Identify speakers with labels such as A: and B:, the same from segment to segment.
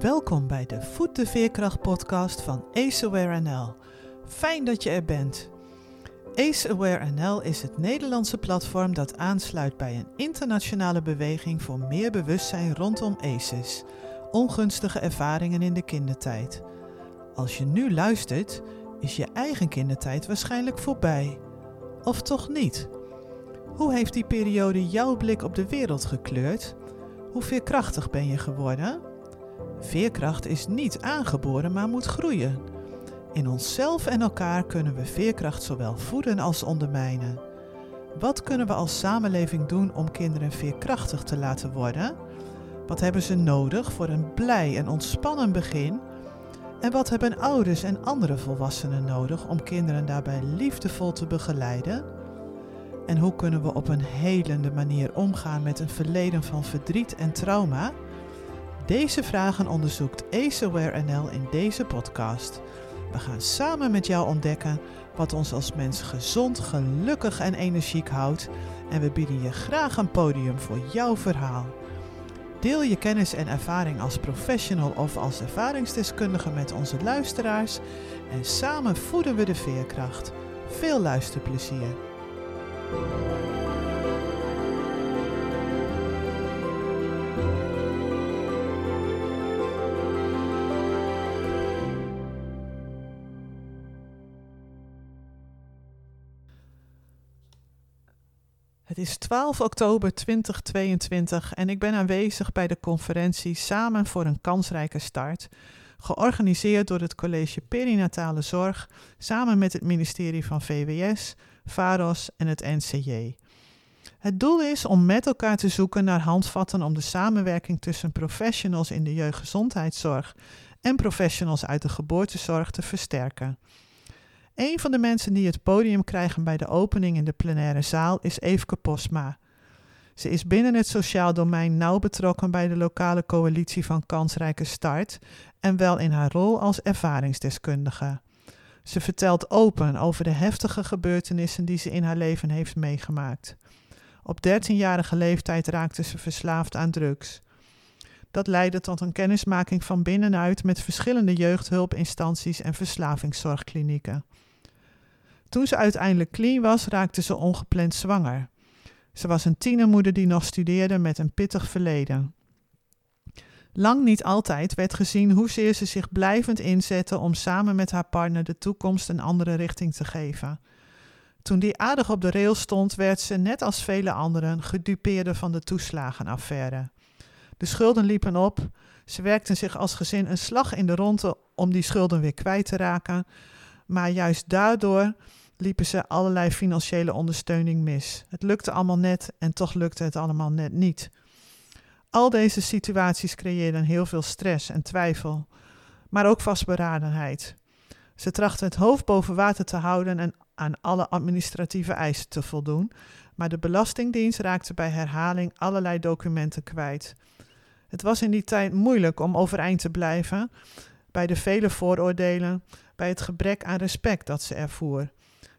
A: Welkom bij de Voet de Veerkracht podcast van Ace Aware NL. Fijn dat je er bent. Ace Aware NL is het Nederlandse platform dat aansluit bij een internationale beweging voor meer bewustzijn rondom ACEs, ongunstige ervaringen in de kindertijd. Als je nu luistert, is je eigen kindertijd waarschijnlijk voorbij. Of toch niet? Hoe heeft die periode jouw blik op de wereld gekleurd? Hoe veerkrachtig ben je geworden? Veerkracht is niet aangeboren, maar moet groeien. In onszelf en elkaar kunnen we veerkracht zowel voeden als ondermijnen. Wat kunnen we als samenleving doen om kinderen veerkrachtig te laten worden? Wat hebben ze nodig voor een blij en ontspannen begin? En wat hebben ouders en andere volwassenen nodig om kinderen daarbij liefdevol te begeleiden? En hoe kunnen we op een helende manier omgaan met een verleden van verdriet en trauma? Deze vragen onderzoekt AceAware NL in deze podcast. We gaan samen met jou ontdekken wat ons als mens gezond, gelukkig en energiek houdt en we bieden je graag een podium voor jouw verhaal. Deel je kennis en ervaring als professional of als ervaringsdeskundige met onze luisteraars en samen voeden we de veerkracht. Veel luisterplezier. Is 12 oktober 2022 en ik ben aanwezig bij de conferentie Samen voor een kansrijke start, georganiseerd door het College Perinatale Zorg samen met het ministerie van VWS, VAROS en het NCJ. Het doel is om met elkaar te zoeken naar handvatten om de samenwerking tussen professionals in de jeugdgezondheidszorg en professionals uit de geboortezorg te versterken. Een van de mensen die het podium krijgen bij de opening in de plenaire zaal is Eefke Posma. Ze is binnen het sociaal domein nauw betrokken bij de lokale coalitie van Kansrijke Start en wel in haar rol als ervaringsdeskundige. Ze vertelt open over de heftige gebeurtenissen die ze in haar leven heeft meegemaakt. Op 13-jarige leeftijd raakte ze verslaafd aan drugs. Dat leidde tot een kennismaking van binnenuit met verschillende jeugdhulpinstanties en verslavingszorgklinieken. Toen ze uiteindelijk clean was, raakte ze ongepland zwanger. Ze was een tienermoeder die nog studeerde met een pittig verleden. Lang niet altijd werd gezien hoezeer ze zich blijvend inzette om samen met haar partner de toekomst een andere richting te geven. Toen die aardig op de rail stond, werd ze, net als vele anderen, gedupeerde van de toeslagenaffaire. De schulden liepen op, ze werkten zich als gezin een slag in de ronde om die schulden weer kwijt te raken, maar juist daardoor liepen ze allerlei financiële ondersteuning mis. Het lukte allemaal net en toch lukte het allemaal net niet. Al deze situaties creëerden heel veel stress en twijfel, maar ook vastberadenheid. Ze trachten het hoofd boven water te houden en aan alle administratieve eisen te voldoen, maar de Belastingdienst raakte bij herhaling allerlei documenten kwijt. Het was in die tijd moeilijk om overeind te blijven bij de vele vooroordelen, bij het gebrek aan respect dat ze ervoer.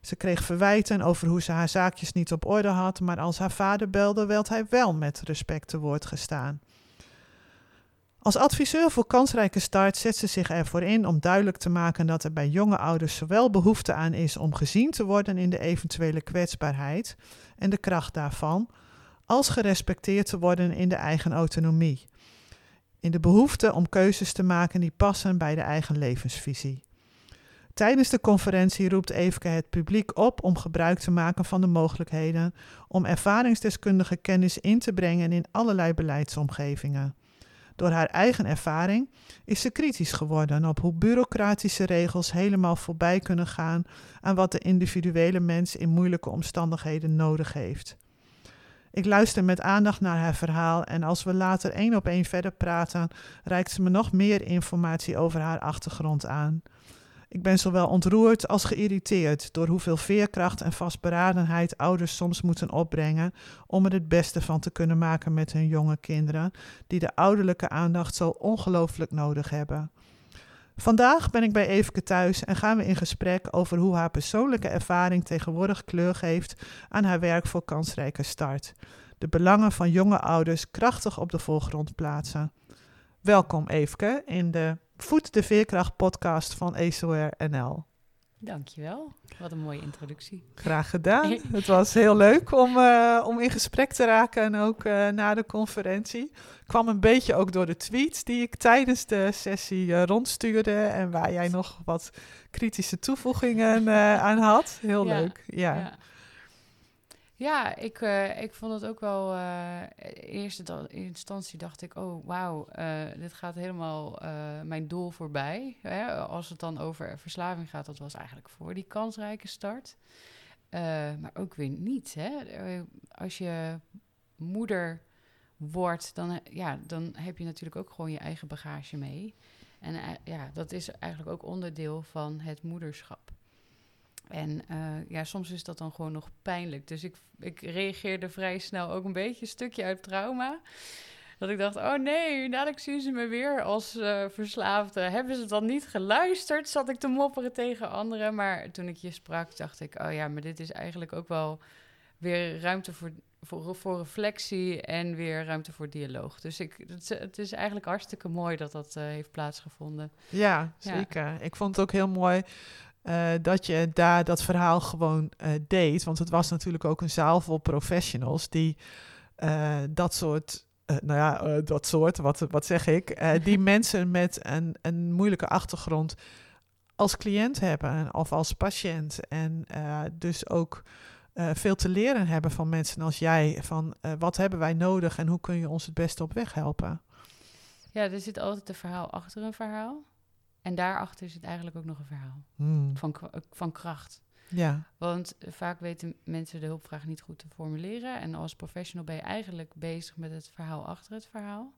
A: Ze kreeg verwijten over hoe ze haar zaakjes niet op orde had, maar als haar vader belde, werd hij wel met respect te woord gestaan. Als adviseur voor kansrijke start zet ze zich ervoor in om duidelijk te maken dat er bij jonge ouders zowel behoefte aan is om gezien te worden in de eventuele kwetsbaarheid en de kracht daarvan, als gerespecteerd te worden in de eigen autonomie. In de behoefte om keuzes te maken die passen bij de eigen levensvisie. Tijdens de conferentie roept Eefke het publiek op om gebruik te maken van de mogelijkheden om ervaringsdeskundige kennis in te brengen in allerlei beleidsomgevingen. Door haar eigen ervaring is ze kritisch geworden op hoe bureaucratische regels helemaal voorbij kunnen gaan aan wat de individuele mens in moeilijke omstandigheden nodig heeft. Ik luister met aandacht naar haar verhaal en als we later één op één verder praten, reikt ze me nog meer informatie over haar achtergrond aan. Ik ben zowel ontroerd als geïrriteerd door hoeveel veerkracht en vastberadenheid ouders soms moeten opbrengen om er het beste van te kunnen maken met hun jonge kinderen, die de ouderlijke aandacht zo ongelooflijk nodig hebben. Vandaag ben ik bij Eveke thuis en gaan we in gesprek over hoe haar persoonlijke ervaring tegenwoordig kleur geeft aan haar werk voor kansrijke start. De belangen van jonge ouders krachtig op de voorgrond plaatsen. Welkom Eefke in de Voet de Veerkracht podcast van ESOR NL.
B: Dankjewel. Wat een mooie introductie.
A: Graag gedaan. het was heel leuk om, uh, om in gesprek te raken en ook uh, na de conferentie. Kwam een beetje ook door de tweets die ik tijdens de sessie uh, rondstuurde en waar jij nog wat kritische toevoegingen aan had. Heel ja, leuk. Ja.
B: ja. Ja, ik, uh, ik vond het ook wel. Uh, in eerste instantie dacht ik: oh wauw, uh, dit gaat helemaal mijn doel voorbij. Hè? Als het dan over verslaving gaat, dat was eigenlijk voor die kansrijke start. maar ook weer niet. Hè? Als je moeder wordt, dan, ja, dan heb je natuurlijk ook gewoon je eigen bagage mee. En ja, dat is eigenlijk ook onderdeel van het moederschap. En uh, ja, soms is dat dan gewoon nog pijnlijk. Dus ik, ik reageerde vrij snel ook een beetje een stukje uit trauma. Dat ik dacht, oh nee, dadelijk zien ze me weer als uh, verslaafde. Hebben ze dan niet geluisterd? Zat ik te mopperen tegen anderen. Maar toen ik je sprak, dacht ik, oh ja, maar dit is eigenlijk ook wel weer ruimte voor, voor, voor reflectie en weer ruimte voor dialoog. Dus ik, het, het is eigenlijk hartstikke mooi dat dat uh, heeft plaatsgevonden.
A: Ja, zeker. Ja. Ik vond het ook heel mooi uh, dat je daar dat verhaal gewoon uh, deed. Want het was natuurlijk ook een zaal vol professionals die uh, dat soort. nou ja, dat soort, wat, wat zeg ik? die mensen met een, een moeilijke achtergrond als cliënt hebben of als patiënt. En dus ook veel te leren hebben van mensen als jij. Van wat hebben wij nodig en hoe kun je ons het beste op weg helpen?
B: Ja, er zit altijd een verhaal achter een verhaal. En daarachter zit eigenlijk ook nog een verhaal
A: hmm.
B: van, van kracht.
A: Ja.
B: Want vaak weten mensen de hulpvraag niet goed te formuleren. En als professional ben je eigenlijk bezig met het verhaal achter het verhaal.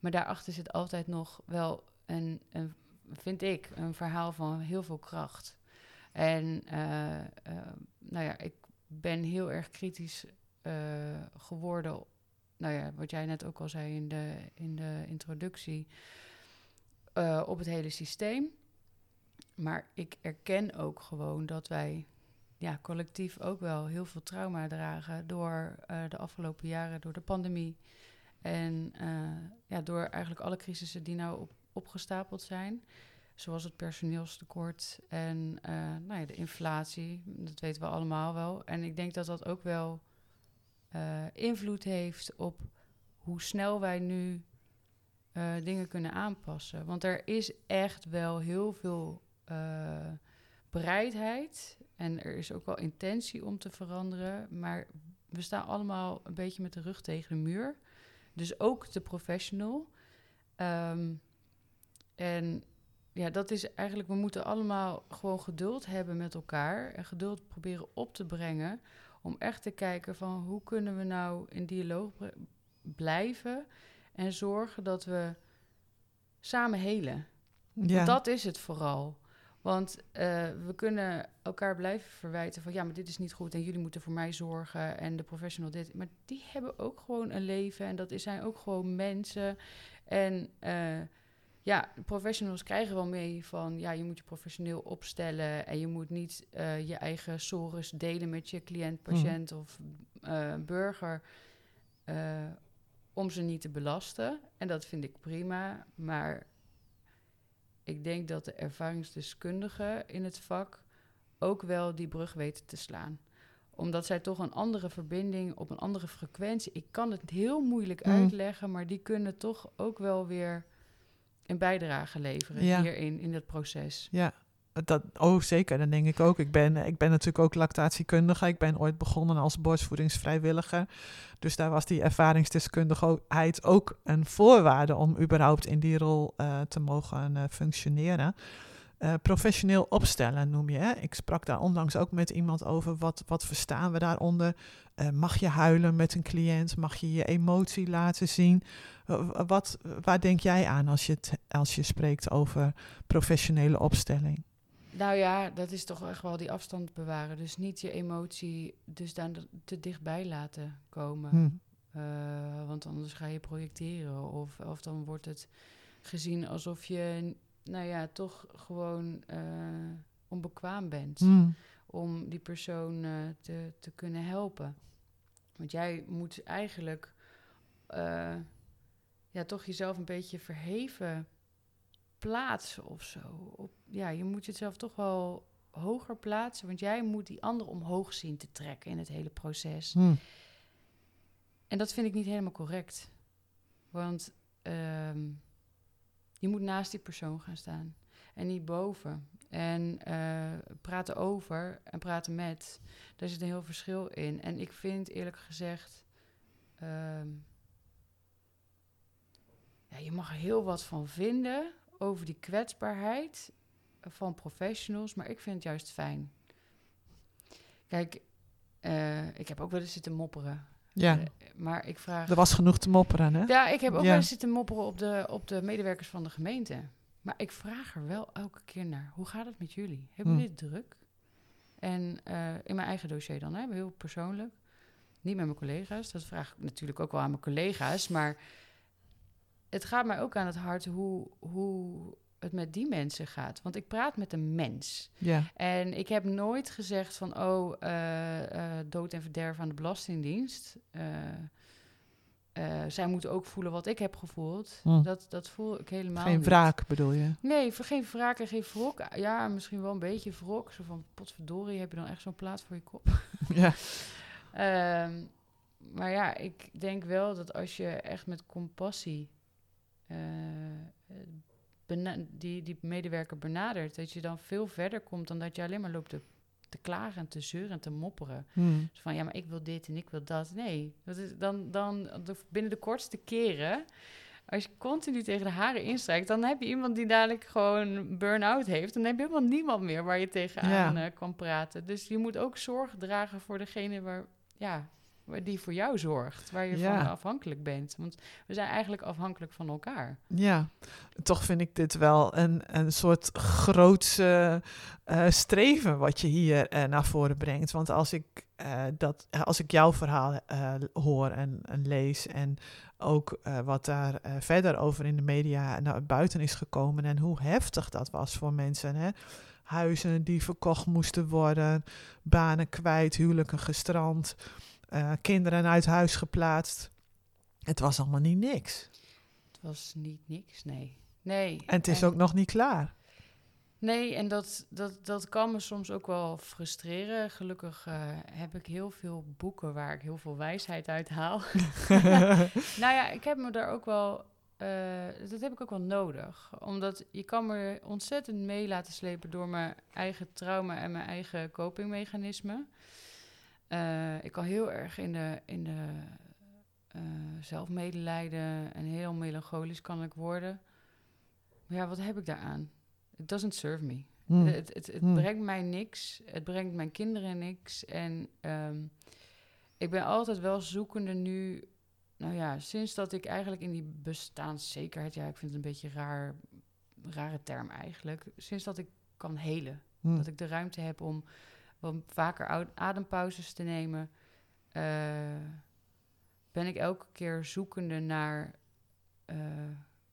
B: Maar daarachter zit altijd nog wel een, een vind ik, een verhaal van heel veel kracht. En uh, uh, nou ja, ik ben heel erg kritisch uh, geworden. Nou ja, wat jij net ook al zei in de, in de introductie uh, op het hele systeem. Maar ik erken ook gewoon dat wij ja, collectief ook wel heel veel trauma dragen door uh, de afgelopen jaren, door de pandemie. En uh, ja, door eigenlijk alle crisissen die nou op, opgestapeld zijn. Zoals het personeelstekort en nou ja, de inflatie. Dat weten we allemaal wel. En ik denk dat dat ook wel invloed heeft op hoe snel wij nu uh, dingen kunnen aanpassen. Want er is echt wel heel veel uh, bereidheid en er is ook wel intentie om te veranderen, maar we staan allemaal een beetje met de rug tegen de muur. Dus ook de professional. Um, en ja, dat is eigenlijk, we moeten allemaal gewoon geduld hebben met elkaar en geduld proberen op te brengen om echt te kijken van hoe kunnen we nou in dialoog blijven en zorgen dat we samen helen. Ja. dat is het vooral. Want uh, we kunnen elkaar blijven verwijten van ja, maar dit is niet goed en jullie moeten voor mij zorgen en de professional dit. Maar die hebben ook gewoon een leven en dat zijn ook gewoon mensen. En uh, ja, professionals krijgen wel mee van ja, je moet je professioneel opstellen en je moet niet uh, je eigen sores delen met je cliënt, patiënt mm. of burger om ze niet te belasten. En dat vind ik prima. Maar ik denk dat de ervaringsdeskundigen in het vak ook wel die brug weten te slaan omdat zij toch een andere verbinding op een andere frequentie. Ik kan het heel moeilijk mm. uitleggen, maar die kunnen toch ook wel weer een bijdrage leveren hierin, in het proces.
A: Ja, dat, oh, zeker, dat denk ik ook. Ik ben, ik ben natuurlijk ook lactatiekundige. Ik ben ooit begonnen als borstvoedingsvrijwilliger. Dus daar was die ervaringsdeskundigheid ook een voorwaarde om überhaupt in die rol uh, te mogen uh, functioneren. Uh, professioneel opstellen noem je. Hè? Ik sprak daar onlangs ook met iemand over. Wat, wat verstaan we daaronder? mag je huilen met een cliënt? Mag je je emotie laten zien? wat, waar denk jij aan als je, als je spreekt over professionele opstelling?
B: Nou ja, dat is toch echt wel die afstand bewaren. Dus niet je emotie dus daar te dichtbij laten komen. Hmm. Uh, want anders ga je projecteren. Of, of dan wordt het gezien alsof je, nou ja, toch gewoon uh, onbekwaam bent. Hmm. Om die persoon uh, te, te kunnen helpen. Want jij moet eigenlijk ja, toch jezelf een beetje verheven plaatsen of zo. Op, ja, je moet jezelf toch wel hoger plaatsen, want jij moet die ander omhoog zien te trekken in het hele proces.
A: Hm.
B: En dat vind ik niet helemaal correct. Want ehm, je moet naast die persoon gaan staan en niet boven. En eh, praten over en praten met, daar zit een heel verschil in. En ik vind eerlijk gezegd, ehm, ja, je mag er heel wat van vinden over die kwetsbaarheid van professionals, maar ik vind het juist fijn. Kijk, eh, ik heb ook wel eens zitten mopperen.
A: Ja,
B: Eh, maar ik vraag.
A: er was genoeg te mopperen, hè?
B: Ja, ik heb ook
A: Ja.
B: wel eens zitten mopperen op de, op de medewerkers van de gemeente. Maar ik vraag er wel elke keer naar. Hoe gaat het met jullie? Hebben
A: Hm.
B: jullie het druk? En eh, in mijn eigen dossier dan, hè, heel persoonlijk. Niet met mijn collega's. Dat vraag ik natuurlijk ook wel aan mijn collega's. Maar het gaat mij ook aan het hart hoe, hoe het met die mensen gaat. Want ik praat met een mens.
A: Ja,
B: En ik heb nooit gezegd van, oh, eh, eh, dood en verderf aan de Belastingdienst. Eh, zij moeten ook voelen wat ik heb gevoeld.
A: Hm.
B: Dat, dat voel ik helemaal
A: geen
B: niet.
A: wraak bedoel je?
B: Nee, voor geen wraak en geen wrok. Ja, misschien wel een beetje wrok. Zo van, potverdorie, heb je dan echt zo'n plaat voor je kop?
A: Ja,
B: Ehm, maar ja, ik denk wel dat als je echt met compassie eh, bena- die, die medewerker benadert, dat je dan veel verder komt dan dat je alleen maar loopt te, te klagen en te zeuren en te mopperen.
A: Hm.
B: Dus van ja, maar ik wil dit en ik wil dat. Nee, dat is dan, dan binnen de kortste keren. Als je continu tegen de haren instrijkt, dan heb je iemand die dadelijk gewoon burn-out heeft. Dan heb je helemaal niemand meer waar je tegenaan
A: Ja.
B: eh, kan praten. Dus je moet ook zorg dragen voor degene waar, ja, waar die voor jou zorgt. Waar je
A: Ja.
B: van afhankelijk bent. Want we zijn eigenlijk afhankelijk van elkaar.
A: Ja, toch vind ik dit wel een, een soort grootse eh, streven wat je hier eh, naar voren brengt. Want als ik, eh, dat, als ik jouw verhaal hoor en, en lees en ook wat daar verder over in de media naar buiten is gekomen en hoe heftig dat was voor mensen. Hè? Huizen die verkocht moesten worden, banen kwijt, huwelijken gestrand, eh, kinderen uit huis geplaatst. Het was allemaal niet niks.
B: Het was niet niks, nee. Nee.
A: En het is ook nog niet klaar.
B: Nee, en dat, dat, dat kan me soms ook wel frustreren. Gelukkig eh, heb ik heel veel boeken waar ik heel veel wijsheid uit haal. nou ja, ik heb me daar ook wel. eh, dat heb ik ook wel nodig. Omdat je kan me ontzettend mee laten slepen door mijn eigen trauma en mijn eigen copingmechanismen. Eh, ik kan heel erg in de, in de eh, zelfmedelijden en heel melancholisch kan ik worden. Maar ja, wat heb ik daaraan? It doesn't serve me.
A: Hm.
B: Het, het, het
A: Hmm.
B: brengt mij niks. Het brengt mijn kinderen niks. En ehm, ik ben altijd wel zoekende nu. Nou ja, sinds dat ik eigenlijk in die bestaanszekerheid. Ja, ik vind het een beetje raar, rare term eigenlijk. Sinds dat ik kan helen.
A: Hm.
B: Dat ik de ruimte heb om wat vaker adempauzes te nemen. eh, ben ik elke keer zoekende naar eh,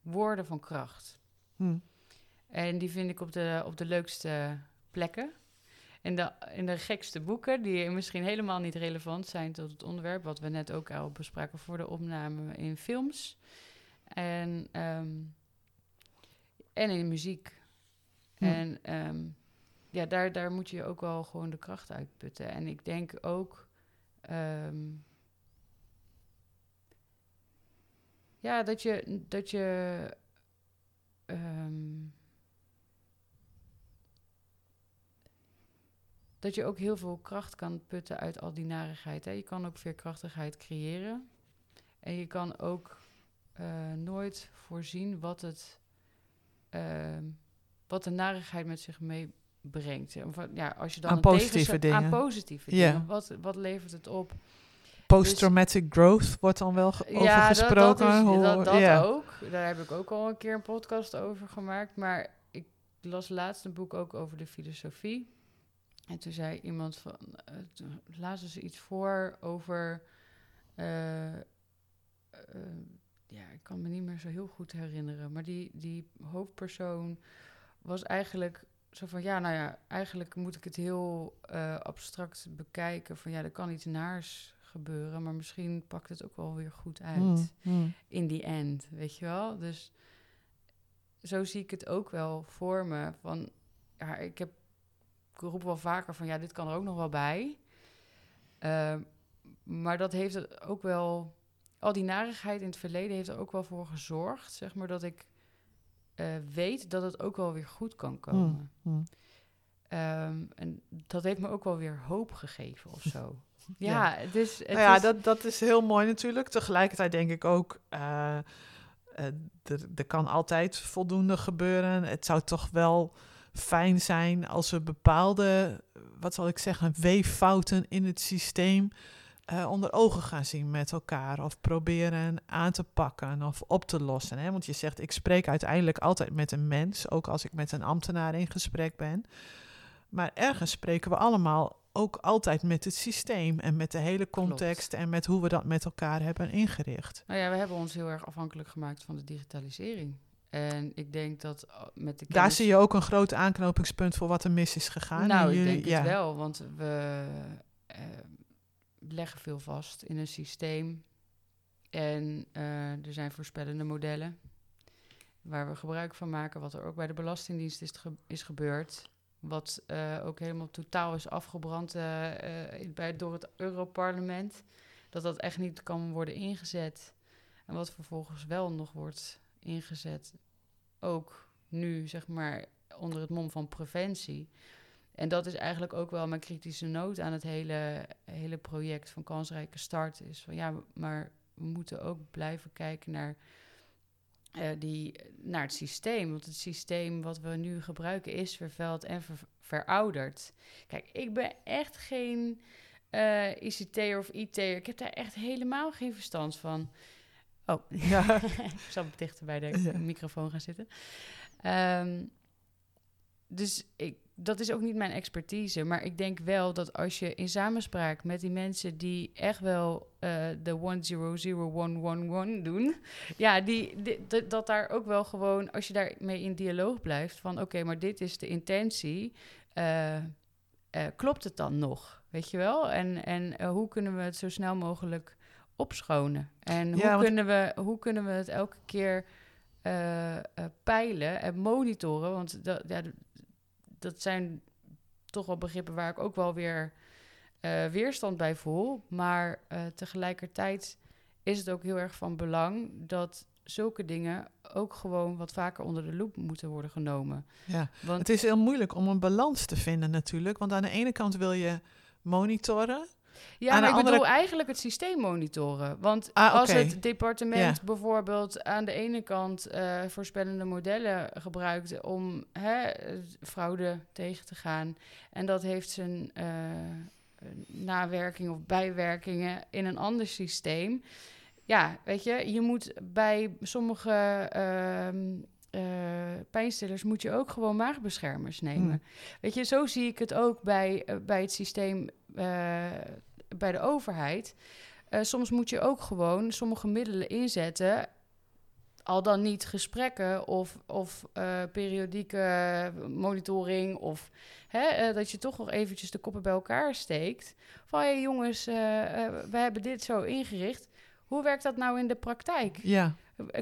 B: woorden van kracht.
A: Hm.
B: En die vind ik op de, op de leukste plekken. In de, in de gekste boeken, die misschien helemaal niet relevant zijn tot het onderwerp, wat we net ook al bespraken voor de opname in films. En, ehm, en in muziek.
A: Hm.
B: En ehm, ja, daar, daar moet je ook wel gewoon de kracht uitputten. En ik denk ook. ehm, ja, dat je. Dat je ehm, dat je ook heel veel kracht kan putten uit al die narigheid. Hè? Je kan ook veerkrachtigheid creëren. En je kan ook eh, nooit voorzien wat, het, ehm, wat de narigheid met zich meebrengt. Of wat- Ja, als je dan
A: Aan
B: een
A: positieve dingen.
B: Aan positieve
A: Ja.
B: dingen. Wat, wat levert het op?
A: Post-traumatic growth wordt dan wel ge- over
B: Ja, dat-
A: gesproken.
B: Dat, is, dat, dat
A: ja.
B: ook. Daar heb ik ook al een keer een podcast over gemaakt. Maar ik las laatst een boek ook over de filosofie. En toen zei iemand van... eh, toen lazen ze iets voor over... eh, eh, ja, ik kan me niet meer zo heel goed herinneren. Maar die, die hoofdpersoon was eigenlijk zo van... Ja, nou ja, eigenlijk moet ik het heel eh, abstract bekijken. Van ja, er kan iets naars gebeuren. Maar misschien pakt het ook wel weer goed uit
A: Hm, hm.
B: in die end, weet je wel? Dus zo zie ik het ook wel voor me. Van, ja, ik, heb, ik roep wel vaker van, ja, dit kan er ook nog wel bij. Ehm, maar dat heeft het ook wel... Al die narigheid in het verleden heeft er ook wel voor gezorgd, zeg maar, dat ik uh, weet dat het ook wel weer goed kan komen. Mm, mm. Ehm, en dat heeft me ook wel weer hoop gegeven of zo. ja, dus het
A: nou ja, dat, dat is heel mooi natuurlijk. Tegelijkertijd denk ik ook, uh, er kan altijd voldoende gebeuren. Het zou toch wel fijn zijn als we bepaalde, wat zal ik zeggen, weeffouten in het systeem uh, onder ogen gaan zien met elkaar. Of proberen aan te pakken of op te lossen. Hè? Want je zegt, ik spreek uiteindelijk altijd met een mens, ook als ik met een ambtenaar in gesprek ben. Maar ergens spreken we allemaal ook altijd met het systeem en met de hele context en met hoe we dat met elkaar hebben ingericht.
B: Nou ja, we hebben ons heel erg afhankelijk gemaakt van de digitalisering. En ik denk dat uh, met de
A: Daar zie je ook een groot aanknopingspunt voor wat er mis is gegaan.
B: Nou, ik denk het wel, want we uh, leggen veel vast in een systeem. En uh, er zijn voorspellende modellen waar we gebruik van maken, wat er ook bij de Belastingdienst is, is gebeurd. Wat uh, ook helemaal totaal is afgebrand uh, bij, door het Europarlement. Dat dat echt niet kan worden ingezet. En wat vervolgens wel nog wordt ingezet. Ook nu, zeg maar, onder het mom van preventie. En dat is eigenlijk ook wel mijn kritische noot aan het hele, hele project van kansrijke start. Is van ja, maar we moeten ook blijven kijken naar, uh, die, naar het systeem. Want het systeem wat we nu gebruiken is vervuild en verouderd. Kijk, ik ben echt geen uh, eh, ICT'er of IT'er. Ik heb daar echt helemaal geen verstand van. Oh, ja. ik zal dichter bij de microfoon gaan zitten. Um, dus ik, dat is ook niet mijn expertise. Maar ik denk wel dat als je in samenspraak met die mensen die echt wel uh, de 100111 doen, ja, die, die, dat daar ook wel gewoon, als je daarmee in dialoog blijft, van oké, maar dit is de intentie, uh, uh, klopt het dan nog? Weet je wel? En, en hoe kunnen we het zo snel mogelijk opschonen? En hoe, ja, kunnen, we, hoe kunnen we het elke keer peilen en monitoren? Want dat, ja, dat zijn toch wel begrippen waar ik ook wel weer uh, weerstand bij voel. Maar uh, tegelijkertijd is het ook heel erg van belang dat zulke dingen ook gewoon wat vaker onder de loep moeten worden genomen.
A: Ja, want het is heel moeilijk om een balans te vinden natuurlijk. Want aan de ene kant wil je monitoren.
B: Ja, maar ik bedoel eigenlijk het systeem monitoren. Want ah, als het departement bijvoorbeeld aan de ene kant uh, voorspellende modellen gebruikt om hè, fraude tegen te gaan, en dat heeft zijn uh, nawerking of bijwerkingen in een ander systeem. Ja, weet je, je moet bij sommige uh, pijnstillers moet je ook gewoon maagbeschermers nemen. Hmm. Weet je, zo zie ik het ook bij, bij het systeem bij de overheid. Uh, soms moet je ook gewoon sommige middelen inzetten. Al dan niet gesprekken of, of uh, periodieke monitoring. Of hè, uh, dat je toch nog eventjes de koppen bij elkaar steekt. Van hé hey, jongens, we hebben dit zo ingericht. Hoe werkt dat nou in de praktijk?
A: Ja.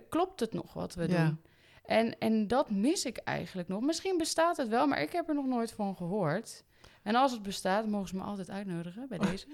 B: Klopt het nog wat we ja. doen? En, en dat mis ik eigenlijk nog. Misschien bestaat het wel, maar ik heb er nog nooit van gehoord. En als het bestaat, mogen ze me altijd uitnodigen bij deze.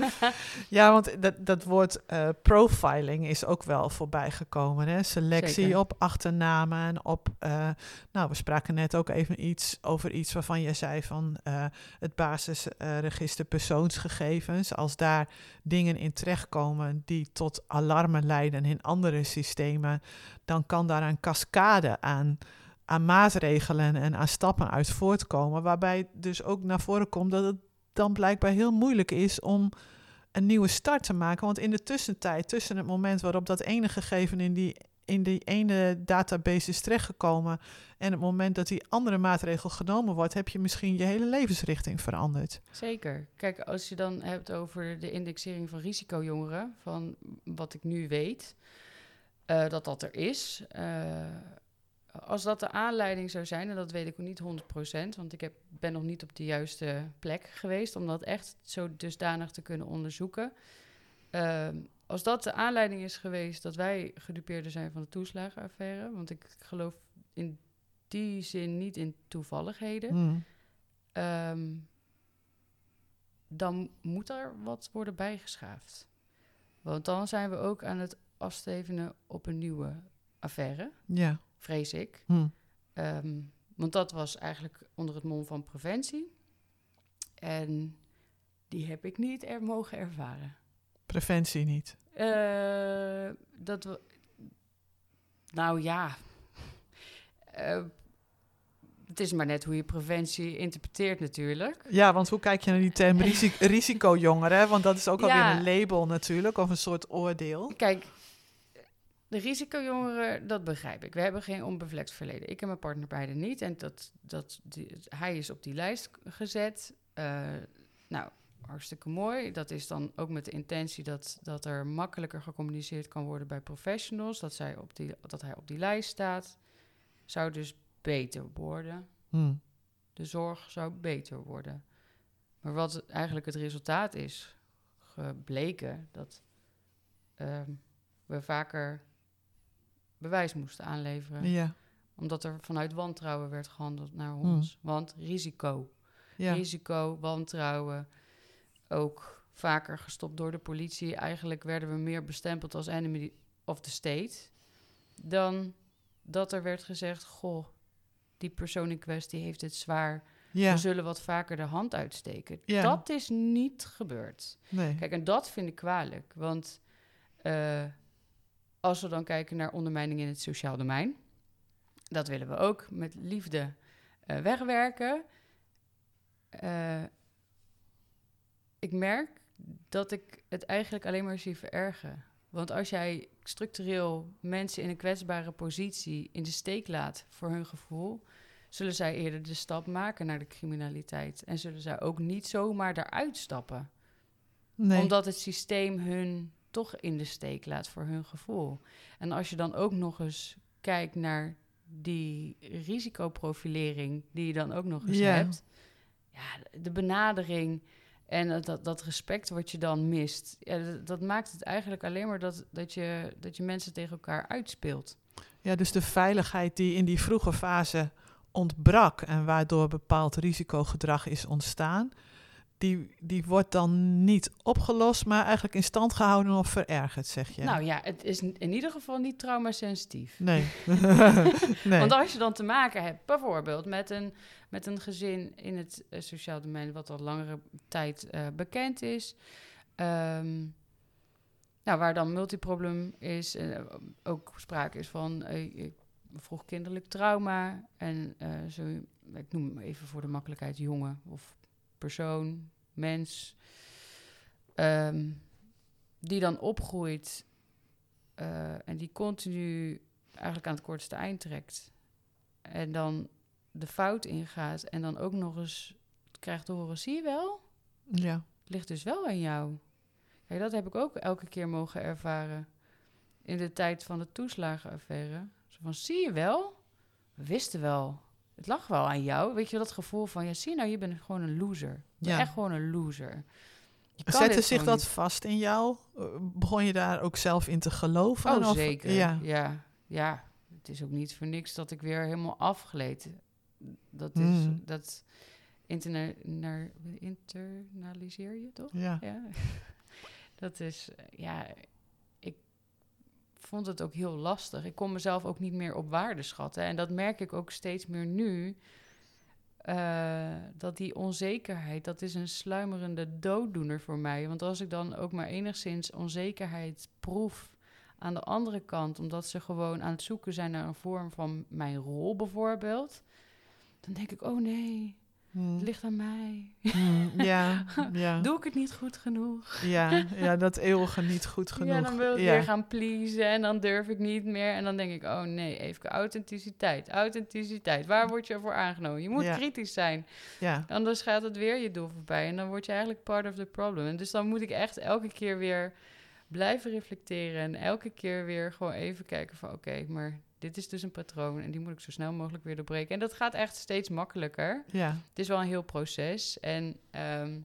A: ja, want dat, dat woord uh, profiling is ook wel voorbij gekomen. Hè? Selectie op achternamen en op... Uh, nou, we spraken net ook even iets over iets waarvan je zei van... Uh, het basisregister persoonsgegevens. Als daar dingen in terechtkomen die tot alarmen leiden in andere systemen... dan kan daar een cascade aan aan maatregelen en aan stappen uit voortkomen. Waarbij dus ook naar voren komt dat het dan blijkbaar heel moeilijk is om een nieuwe start te maken. Want in de tussentijd, tussen het moment waarop dat ene gegeven in die, in die ene database is terechtgekomen en het moment dat die andere maatregel genomen wordt, heb je misschien je hele levensrichting veranderd.
B: Zeker. Kijk, als je dan hebt over de indexering van risicojongeren, van wat ik nu weet, uh, dat dat er is. Uh, als dat de aanleiding zou zijn, en dat weet ik niet 100%, want ik heb, ben nog niet op de juiste plek geweest om dat echt zo dusdanig te kunnen onderzoeken. Uh, als dat de aanleiding is geweest dat wij gedupeerden zijn van de toeslagenaffaire, want ik geloof in die zin niet in toevalligheden,
A: Hmm.
B: ehm, dan moet er wat worden bijgeschaafd. Want dan zijn we ook aan het afstevenen op een nieuwe affaire,
A: Ja.
B: Vrees ik.
A: Hmm.
B: Ehm, want dat was eigenlijk onder het mom van preventie. En die heb ik niet er mogen ervaren.
A: Preventie niet.
B: Eh, dat we. Nou ja. Eh, het is maar net hoe je preventie interpreteert, natuurlijk.
A: Ja, want hoe kijk je naar die term risi- risicojongeren? Want dat is ook alweer
B: Ja.
A: een label natuurlijk, of een soort oordeel.
B: Kijk, de risicojongeren, dat begrijp ik. We hebben geen onbevlekt verleden. Ik en mijn partner beide niet. En dat, dat, die, hij is op die lijst gezet. Eh, nou, hartstikke mooi. Dat is dan ook met de intentie dat, dat er makkelijker gecommuniceerd kan worden bij professionals. Dat, zij op die, dat hij op die lijst staat. Zou dus beter worden.
A: Hmm.
B: De zorg zou beter worden. Maar wat eigenlijk het resultaat is gebleken, dat ehm, we vaker bewijs moesten aanleveren.
A: Ja.
B: Omdat er vanuit wantrouwen werd gehandeld naar
A: Hmm.
B: ons. Want risico,
A: Ja.
B: risico, wantrouwen, ook vaker gestopt door de politie. Eigenlijk werden we meer bestempeld als enemy of the state. Dan dat er werd gezegd, goh, die persoon in kwestie heeft het zwaar.
A: ja.
B: We zullen wat vaker de hand uitsteken.
A: Ja.
B: Dat is niet gebeurd.
A: Nee.
B: Kijk, en dat vind ik kwalijk. Want eh, als we dan kijken naar ondermijning in het sociaal domein, dat willen we ook met liefde eh, wegwerken. Eh, ik merk dat ik het eigenlijk alleen maar zie verergen. Want als jij structureel mensen in een kwetsbare positie in de steek laat voor hun gevoel, zullen zij eerder de stap maken naar de criminaliteit. En zullen zij ook niet zomaar eruit stappen
A: nee.
B: omdat het systeem hun toch in de steek laat voor hun gevoel. En als je dan ook nog eens kijkt naar die risicoprofilering die je dan ook nog eens hebt. Ja, de benadering en dat, dat respect wat je dan mist. Ja, dat, dat maakt het eigenlijk alleen maar dat, dat, je, dat je mensen tegen elkaar uitspeelt.
A: Ja, dus de veiligheid die in die vroege fase ontbrak en waardoor bepaald risicogedrag is ontstaan, die, die wordt dan niet opgelost, maar eigenlijk in stand gehouden of verergerd, zeg je.
B: Nou ja, het is in ieder geval niet traumasensitief.
A: nee. nee.
B: Want als je dan te maken hebt, bijvoorbeeld met een, met een gezin in het eh, sociaal domein, wat al langere tijd eh, bekend is, ehm, nou, waar dan multiprobleem is, en eh, ook sprake is van vroeg kinderlijk trauma en zo, ik noem hem even voor de makkelijkheid jongen of persoon, mens, ehm, die dan opgroeit eh, en die continu eigenlijk aan het kortste eind trekt. En dan de fout ingaat en dan ook nog eens krijgt te horen, zie je wel?
A: ja.
B: Het ligt dus wel aan jou. Kijk, dat heb ik ook elke keer mogen ervaren in de tijd van de toeslagenaffaire. Zo van, zie je wel? We wisten wel. Het lag wel aan jou. Weet je, dat gevoel van, ja, zie je nou, je bent gewoon een loser. Je bent
A: Ja.
B: echt gewoon een loser.
A: Zette zich dat
B: niet.
A: vast in jou? Eh, Begon je daar ook zelf in te geloven?
B: Oh,
A: Of-
B: zeker.
A: Ja.
B: Ja. ja, Het is ook niet voor niks dat ik weer helemaal afgleed. Dat is...
A: Mm.
B: Dat interna naar, internaliseer je, toch?
A: Ja.
B: Ja. Dat is... eh, Ja, vond het ook heel lastig. Ik kon mezelf ook niet meer op waarde schatten. En dat merk ik ook steeds meer nu. eh, dat die onzekerheid, dat is een sluimerende dooddoener voor mij. Want als ik dan ook maar enigszins onzekerheid proef aan de andere kant, omdat ze gewoon aan het zoeken zijn naar een vorm van mijn rol bijvoorbeeld, dan denk ik, oh nee,
A: Hmm.
B: het ligt aan mij.
A: Hmm, ja, ja.
B: Doe ik het niet goed genoeg?
A: Ja, ja, dat eeuwige niet goed genoeg.
B: Ja, dan wil ik
A: Ja.
B: weer gaan pleasen en dan durf ik niet meer. En dan denk ik, oh nee, even authenticiteit, authenticiteit. Waar word je voor aangenomen? Je moet
A: Ja.
B: kritisch zijn,
A: Ja,
B: anders gaat het weer je doel voorbij. En dan word je eigenlijk part of the problem. En dus dan moet ik echt elke keer weer blijven reflecteren. En elke keer weer gewoon even kijken van, oké, maar dit is dus een patroon. En die moet ik zo snel mogelijk weer doorbreken. En dat gaat echt steeds makkelijker.
A: ja.
B: Het is wel een heel proces. En ehm,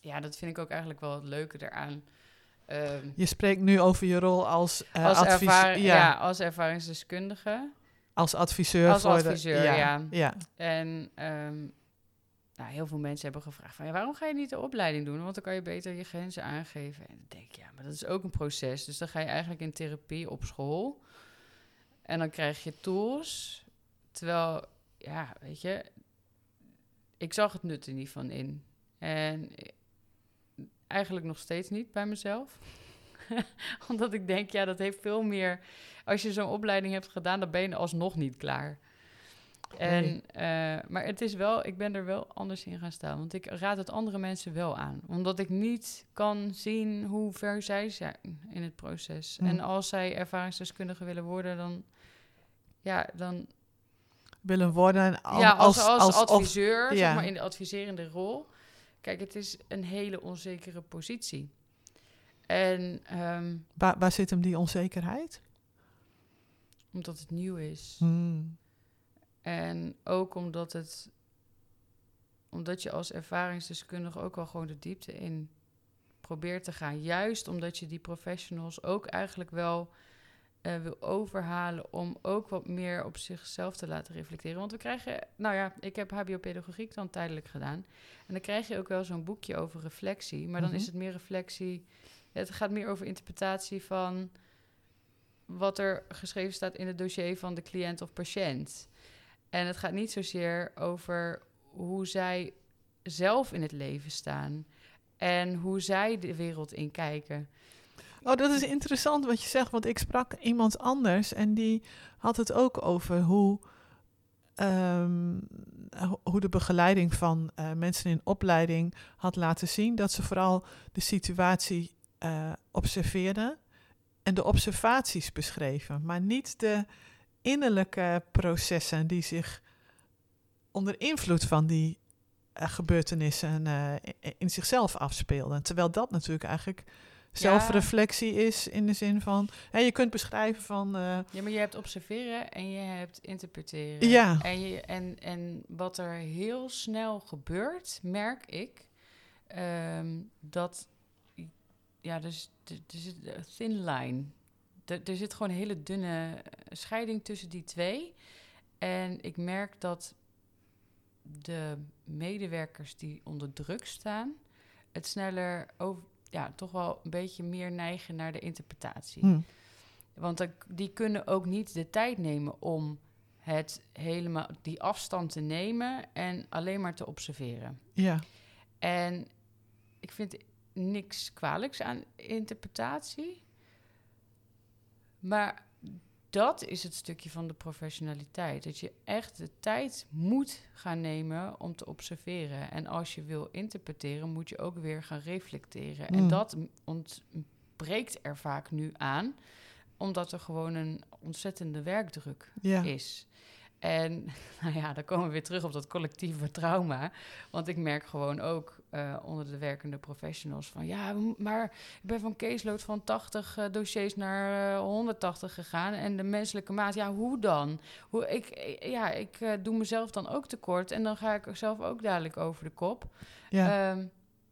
B: ja, dat vind ik ook eigenlijk wel het leuke eraan. Ehm,
A: Je spreekt nu over je rol als, uh,
B: als,
A: advies- ja,
B: ja. als ervaringsdeskundige.
A: als adviseur.
B: Als
A: voor
B: adviseur,
A: de,
B: ja.
A: ja.
B: En ehm, nou, heel veel mensen hebben gevraagd van... Ja, waarom ga je niet de opleiding doen? Want dan kan je beter je grenzen aangeven. En dan denk ik, ja, maar dat is ook een proces. Dus dan ga je eigenlijk in therapie op school. En dan krijg je tools. Terwijl, ja, weet je... Ik zag het nut er niet van in. En eigenlijk nog steeds niet bij mezelf. Omdat ik denk, ja, dat heeft veel meer... Als je zo'n opleiding hebt gedaan, dan ben je alsnog niet klaar. En, eh, maar het is wel, ik ben er wel anders in gaan staan. Want ik raad het andere mensen wel aan. Omdat ik niet kan zien hoe ver zij zijn in het proces.
A: Hmm.
B: En als zij ervaringsdeskundige willen worden, dan... Ja, dan
A: Willen worden al-
B: ja, als, als, adviseur,
A: ja.
B: zeg maar in de adviserende rol. Kijk, het is een hele onzekere positie. En ehm,
A: waar, waar zit hem die onzekerheid?
B: omdat het nieuw is.
A: Hmm.
B: En ook omdat het omdat je als ervaringsdeskundige ook wel gewoon de diepte in probeert te gaan. Juist omdat je die professionals ook eigenlijk wel eh, wil overhalen om ook wat meer op zichzelf te laten reflecteren. Want we krijgen, nou ja, ik heb HBO-pedagogiek dan tijdelijk gedaan. En dan krijg je ook wel zo'n boekje over reflectie. Maar dan
A: Mhm.
B: is het meer reflectie. Het gaat meer over interpretatie van wat er geschreven staat in het dossier van de cliënt of patiënt. En het gaat niet zozeer over hoe zij zelf in het leven staan en hoe zij de wereld in kijken.
A: Oh, dat is interessant wat je zegt, want ik sprak iemand anders en die had het ook over hoe, ehm, ho- hoe de begeleiding van eh, mensen in opleiding had laten zien dat ze vooral de situatie eh, observeerden en de observaties beschreven, maar niet de innerlijke processen die zich onder invloed van die eh, gebeurtenissen in zichzelf afspeelden. Terwijl dat natuurlijk eigenlijk zelfreflectie is in de zin van... Hè, je kunt beschrijven van... eh,
B: Ja, maar je hebt observeren en je hebt interpreteren.
A: Ja.
B: En, je, en, en wat er heel snel gebeurt, merk ik, ehm, dat... Ja, dus er zit een thin line. Er, er zit gewoon een hele dunne scheiding tussen die twee. En ik merk dat de medewerkers die onder druk staan... het sneller over, ja, toch wel een beetje meer neigen naar de interpretatie.
A: hm,
B: Want die kunnen ook niet de tijd nemen om het helemaal die afstand te nemen en alleen maar te observeren.
A: ja,
B: En ik vind niks kwalijks aan interpretatie. Maar dat is het stukje van de professionaliteit. Dat je echt de tijd moet gaan nemen om te observeren. En als je wil interpreteren, moet je ook weer gaan reflecteren. En
A: Mm.
B: dat ontbreekt er vaak nu aan, omdat er gewoon een ontzettende werkdruk
A: ja.
B: is. En nou ja, dan komen we weer terug op dat collectieve trauma. Want ik merk gewoon ook eh, onder de werkende professionals van... ja, maar ik ben van caseload van 80 eh, dossiers naar eh, 180 gegaan. En de menselijke maat, ja, hoe dan? Hoe, ik, eh, ja, ik eh, doe mezelf dan ook tekort en dan ga ik zelf ook dadelijk over de kop.
A: ja.
B: Ehm,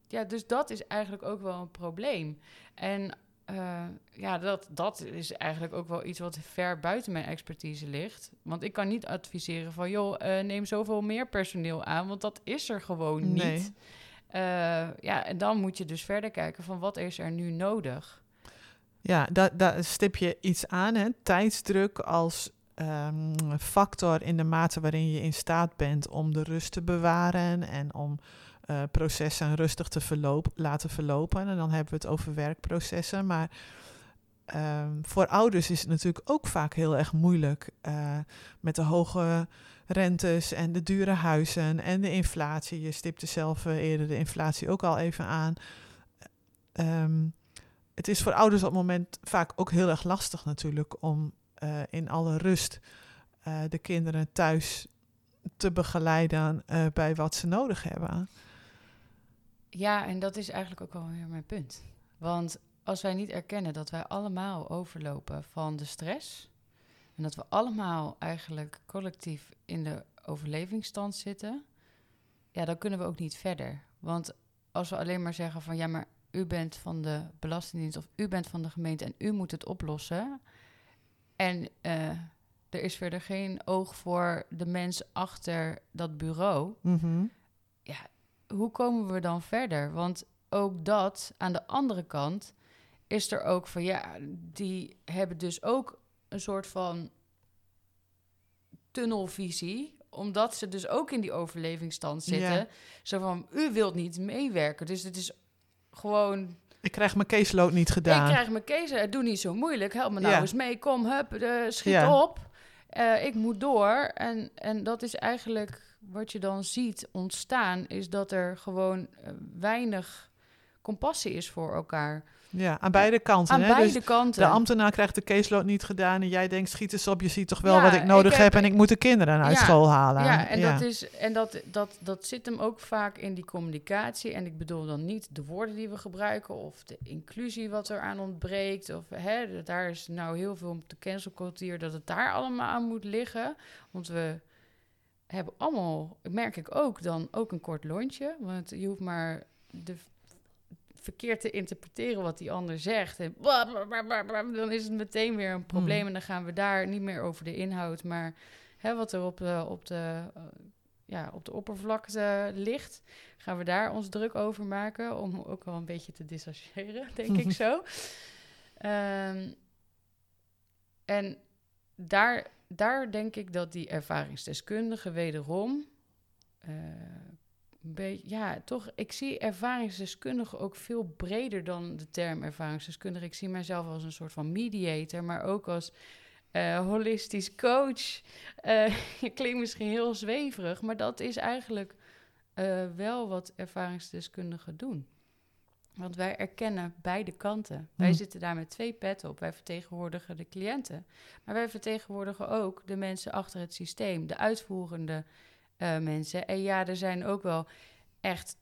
B: ja, dus dat is eigenlijk ook wel een probleem. En eh, ja, dat, dat is eigenlijk ook wel iets wat ver buiten mijn expertise ligt. Want ik kan niet adviseren van, joh, eh, neem zoveel meer personeel aan, want dat is er gewoon
A: Nee.
B: niet. Eh, ja, en dan moet je dus verder kijken van wat is er nu nodig.
A: Ja, daar, daar stip je iets aan, hè? tijdsdruk als ehm, factor in de mate waarin je in staat bent om de rust te bewaren en om eh, processen rustig te verloop, laten verlopen. En dan hebben we het over werkprocessen, maar ehm, voor ouders is het natuurlijk ook vaak heel erg moeilijk eh, met de hoge rentes en de dure huizen en de inflatie. Je stipte zelf eh, eerder de inflatie ook al even aan. Ehm, het is voor ouders op het moment vaak ook heel erg lastig natuurlijk om in alle rust de kinderen thuis te begeleiden bij wat ze nodig hebben.
B: Ja, en dat is eigenlijk ook wel weer mijn punt. Want als wij niet erkennen dat wij allemaal overlopen van de stress... en dat we allemaal eigenlijk collectief in de overlevingsstand zitten... ja, dan kunnen we ook niet verder. Want als we alleen maar zeggen van... ja, maar u bent van de Belastingdienst of u bent van de gemeente en u moet het oplossen. En eh, er is verder geen oog voor de mens achter dat bureau.
A: Mhm.
B: Hoe komen we dan verder? Want ook dat, aan de andere kant, is er ook van ja, die hebben dus ook een soort van tunnelvisie omdat ze dus ook in die overlevingsstand zitten.
A: Ja.
B: Zo van, u wilt niet meewerken. Dus het is gewoon,
A: Ik krijg mijn caseload niet gedaan.
B: ik krijg mijn kezen, doe niet zo moeilijk. Help me nou
A: Ja.
B: eens mee, kom, hup, eh, schiet
A: Ja.
B: op. Eh, ik moet door. En, en dat is eigenlijk wat je dan ziet ontstaan... is dat er gewoon eh, weinig compassie is voor elkaar.
A: Ja, aan beide kanten.
B: Aan
A: hè?
B: beide
A: Dus
B: kanten.
A: de ambtenaar krijgt de caseload niet gedaan en jij denkt, schiet eens op, je ziet toch wel
B: Ja,
A: wat ik nodig
B: ik
A: heb,
B: heb-
A: en ik moet de kinderen uit
B: Ja,
A: school halen.
B: Ja, en, Dat, is, en dat, dat, dat zit hem ook vaak in die communicatie. En ik bedoel dan niet de woorden die we gebruiken of de inclusie wat er aan ontbreekt. Of hè, daar is nou heel veel op de cancelcultuur dat het daar allemaal aan moet liggen. Want we hebben allemaal, merk ik ook dan, ook een kort lontje. Want je hoeft maar de verkeerd te interpreteren wat die ander zegt. En dan is het meteen weer een probleem.
A: Hmm.
B: En dan gaan we daar niet meer over de inhoud, maar hè, wat er op de, op, de, eh, ja, op de oppervlakte ligt, gaan we daar ons druk over maken. Om ook wel een beetje te disassociëren, denk ik zo. Ehm, en daar, daar denk ik dat die ervaringsdeskundigen wederom. beetje, ja, toch, ik zie ervaringsdeskundige ook veel breder dan de term ervaringsdeskundige. Ik zie mijzelf als een soort van mediator, maar ook als eh, holistisch coach. Eh klinkt misschien heel zweverig, maar dat is eigenlijk wel wat ervaringsdeskundigen doen. Want wij erkennen beide kanten. Wij
A: Hmm.
B: zitten daar met twee petten op. Wij vertegenwoordigen de cliënten. Maar wij vertegenwoordigen ook de mensen achter het systeem, de uitvoerende eh, mensen. En ja, er zijn ook wel echt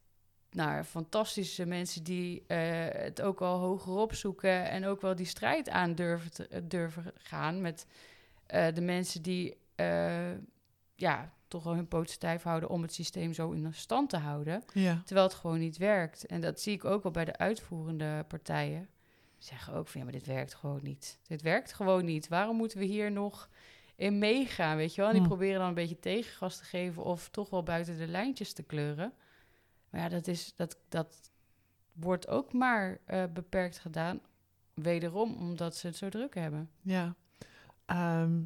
B: nou, fantastische mensen die eh, het ook al hoger opzoeken en ook wel die strijd aan durven, te, eh, durven gaan met de mensen die ja, toch wel hun poot stijf houden om het systeem zo in stand te houden.
A: Ja.
B: Terwijl het gewoon niet werkt. En dat zie ik ook wel bij de uitvoerende partijen. Die zeggen ook van ja, maar dit werkt gewoon niet. Dit werkt gewoon niet. Waarom moeten we hier nog in meegaan? Weet je wel? En die proberen dan een beetje tegengas te geven of toch wel buiten de lijntjes te kleuren. Maar ja, dat, is, dat, dat wordt ook maar eh, beperkt gedaan. Wederom omdat ze het zo druk hebben.
A: Ja. Ehm,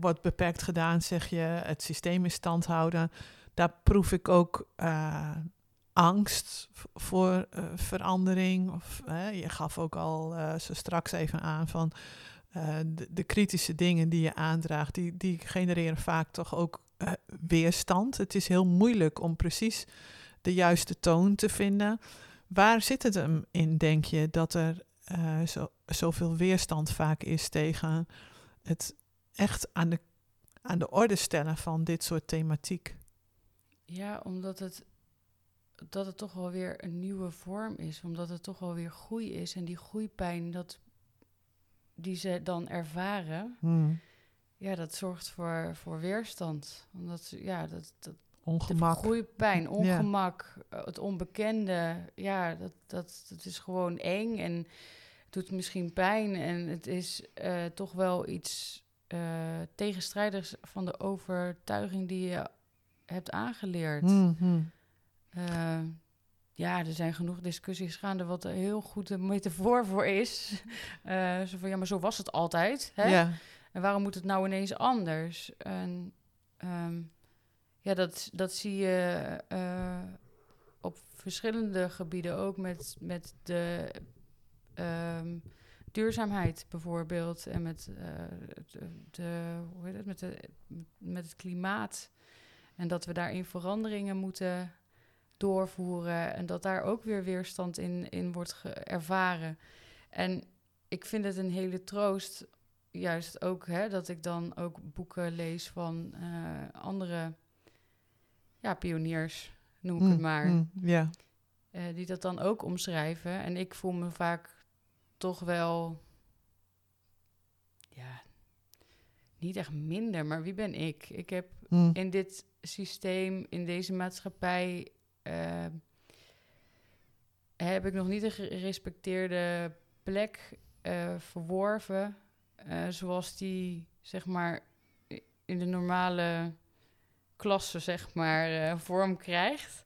A: wordt beperkt gedaan, zeg je, het systeem in stand houden. Daar proef ik ook eh, angst voor eh, verandering. Of, je gaf ook al eh, zo straks even aan van eh, de, de kritische dingen die je aandraagt, die, die genereren vaak toch ook eh, weerstand. Het is heel moeilijk om precies de juiste toon te vinden. Waar zit het hem in, denk je, dat er eh, zo, zoveel weerstand vaak is tegen het echt aan de, aan de orde stellen van dit soort thematiek?
B: Ja, omdat het, dat het toch wel weer een nieuwe vorm is. Omdat het toch wel weer groei is. En die groeipijn dat, die ze dan ervaren,
A: Hmm.
B: ja, dat zorgt voor, voor weerstand. Omdat ja, dat, dat, de
A: Ongemak.
B: groeipijn, ongemak, eh, het onbekende, ja, dat, dat, dat is gewoon eng en het doet misschien pijn. En het is eh, toch wel iets eh, tegenstrijdigs van de overtuiging die je hebt aangeleerd.
A: Hmm.
B: Eh, ja, er zijn genoeg discussies gaande wat er heel goed een metafoor voor is. Eh, zo van, ja, maar zo was het altijd. Hè?
A: Ja.
B: En waarom moet het nou ineens anders? En ehm, ja, dat, dat zie je op verschillende gebieden ook met, met de ehm, duurzaamheid bijvoorbeeld. En met, eh, de, de, hoe heet het, met, de, met het klimaat. En dat we daarin veranderingen moeten doorvoeren. En dat daar ook weer weerstand in, in wordt ervaren. En ik vind het een hele troost juist ook hè, dat ik dan ook boeken lees van eh, andere ja, pioniers, noem ik het
A: Hmm,
B: maar.
A: Ja.
B: eh, die dat dan ook omschrijven. En ik voel me vaak toch wel, ja, niet echt minder, maar wie ben ik? Ik heb
A: Hmm.
B: in dit systeem, in deze maatschappij, eh, heb ik nog niet een gerespecteerde plek eh, verworven. eh, zoals die, zeg maar, in de normale klasse, zeg maar, eh, vorm krijgt.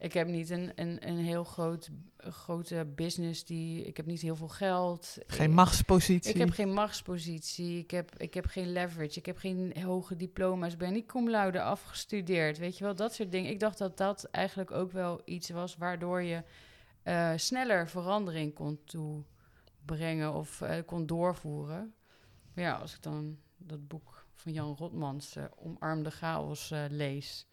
B: Ik heb niet een, een, een heel groot, grote business. Die, ik heb niet heel veel geld.
A: Geen machtspositie.
B: ik heb geen machtspositie, ik heb, ik heb geen leverage, ik heb geen hoge diploma's, ben niet cum laude afgestudeerd, weet je wel, dat soort dingen. Ik dacht dat dat eigenlijk ook wel iets was waardoor je eh, sneller verandering kon toebrengen of eh, kon doorvoeren. Maar ja, als ik dan dat boek van Jan Rotmans, eh, Omarm de Chaos, lees,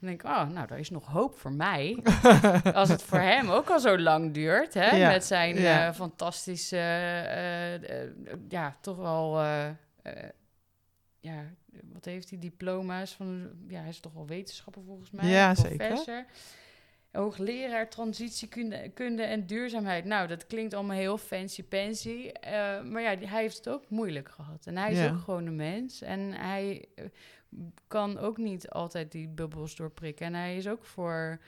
B: dan denk ik, oh, nou, daar is nog hoop voor mij. Als het voor hem ook al zo lang duurt, hè,
A: Ja,
B: met zijn
A: ja.
B: eh, fantastische, eh, eh, ja, toch wel, ja, wat heeft hij, diploma's van, ja, hij is toch wel wetenschapper volgens mij,
A: Ja, zeker.
B: professor. Hoogleraar transitiekunde kunde en duurzaamheid. Nou, dat klinkt allemaal heel fancy-pansy. eh, maar ja, hij heeft het ook moeilijk gehad. En hij is
A: Ja.
B: ook gewoon een mens. En hij kan ook niet altijd die bubbels doorprikken. En hij is ook voor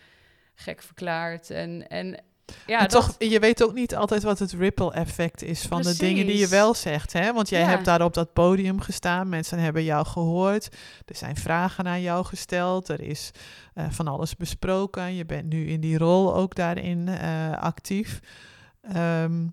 B: gek verklaard. En, en ja,
A: en
B: dat,
A: toch, je weet ook niet altijd wat het ripple effect is van de dingen die je wel zegt. Hè? Want jij
B: Ja.
A: hebt daar op dat podium gestaan, mensen hebben jou gehoord, er zijn vragen aan jou gesteld, er is eh, van alles besproken, je bent nu in die rol ook daarin eh, actief. Ehm,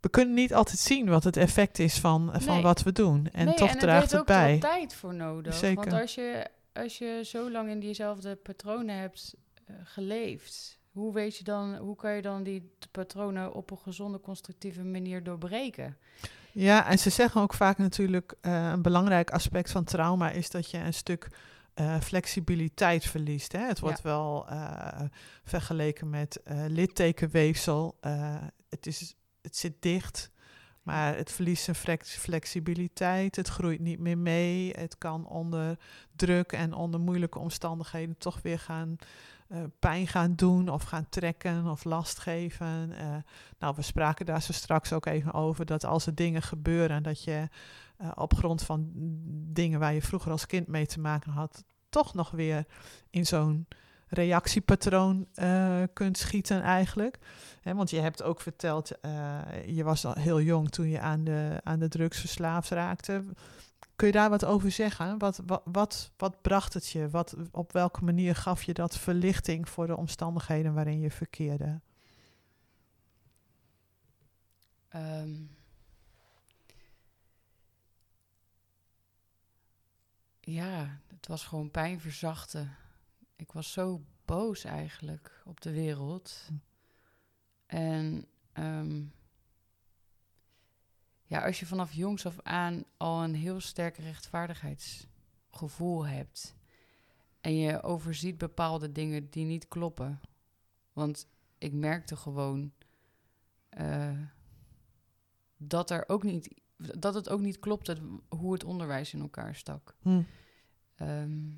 A: we kunnen niet altijd zien wat het effect is van, van
B: Nee.
A: wat we doen. En
B: nee,
A: toch
B: en er
A: draagt het
B: ook
A: bij.
B: wel tijd voor nodig.
A: Zeker.
B: Want als je, als je zo lang in diezelfde patronen hebt eh, geleefd, hoe weet je dan, hoe kan je dan die patronen op een gezonde, constructieve manier doorbreken?
A: Ja, en ze zeggen ook vaak natuurlijk, eh, een belangrijk aspect van trauma is dat je een stuk eh, flexibiliteit verliest. Hè? Het wordt wel eh, vergeleken met eh, littekenweefsel. Eh, het, is, het zit dicht, maar het verliest zijn flex- flexibiliteit. Het groeit niet meer mee. Het kan onder druk en onder moeilijke omstandigheden toch weer gaan eh, pijn gaan doen of gaan trekken of last geven. Eh, nou, we spraken daar zo straks ook even over dat als er dingen gebeuren, dat je eh, op grond van dingen waar je vroeger als kind mee te maken had, toch nog weer in zo'n reactiepatroon eh, kunt schieten eigenlijk. Want je hebt ook verteld, eh, je was al heel jong toen je aan de, aan de drugs verslaafd raakte. Kun je daar wat over zeggen? Wat, wat, wat, wat bracht het je? Wat, op welke manier gaf je dat verlichting voor de omstandigheden waarin je verkeerde?
B: Ehm, ja, het was gewoon pijn verzachten. Ik was zo boos eigenlijk op de wereld.
A: Hm.
B: En ehm, ja, als je vanaf jongs af aan al een heel sterk rechtvaardigheidsgevoel hebt en je overziet bepaalde dingen die niet kloppen. Want ik merkte gewoon eh, dat er ook niet dat het ook niet klopte hoe het onderwijs in elkaar stak.
A: Hm.
B: Ehm,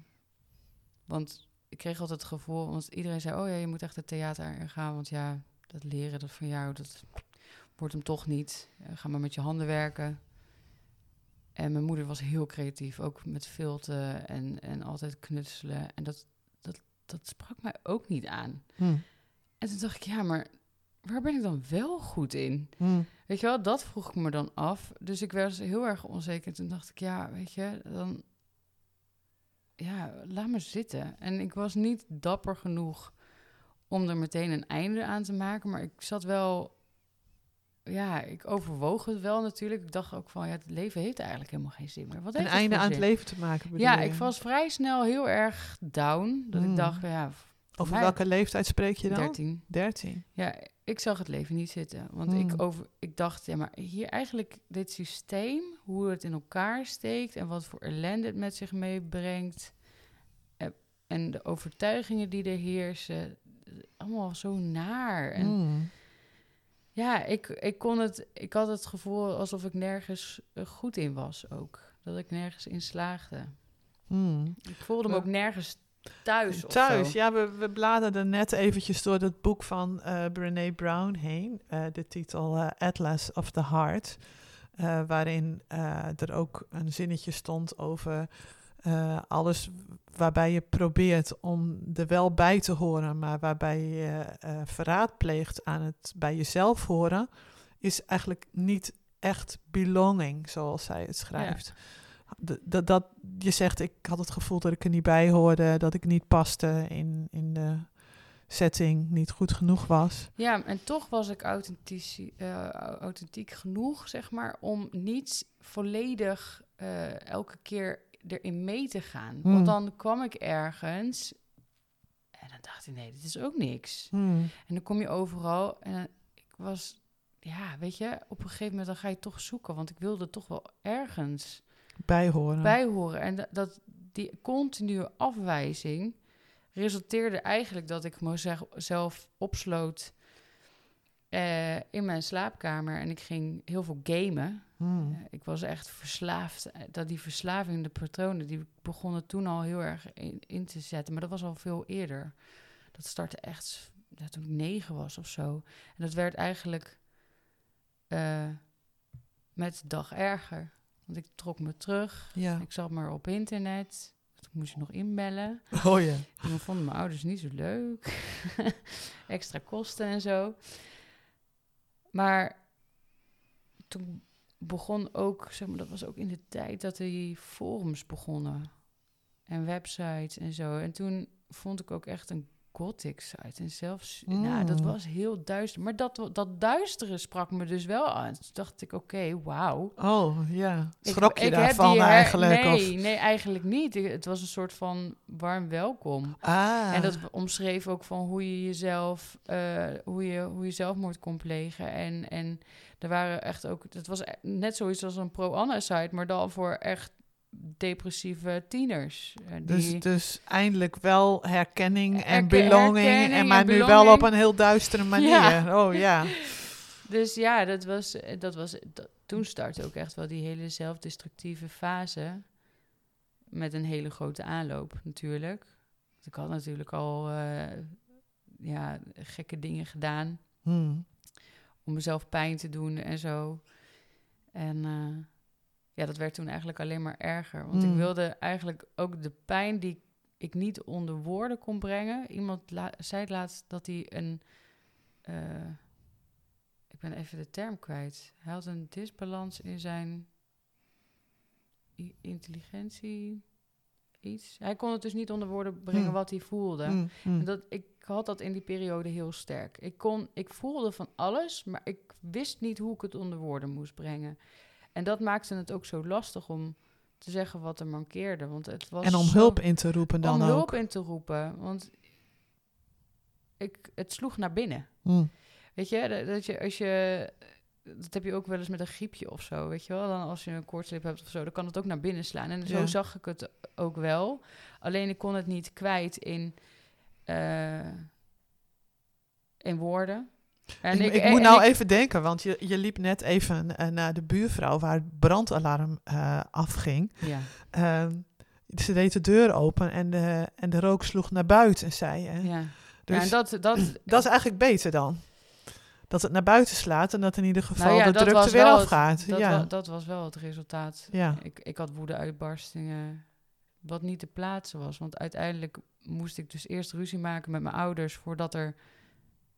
B: want ik kreeg altijd het gevoel, want iedereen zei: Oh ja, je moet echt het theater gaan. Want ja, dat leren dat van jou, dat wordt hem toch niet. Eh, ga maar met je handen werken. En mijn moeder was heel creatief, ook met filten en, en altijd knutselen. En dat, dat, dat sprak mij ook niet aan.
A: Hm.
B: En toen dacht ik: Ja, maar waar ben ik dan wel goed in?
A: Hm.
B: Weet je wel, dat vroeg ik me dan af. Dus ik werd heel erg onzeker. Toen dacht ik, ja, weet je, dan... Ja, laat me zitten. En ik was niet dapper genoeg om er meteen een einde aan te maken. Maar ik zat wel... Ja, ik overwoog het wel natuurlijk. Ik dacht ook van, ja, het leven heeft eigenlijk helemaal geen zin meer. Wat
A: Een einde aan het leven te maken. bedoel
B: Ja,
A: je?
B: ik was vrij snel heel erg down. Dat
A: Mm.
B: ik dacht, ja,
A: Over
B: mij-
A: welke leeftijd spreek je dan?
B: 13.
A: 13.
B: Ja, ik zag het leven niet zitten. Want
A: Hmm.
B: ik, over, ik dacht, ja, maar hier eigenlijk dit systeem, hoe het in elkaar steekt en wat voor ellende het met zich meebrengt. eh, En de overtuigingen die er heersen, allemaal zo naar. En
A: Mm.
B: ja, ik, ik kon het, ik had het gevoel alsof ik nergens eh, goed in was ook. Dat ik nergens in slaagde.
A: Mm.
B: Ik voelde me ook nergens thuis. of
A: Thuis,
B: zo.
A: ja, we, we bladerden net eventjes door het boek van eh Brene Brown heen. eh, de titel eh, Atlas of the Heart. waarin er ook een zinnetje stond over alles waarbij je probeert om er wel bij te horen, maar waarbij je verraad pleegt aan het bij jezelf horen, is eigenlijk niet echt belonging, zoals zij het schrijft. D- Dat, dat, je zegt, ik had het gevoel dat ik er niet bij hoorde, dat ik niet paste in, in de setting, niet goed genoeg was.
B: Ja, en toch was ik authentiek, eh, authentiek genoeg, zeg maar, om niet volledig eh, elke keer erin mee te gaan.
A: Hmm.
B: Want dan kwam ik ergens en dan dacht ik, nee, dit is ook niks.
A: Hmm.
B: En dan kom je overal en ik was, ja, weet je, op een gegeven moment dan ga je toch zoeken, want ik wilde toch wel ergens
A: Bijhoren.
B: bij horen. En dat, dat die continue afwijzing resulteerde eigenlijk dat ik mezelf opsloot eh, in mijn slaapkamer en ik ging heel veel gamen.
A: Hmm.
B: Eh, ik was echt verslaafd. Eh, Dat die verslaving, de patronen, die begonnen toen al heel erg in, in te zetten. Maar dat was al veel eerder. Dat startte echt ja, toen ik negen was of zo. En dat werd eigenlijk met de dag erger. Want ik trok me terug.
A: Ja.
B: Ik zat maar op internet. Toen moest je nog inbellen.
A: Oh ja.
B: En dan vonden mijn ouders niet zo leuk. Extra kosten en zo. Maar toen begon ook, zeg maar, dat was ook in de tijd dat die forums begonnen. En websites en zo. En toen vond ik ook echt een gothic site. En zelfs, nou, dat
A: Mm.
B: was heel duister. Maar dat, dat duistere sprak me dus wel aan. Toen dacht ik, oké, wauw.
A: Oh ja. Schrok je
B: ik
A: daarvan
B: her-
A: eigenlijk?
B: Nee,
A: Of?
B: nee, eigenlijk niet. Ik- Het was een soort van warm welkom.
A: Ah.
B: En dat omschreef ook van hoe je jezelf, eh, hoe je, hoe je zelfmoord kon plegen. En, en er waren echt ook, het was e- net zoiets als een pro-Anna-site, maar dan voor echt depressieve tieners. eh, die,
A: Dus, dus eindelijk wel herkenning en belonging.
B: herkenning
A: En maar
B: en
A: nu wel op een heel duistere manier.
B: Ja.
A: Oh ja.
B: Dus ja, dat was, eh, dat was, dat- toen startte ook echt wel die hele zelfdestructieve fase. Met een hele grote aanloop natuurlijk. Want Ik had natuurlijk al eh, ja, gekke dingen gedaan.
A: Hmm.
B: om mezelf pijn te doen en zo. En eh, ja, dat werd toen eigenlijk alleen maar erger. Want ik
A: Mm.
B: wilde eigenlijk ook de pijn die ik niet onder woorden kon brengen. Iemand zei laatst dat hij een... eh, ik ben even de term kwijt. Hij had een disbalans in zijn intelligentie, iets. Hij kon het dus niet onder woorden brengen
A: Mm.
B: wat hij voelde.
A: Hmm. Hmm.
B: En dat, ik had dat in die periode heel sterk. Ik, kon, ik voelde van alles, maar ik wist niet hoe ik het onder woorden moest brengen. En dat maakte het ook zo lastig om te zeggen wat er mankeerde. Want het was
A: En om hulp in te roepen dan
B: om
A: ook.
B: hulp in te roepen. Want ik, het sloeg naar binnen.
A: Hmm.
B: Weet je, dat, dat je als je... Dat heb je ook wel eens met een griepje of zo, weet je wel? Dan als je een koortslip hebt of zo, dan kan het ook naar binnen slaan. En zo
A: Ja.
B: zag ik het ook wel. Alleen ik kon het niet kwijt in, eh, in woorden. En
A: ik, ik moet
B: en
A: nou
B: ik-
A: even denken, want je, je liep net even eh, naar de buurvrouw waar het brandalarm eh, afging.
B: Ja,
A: Ehm, ze deed de deur open en de, en de rook sloeg naar buiten, zei je.
B: ja.
A: Dus
B: ja, en dat, dat,
A: dat is eigenlijk beter dan. Dat het naar buiten slaat en dat in ieder geval
B: Nou ja,
A: de drukte weer
B: het-
A: afgaat.
B: dat,
A: ja.
B: dat was wel het resultaat.
A: ja.
B: Ik, ik had woede-uitbarstingen, wat niet te plaatsen was. Want uiteindelijk moest ik dus eerst ruzie maken met mijn ouders... voordat, er,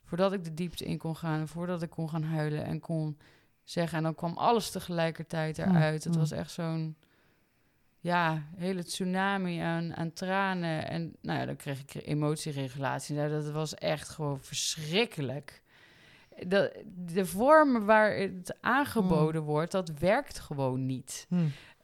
B: voordat ik de diepte in kon gaan... voordat ik kon gaan huilen en kon zeggen. En dan kwam alles tegelijkertijd
A: Mm,
B: eruit. Het
A: mm.
B: was echt zo'n... Ja, hele tsunami aan, aan tranen. En nou ja, dan kreeg ik emotieregulatie. Nou, dat was echt gewoon verschrikkelijk. De, de vorm waar het aangeboden wordt, dat werkt gewoon niet.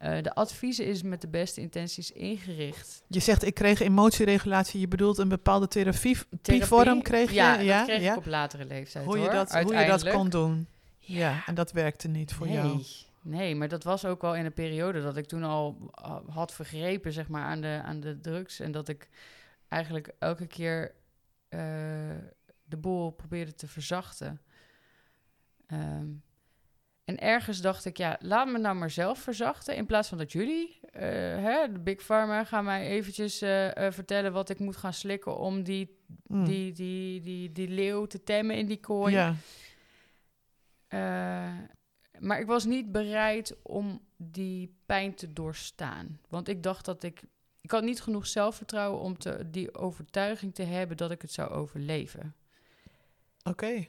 B: Eh, de adviezen is met de beste intenties ingericht.
A: Je zegt, ik kreeg emotieregulatie. Je bedoelt een bepaalde therapievorm kreeg je?
B: Ja,
A: ja,
B: dat kreeg
A: ja.
B: ik op latere leeftijd
A: Hoe, je
B: hoor,
A: dat, hoe je dat kon doen. Ja. en dat werkte niet voor
B: nee,
A: jou.
B: Nee, maar dat was ook wel in een periode dat ik toen al had vergrepen zeg maar, aan, de, aan de drugs. En dat ik eigenlijk elke keer eh, de boel probeerde te verzachten. Ehm, en ergens dacht ik, ja, laat me nou maar zelf verzachten. In plaats van dat jullie, eh, hè, de Big Pharma, gaan mij eventjes eh, eh, vertellen wat ik moet gaan slikken om die,
A: Hm.
B: die, die, die, die leeuw te temmen in die kooi.
A: ja.
B: Maar ik was niet bereid om die pijn te doorstaan. Want ik dacht dat ik. Ik had niet genoeg zelfvertrouwen om te, die overtuiging te hebben dat ik het zou overleven.
A: Oké.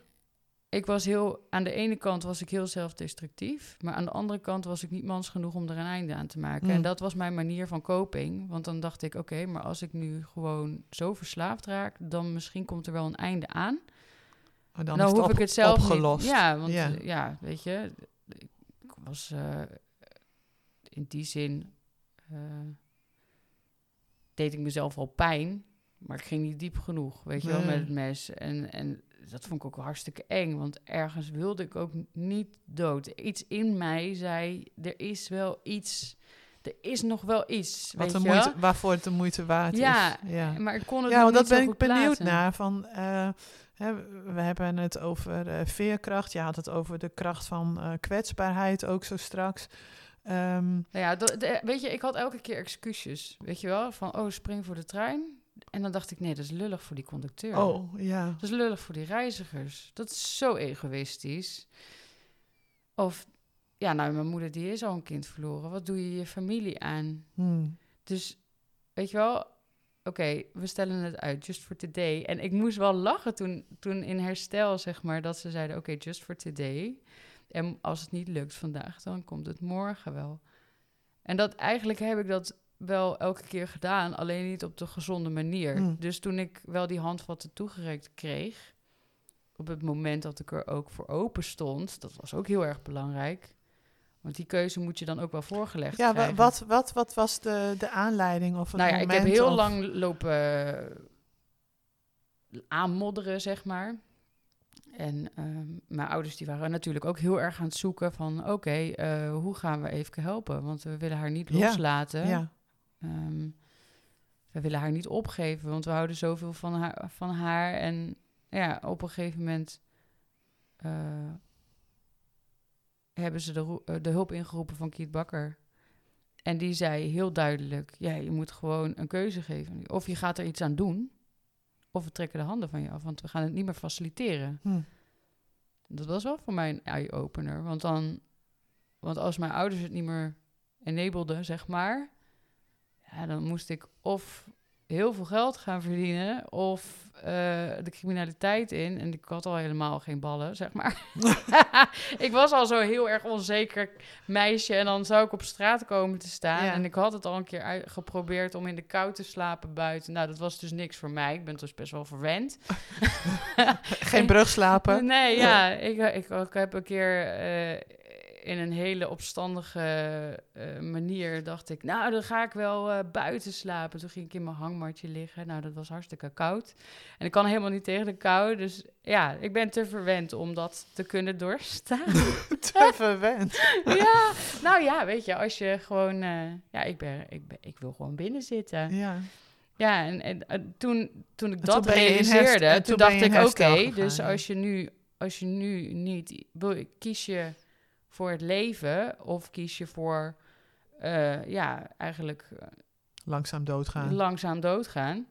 B: Ik was heel. Aan de ene kant was ik heel zelfdestructief. Maar aan de andere kant was ik niet mans genoeg om er een einde aan te maken.
A: Mm.
B: En dat was mijn manier van coping. Want dan dacht ik: oké, maar als ik nu gewoon zo verslaafd raak. dan misschien komt er wel een einde aan.
A: Maar
B: Dan,
A: dan, is
B: hoef ik het zelf
A: opgelost.
B: niet. Ja, want
A: Ja.
B: ja. weet je, ik was eh, in die zin eh, deed ik mezelf al pijn, maar ik ging niet diep genoeg, weet je wel, met het mes. En, en dat vond ik ook hartstikke eng, want ergens wilde ik ook niet dood. Iets in mij zei, er is wel iets, er is nog wel iets,
A: Wat
B: weet
A: de
B: je wel?
A: moeite, waarvoor het de moeite waard
B: Ja,
A: is. Ja,
B: Maar ik kon het
A: ja
B: nog
A: want dat ben ik benieuwd
B: plaatsen.
A: naar. Van, eh, we hebben het over eh, veerkracht. Je had het over de kracht van eh, kwetsbaarheid ook zo straks. Ehm,
B: Nou ja, dat- de- weet je, ik had elke keer excuses. Weet je wel, van oh, spring voor de trein. En dan dacht ik, nee, dat is lullig voor die conducteur.
A: oh, ja.
B: Dat is lullig voor die reizigers. Dat is zo egoïstisch. Of, ja, nou, mijn moeder die is al een kind verloren. Wat doe je je familie aan?
A: Hmm.
B: Dus, weet je wel, oké, we stellen het uit, just for today. En ik moest wel lachen toen, toen in herstel, zeg maar, dat ze zeiden, oké, just for today. En als het niet lukt vandaag, dan komt het morgen wel. En dat eigenlijk heb ik dat wel elke keer gedaan, alleen niet op de gezonde manier.
A: Mm.
B: Dus toen ik wel die handvatten toegereikt kreeg, op het moment dat ik er ook voor open stond, dat was ook heel erg belangrijk. Want die keuze moet je dan ook wel voorgelegd
A: Ja, wa-
B: krijgen.
A: wat, wat, wat was de, de aanleiding of
B: Nou ja, ik
A: moment?
B: heb heel
A: of-
B: lang lopen eh, aanmodderen, zeg maar. En ehm, mijn ouders die waren natuurlijk ook heel erg aan het zoeken van... oké, eh, hoe gaan we Eefke helpen? Want we willen haar niet
A: Ja,
B: loslaten.
A: Ja,
B: Ehm, we willen haar niet opgeven, want we houden zoveel van haar. Van haar. En ja, op een gegeven moment eh, hebben ze de, eh, de hulp ingeroepen van Kiet Bakker. En die zei heel duidelijk: ja, je moet gewoon een keuze geven. Of je gaat er iets aan doen, of we trekken de handen van je af, want we gaan het niet meer faciliteren.
A: Hm.
B: Dat was wel voor mij een eye-opener. Want, dan, want als mijn ouders het niet meer enableden, zeg maar... Ja, dan moest ik of heel veel geld gaan verdienen... of eh, de criminaliteit in. En ik had al helemaal geen ballen, zeg maar. ik was al zo heel erg onzeker meisje... en dan zou ik op straat komen te staan.
A: Ja.
B: En ik had het al een keer uit- geprobeerd om in de kou te slapen buiten. Nou, dat was dus niks voor mij. Ik ben dus best wel verwend.
A: Geen brug slapen.
B: Nee, ja. Ik, ik, ik heb een keer eh, in een hele opstandige eh, manier dacht ik... nou, dan ga ik wel eh, buiten slapen. Toen ging ik in mijn hangmatje liggen. Nou, dat was hartstikke koud. En ik kan helemaal niet tegen de kou. Dus ja, ik ben te verwend om dat te kunnen doorstaan.
A: Te verwend.
B: ja, nou ja, weet je, als je gewoon... eh, ja, ik, ben, ik, ben, ik wil gewoon binnen zitten.
A: Ja.
B: Ja, en, en toen, toen ik
A: En
B: dat
A: toen
B: realiseerde,
A: en
B: toen, dacht ik, oké, dus als je nu, als je nu niet, wil- kies je voor het leven of kies je voor, eh, ja, eigenlijk eh,
A: Langzaam doodgaan.
B: langzaam doodgaan.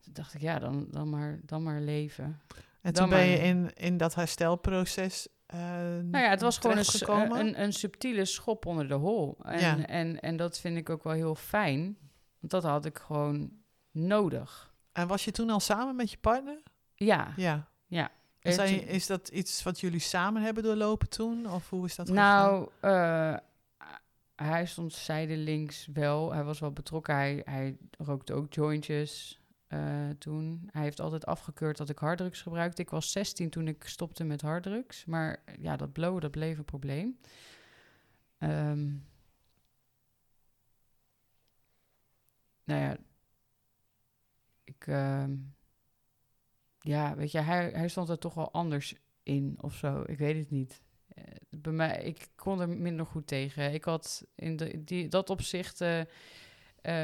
B: Toen dacht ik, ja, dan, dan, maar, dan maar leven.
A: en
B: dan
A: toen ben je in, in dat herstelproces eh
B: Nou ja, het was gewoon een, een, een subtiele schop onder de hol. En,
A: Ja.
B: en, en dat vind ik ook wel heel fijn, want dat had ik gewoon nodig.
A: En was je toen al samen met je partner?
B: Ja,
A: Ja.
B: Ja.
A: Zijn, is dat iets wat jullie samen hebben doorlopen toen? Of hoe is dat gegaan?
B: Nou, eh, hij stond zijdelings wel. Hij was wel betrokken. Hij, hij rookte ook jointjes eh, toen. Hij heeft altijd afgekeurd dat ik harddrugs gebruikte. Ik was 16 toen ik stopte met harddrugs. Maar ja, dat blowen, dat bleef een probleem. Ehm, nou ja, ik... ehm, ja, weet je, hij, hij stond er toch wel anders in of zo. Ik weet het niet. Eh, bij mij, ik kon er minder goed tegen. Ik had in de, die, dat opzicht eh, eh,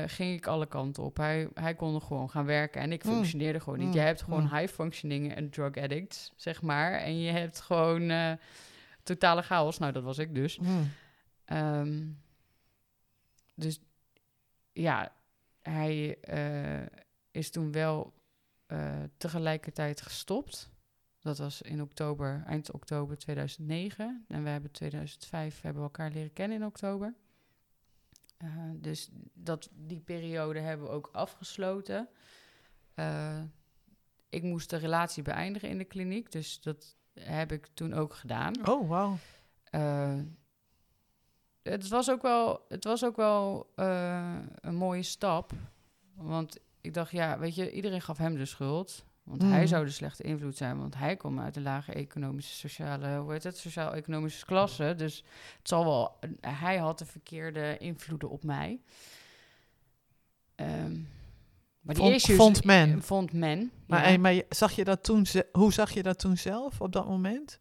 B: ging ik alle kanten op. Hij, hij kon er gewoon gaan werken en ik
A: Mm.
B: functioneerde gewoon niet.
A: Mm.
B: Je hebt gewoon
A: Mm.
B: high functioning en drug addicts, zeg maar. En je hebt gewoon totale chaos. Nou, dat was ik dus.
A: Hm.
B: Ehm, dus ja, hij is toen wel eh, tegelijkertijd gestopt. Dat was in oktober, eind oktober 2009. En we hebben 2005 hebben we elkaar leren kennen in oktober. Uh, dus dat, die periode hebben we ook afgesloten. Uh, ik moest de relatie beëindigen in de kliniek, dus dat heb ik toen ook gedaan.
A: Oh, wow. Uh,
B: het was ook wel, het was ook wel een mooie stap. Want ik dacht, ja, weet je, iedereen gaf hem de schuld. Want hij mm. zou de slechte invloed zijn, want hij komt uit de lage economische, sociale, hoe heet het, sociaal-economische klasse. Dus het zal wel, hij had de verkeerde invloeden op mij. Um,
A: maar die vond, issues, vond men.
B: Vond men.
A: Maar, ja. maar zag je dat toen, hoe zag je dat toen zelf op dat moment?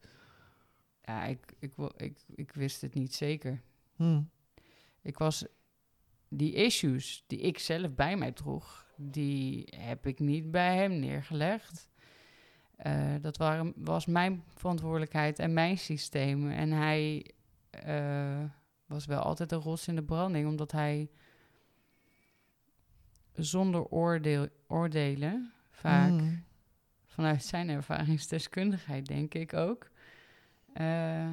B: Ja, ik, ik, ik, ik wist het niet zeker.
A: Hmm.
B: Ik was die issues die ik zelf bij mij droeg, die heb ik niet bij hem neergelegd. Uh, dat waren, was mijn verantwoordelijkheid en mijn systeem. En hij uh, was wel altijd een ros in de branding, omdat hij zonder oordeel, oordelen, vaak mm. vanuit zijn ervaringsdeskundigheid, denk ik ook, uh,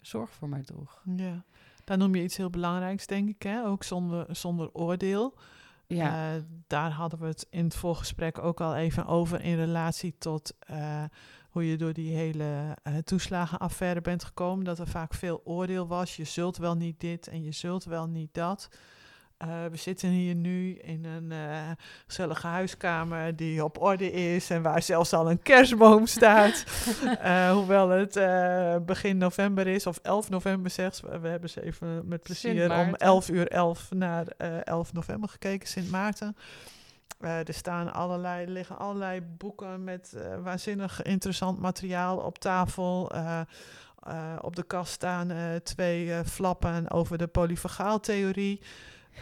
B: zorg voor mij droeg.
A: Ja, daar noem je iets heel belangrijks, denk ik, hè? ook zonder, zonder oordeel. Ja. Uh, daar hadden we het in het voorgesprek ook al even over in relatie tot uh, hoe je door die hele uh, toeslagenaffaire bent gekomen. Dat er vaak veel oordeel was. Je zult wel niet dit en je zult wel niet dat. Uh, we zitten hier nu in een uh, gezellige huiskamer die op orde is en waar zelfs al een kerstboom staat. uh, hoewel het begin november is, of 11 november zegt We hebben ze even met plezier om 11 uur 11 naar 11 november gekeken, Sint Maarten. er staan allerlei, liggen allerlei boeken met waanzinnig interessant materiaal op tafel. op de kast staan twee flappen over de polyfagaaltheorie.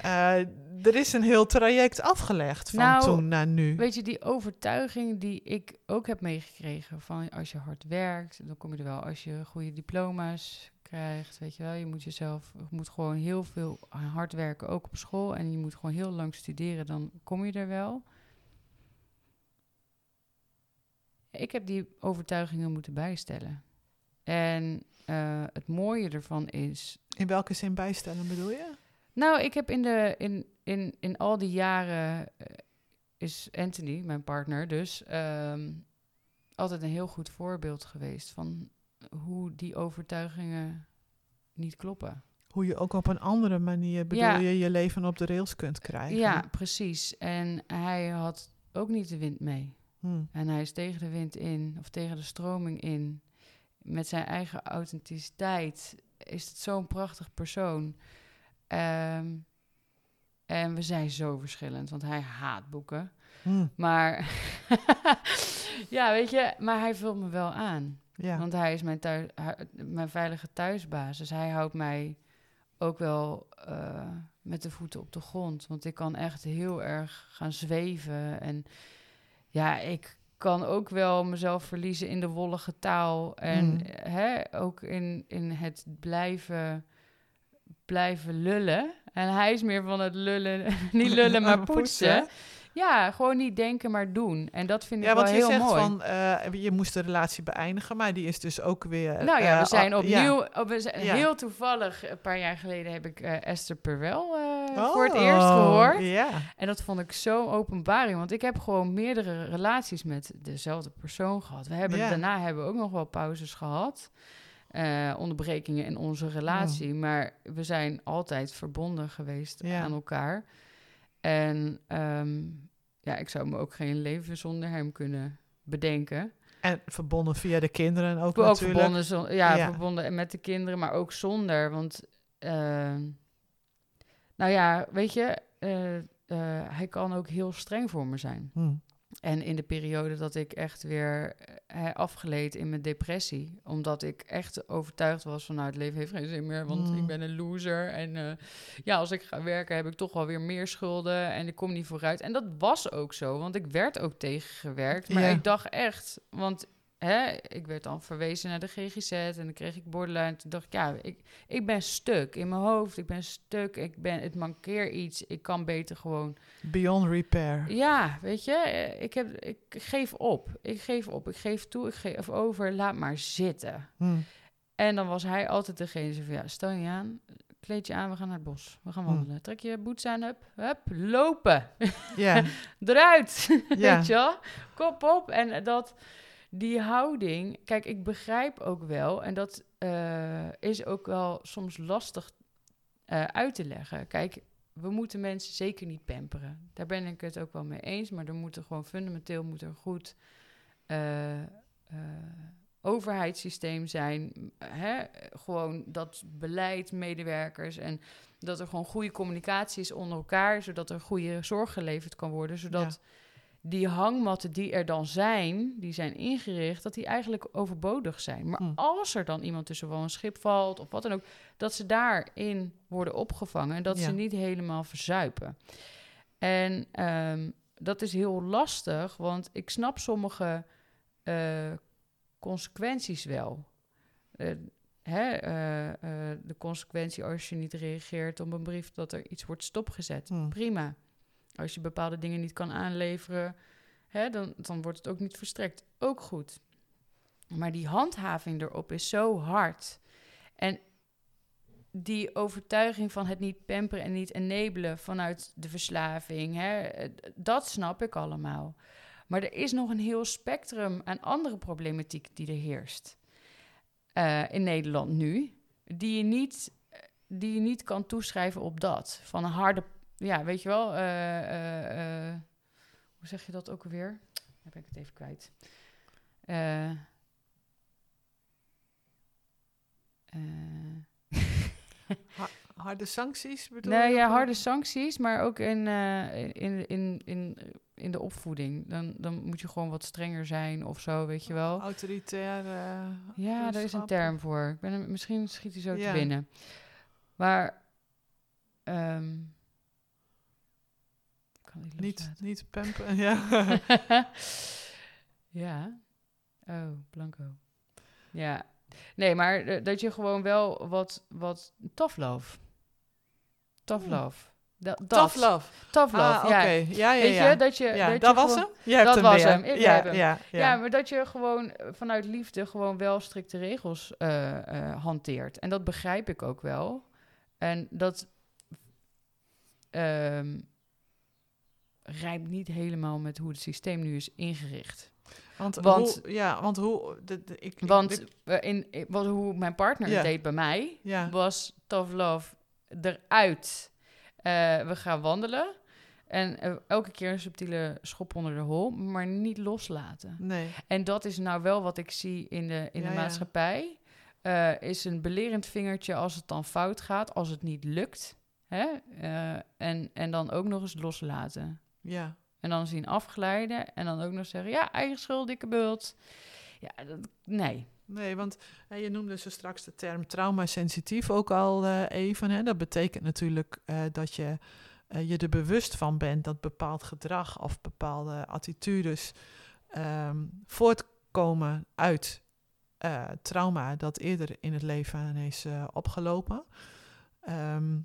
A: Uh, er is een heel traject afgelegd van nou, toen naar nu.
B: Weet je, die overtuiging die ik ook heb meegekregen van als je hard werkt, dan kom je er wel. Als je goede diploma's krijgt, weet je wel, je moet jezelf, je moet gewoon heel veel hard werken, ook op school. En je moet gewoon heel lang studeren, dan kom je er wel. Ik heb die overtuigingen moeten bijstellen. En uh, het mooie ervan is.
A: In welke zin bijstellen bedoel je?
B: Nou, ik heb in, de, in, in, in al die jaren uh, is Anthony, mijn partner, dus um, altijd een heel goed voorbeeld geweest van hoe die overtuigingen niet kloppen.
A: Hoe je ook op een andere manier, bedoel ja. je, je leven op de rails kunt krijgen.
B: Ja, precies. En hij had ook niet de wind mee.
A: Hmm.
B: En hij is tegen de wind in, of tegen de stroming in. Met zijn eigen authenticiteit is het zo'n prachtig persoon. Um, en we zijn zo verschillend, want hij haat boeken.
A: Hmm.
B: Maar ja, weet je, maar hij vult me wel aan.
A: Ja.
B: Want hij is mijn, thuis, mijn veilige thuisbasis. Hij houdt mij ook wel uh, met de voeten op de grond. Want ik kan echt heel erg gaan zweven. En ja, ik kan ook wel mezelf verliezen in de wollige taal. En mm. hè, ook in, in het blijven blijven lullen. En hij is meer van het lullen, niet lullen, maar poetsen. Ja, gewoon niet denken, maar doen. En dat vind ik ja, wel heel mooi. Ja, want je
A: zegt van, uh, je moest de relatie beëindigen, maar die is dus ook weer...
B: Nou ja, we eh, zijn opnieuw... Ja. we zijn, Heel toevallig, een paar jaar geleden heb ik uh, Esther Perwel oh, voor het eerst gehoord.
A: Ja.
B: En dat vond ik zo openbaring, want ik heb gewoon meerdere relaties met dezelfde persoon gehad. We hebben, Daarna hebben we ook nog wel pauzes gehad uh, onderbrekingen in onze relatie. Maar we zijn altijd verbonden geweest aan elkaar. En um, ja, ik zou me ook geen leven zonder hem kunnen bedenken.
A: En verbonden via de kinderen ook, ook
B: natuurlijk. Verbonden, ja, ja, verbonden met de kinderen, maar ook zonder. Want, uh, nou ja, weet je, uh, hij kan ook heel streng voor me zijn.
A: Hmm.
B: En in de periode dat ik echt weer uh, afgeleid in mijn depressie, omdat ik echt overtuigd was van nou het leven heeft geen zin meer, want ik mm. ben een loser en uh, ja als ik ga werken heb ik toch wel weer meer schulden en ik kom niet vooruit. En dat was ook zo, want ik werd ook tegengewerkt, maar ik dacht echt, want hè, ik werd dan verwezen naar de GGZ en dan kreeg ik borderline. Toen dacht ik, ja, ik, ik ben stuk in mijn hoofd. Ik ben stuk, ik ben, het mankeer iets. Ik kan beter gewoon...
A: Beyond repair.
B: Ja, weet je, eh, ik, heb, ik geef op. Ik geef op, ik geef toe, ik geef over. Laat maar zitten.
A: Hm.
B: En dan was hij altijd degene die van, ja, stel je aan, kleed je aan, we gaan naar het bos. We gaan
A: Hm.
B: wandelen. Trek je boots aan, hup, hup, lopen.
A: Ja,
B: Eruit, weet je wel? Kop op. En dat, die houding, kijk, ik begrijp ook wel, en dat eh, is ook wel soms lastig eh, uit te leggen. Kijk, we moeten mensen zeker niet pamperen. Daar ben ik het ook wel mee eens, maar er moeten gewoon fundamenteel moet er goed eh, overheidssysteem zijn. Hè? Gewoon dat beleid, medewerkers en dat er gewoon goede communicatie is onder elkaar, zodat er goede zorg geleverd kan worden, zodat die hangmatten die er dan zijn, die zijn ingericht, dat die eigenlijk overbodig zijn. Maar
A: Hm.
B: als er dan iemand tussen wel een schip valt of wat dan ook, dat ze daarin worden opgevangen en dat
A: Ja.
B: ze niet helemaal verzuipen. En ehm, dat is heel lastig, want ik snap sommige eh, consequenties wel. Eh, hè, eh, de consequentie als je niet reageert op een brief dat er iets wordt stopgezet.
A: Hm.
B: Prima. Als je bepaalde dingen niet kan aanleveren, hè, dan, dan wordt het ook niet verstrekt. Ook goed. Maar die handhaving erop is zo hard. En die overtuiging van het niet pamperen en niet enabelen vanuit de verslaving, hè, eh, dat snap ik allemaal. Maar er is nog een heel spectrum aan andere problematiek die er heerst eh, in Nederland nu, die je niet, die je niet kan toeschrijven op dat. Van een harde, ja, weet je wel, eh, eh, eh, hoe zeg je dat ook alweer? Dan ben ik het even kwijt.
A: Harde sancties bedoel
B: Nee,
A: je?
B: ja, harde sancties, maar ook in, in, in, in, in de opvoeding. Dan, dan moet je gewoon wat strenger zijn of zo, weet je wel.
A: Autoritair. eh,
B: Ja, daar is een term voor. Ik ben misschien schiet hij zo
A: Ja.
B: te binnen. Maar... ehm, niet
A: Niet, niet pampen. Ja.
B: ja. Oh, blanco. Ja. Nee, maar dat je gewoon wel wat, wat tough love. Tough love. Dat, dat.
A: Tough love.
B: Tough love,
A: Ah, oké.
B: ja.
A: Ja, ja,
B: Weet
A: ja.
B: je, dat je...
A: ja,
B: dat,
A: dat
B: je
A: was
B: gewoon-
A: hem? Je hebt
B: Dat
A: hem
B: was
A: weer.
B: hem, ik
A: ja,
B: hem.
A: Ja, ja.
B: Ja. maar dat je gewoon eh, vanuit liefde gewoon wel strikte regels eh, eh, hanteert. En dat begrijp ik ook wel. En dat ehm rijmt niet helemaal met hoe het systeem nu is ingericht.
A: Want,
B: Want-
A: hoe, ja, want hoe... De, de, ik,
B: Want
A: ik-
B: in, in- wat, hoe mijn partner het deed bij mij, was tough love eruit. Eh, we gaan wandelen. En eh, elke keer een subtiele schop onder de hol, maar niet loslaten.
A: Nee.
B: En dat is nou wel wat ik zie in de, in
A: Ja,
B: de
A: ja.
B: maatschappij. Eh, is een belerend vingertje als het dan fout gaat, als het niet lukt. Hè? En, en dan ook nog eens loslaten.
A: Ja.
B: En dan zien afglijden en dan ook nog zeggen, ja, eigen schuld, dikke bult. Ja, dat, nee.
A: Nee, want hè, je noemde zo straks de term traumasensitief ook al eh, even. Hè. Dat betekent natuurlijk eh, dat je eh, je er bewust van bent dat bepaald gedrag of bepaalde attitudes ehm, voortkomen uit trauma dat eerder in het leven is opgelopen. Ehm,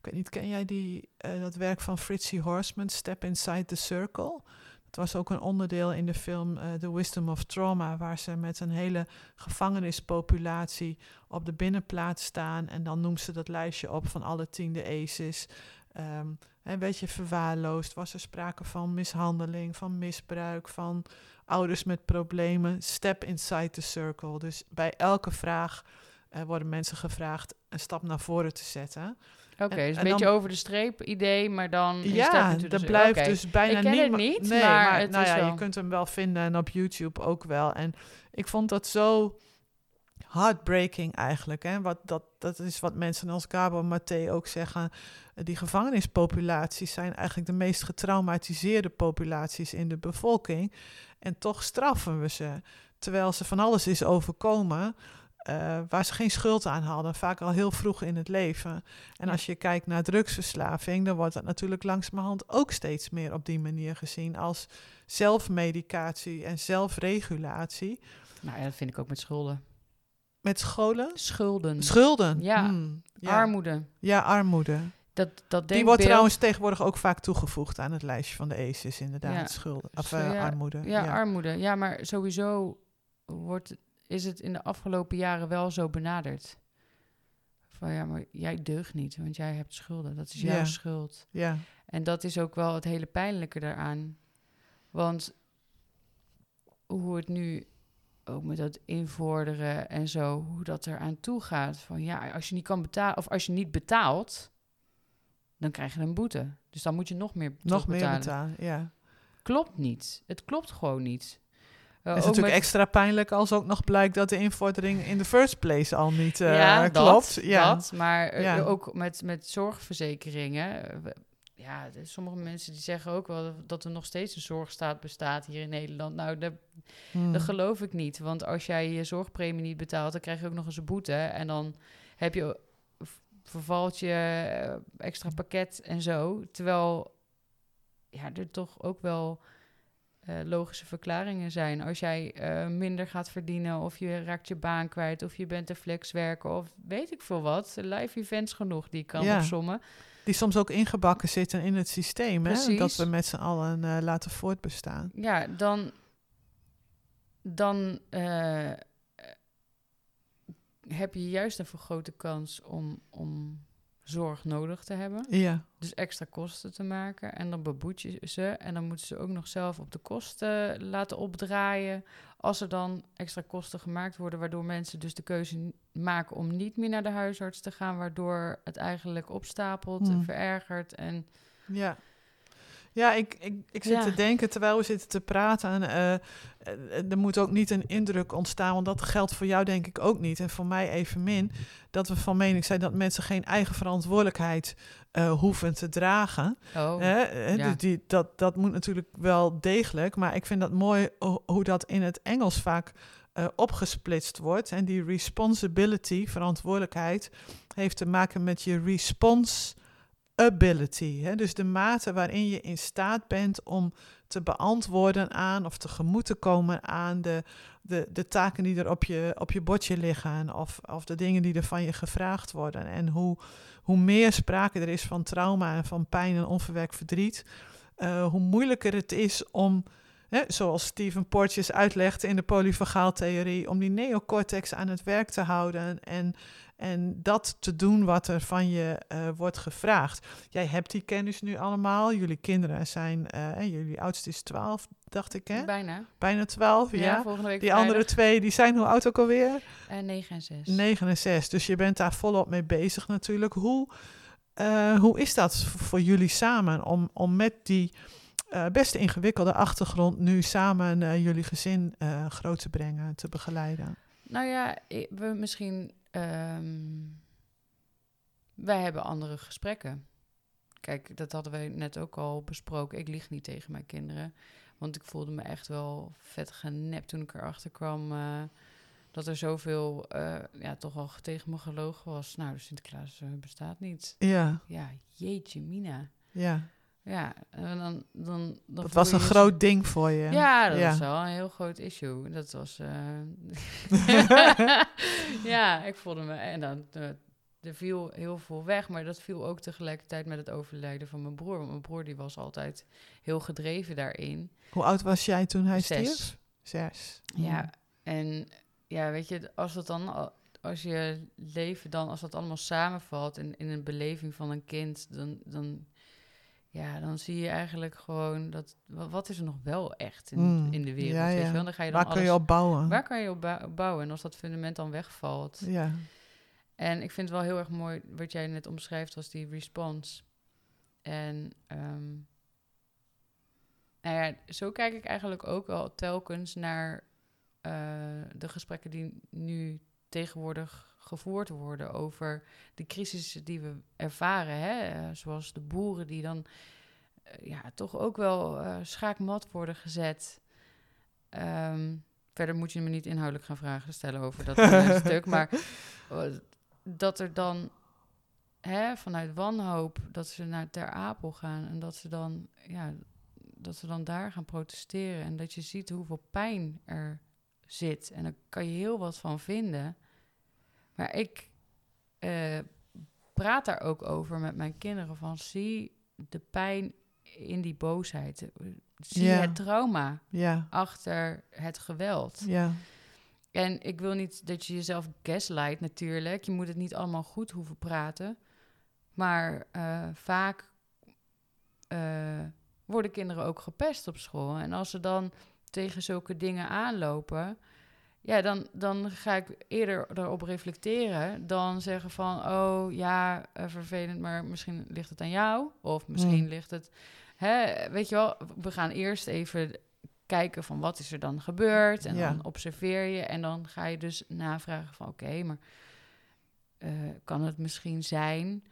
A: ik weet niet, ken jij die, eh, dat werk van Fritzie Horseman, Step Inside the Circle? Het was ook een onderdeel in de film eh, The Wisdom of Trauma, waar ze met een hele gevangenispopulatie op de binnenplaats staan. En dan noemt ze dat lijstje op van alle tiende ACEs. Ehm en werd je verwaarloosd? Was er sprake van mishandeling, van misbruik, van ouders met problemen? Step inside the circle. Dus bij elke vraag eh, worden mensen gevraagd een stap naar voren te zetten.
B: Oké, dus
A: en
B: een beetje
A: dan-
B: over de streep idee, maar dan...
A: Ja, dat
B: cir-
A: blijft dus bijna
B: Ik ken het
A: niema-
B: niet,
A: nee,
B: maar
A: maar
B: het
A: nou ja,
B: wel-
A: je kunt hem wel vinden en op YouTube ook wel. En ik vond dat zo heartbreaking eigenlijk. Hè? Wat, dat, dat is wat mensen als Gabo Maté ook zeggen. Die gevangenispopulaties zijn eigenlijk de meest getraumatiseerde populaties in de bevolking. En toch straffen we ze. Terwijl ze van alles is overkomen eh, waar ze geen schuld aan hadden. Vaak al heel vroeg in het leven. En
B: Ja.
A: als je kijkt naar drugsverslaving, dan wordt dat natuurlijk langzamerhand ook steeds meer op die manier gezien als zelfmedicatie en zelfregulatie.
B: Nou ja, dat vind ik ook met schulden.
A: Met scholen?
B: Schulden.
A: Schulden.
B: Ja.
A: Hmm, ja.
B: Armoede.
A: Ja, armoede.
B: Dat, dat
A: Die wordt trouwens tegenwoordig ook vaak toegevoegd aan het lijstje van de ACEs, inderdaad.
B: Ja.
A: Schulden. Of
B: Zo,
A: eh, armoede.
B: Ja, armoede. Ja, maar sowieso wordt, is het in de afgelopen jaren wel zo benaderd. Van ja, maar jij deugt niet, want jij hebt schulden. Dat is jouw
A: Ja.
B: schuld.
A: ja.
B: En dat is ook wel het hele pijnlijke daaraan. Want hoe het nu ook met dat invorderen en zo, hoe dat eraan toe gaat. Van ja, als je niet kan betalen, of als je niet betaalt, dan krijg je een boete. Dus dan moet je nog meer
A: Nog meer betalen, ja.
B: Klopt niet. Het klopt gewoon niet.
A: Het is natuurlijk
B: met-
A: extra pijnlijk als ook nog blijkt dat de invordering in the first place al niet eh,
B: ja,
A: klopt.
B: Dat,
A: ja,
B: dat, maar eh,
A: Ja.
B: ook met, met zorgverzekeringen. Ja, sommige mensen die zeggen ook wel dat er nog steeds een zorgstaat bestaat hier in Nederland. Nou, dat,
A: Hmm.
B: dat geloof ik niet. Want als jij je zorgpremie niet betaalt, dan krijg je ook nog eens een boete. En dan heb je, vervalt je extra pakket en zo. Terwijl ja, er toch ook wel eh, logische verklaringen zijn. Als jij eh, minder gaat verdienen of je raakt je baan kwijt... of je bent een flexwerker of weet ik veel wat. Live events genoeg die ik kan
A: Ja. Die soms ook ingebakken zitten in het systeem. Hè? Dat we met z'n allen eh, laten voortbestaan.
B: Ja, dan, dan heb je juist een vergrote kans om, om zorg nodig te hebben.
A: Ja,
B: Dus extra kosten te maken. En dan beboet je ze. En dan moeten ze ook nog zelf op de kosten laten opdraaien. Als er dan extra kosten gemaakt worden, waardoor mensen dus de keuze maken om niet meer naar de huisarts te gaan, waardoor het eigenlijk opstapelt en
A: Hmm.
B: verergert. En
A: ja. Ja, ik, ik, ik zit
B: Ja.
A: te denken terwijl we zitten te praten. En, eh, er moet ook niet een indruk ontstaan, want dat geldt voor jou denk ik ook niet. En voor mij evenmin. Dat we van mening zijn dat mensen geen eigen verantwoordelijkheid eh, hoeven te dragen.
B: oh,
A: Hè, hè,
B: ja.
A: dus die, dat, dat moet natuurlijk wel degelijk. Maar ik vind dat mooi ho- hoe dat in het Engels vaak opgesplitst wordt. En die responsibility, verantwoordelijkheid, heeft te maken met je responsibility. Hè? Dus de mate waarin je in staat bent om te beantwoorden aan of tegemoet te komen aan de, de, de taken die er op je, op je bordje liggen. Of, of de dingen die er van je gevraagd worden. En hoe, hoe meer sprake er is van trauma en van pijn en onverwerkt verdriet, eh, hoe moeilijker het is om, zoals Stephen Porges uitlegt in de polyvagaaltheorie, om die neocortex aan het werk te houden en, en dat te doen wat er van je eh, wordt gevraagd. Jij hebt die kennis nu allemaal. Jullie kinderen zijn, eh, jullie oudste is 12, dacht ik, hè?
B: bijna.
A: Bijna 12, ja.
B: Ja, volgende week
A: Die andere twee, die zijn hoe oud ook alweer?
B: En 9 en 6.
A: 9 en 6. Dus je bent daar volop mee bezig natuurlijk. Hoe, eh, hoe is dat voor jullie samen om, om met die eh, best ingewikkelde achtergrond nu samen eh, jullie gezin eh, groot te brengen, te begeleiden?
B: Nou ja, we misschien. Ehm, wij hebben andere gesprekken. Kijk, dat hadden wij net ook al besproken. Ik lieg niet tegen mijn kinderen. Want ik voelde me echt wel vet genept toen ik erachter kwam. eh, dat er zoveel, eh, ja, toch wel tegen me gelogen was. Nou, de Sinterklaas eh, bestaat niet.
A: Ja,
B: Ja, jeetje, Mina.
A: ja.
B: Ja, en dan. dan, dan
A: Dat was een
B: je
A: groot ding voor je.
B: ja, dat
A: Ja.
B: was wel een heel groot issue. Dat was. eh, ja, ik voelde me. En dan. eh, er viel heel veel weg, maar dat viel ook tegelijkertijd met het overlijden van mijn broer. Want mijn broer die was altijd heel gedreven daarin.
A: Hoe oud was jij toen hij
B: Zes.
A: stierf? Zes.
B: Ja, en ja, weet je, als dat dan. al- Als je leven dan, als dat allemaal samenvalt in, in een beleving van een kind, dan, dan, ja, dan zie je eigenlijk gewoon dat. wa- Wat is er nog wel echt in,
A: Mm,
B: in de wereld?
A: ja,
B: Weet je wel? Dan ga je dan
A: Waar kun je op bouwen?
B: Waar kan je op bou- bouwen? En als dat fundament dan wegvalt.
A: Ja.
B: En ik vind het wel heel erg mooi wat jij net omschrijft als die response. En ehm, nou ja, zo kijk ik eigenlijk ook wel telkens naar eh, de gesprekken die nu tegenwoordig gevoerd worden over de crisissen die we ervaren. Hè? Eh, zoals de boeren die dan eh, ja, toch ook wel eh, schaakmat worden gezet. Ehm, verder moet je me niet inhoudelijk gaan vragen stellen over dat stuk. Maar dat er dan hè, vanuit wanhoop dat ze naar Ter Apel gaan en dat ze dan ja, dat ze dan daar gaan protesteren en dat je ziet hoeveel pijn er zit. En daar kan je heel wat van vinden. Maar ik eh, praat daar ook over met mijn kinderen. Van zie de pijn in die boosheid. Zie
A: Ja.
B: het trauma
A: Ja,
B: achter het geweld.
A: ja,
B: En ik wil niet dat je jezelf gaslight natuurlijk. Je moet het niet allemaal goed hoeven praten. Maar eh, vaak eh, worden kinderen ook gepest op school. En als ze dan tegen zulke dingen aanlopen... Ja, dan, dan ga ik eerder erop reflecteren dan zeggen van... oh ja, eh, vervelend, maar misschien ligt het aan jou. Of misschien
A: Mm.
B: ligt het... Hè, weet je wel, we gaan eerst even kijken van wat is er dan gebeurd. En
A: Ja.
B: dan observeer je en dan ga je dus navragen van... oké, maar eh, kan het misschien zijn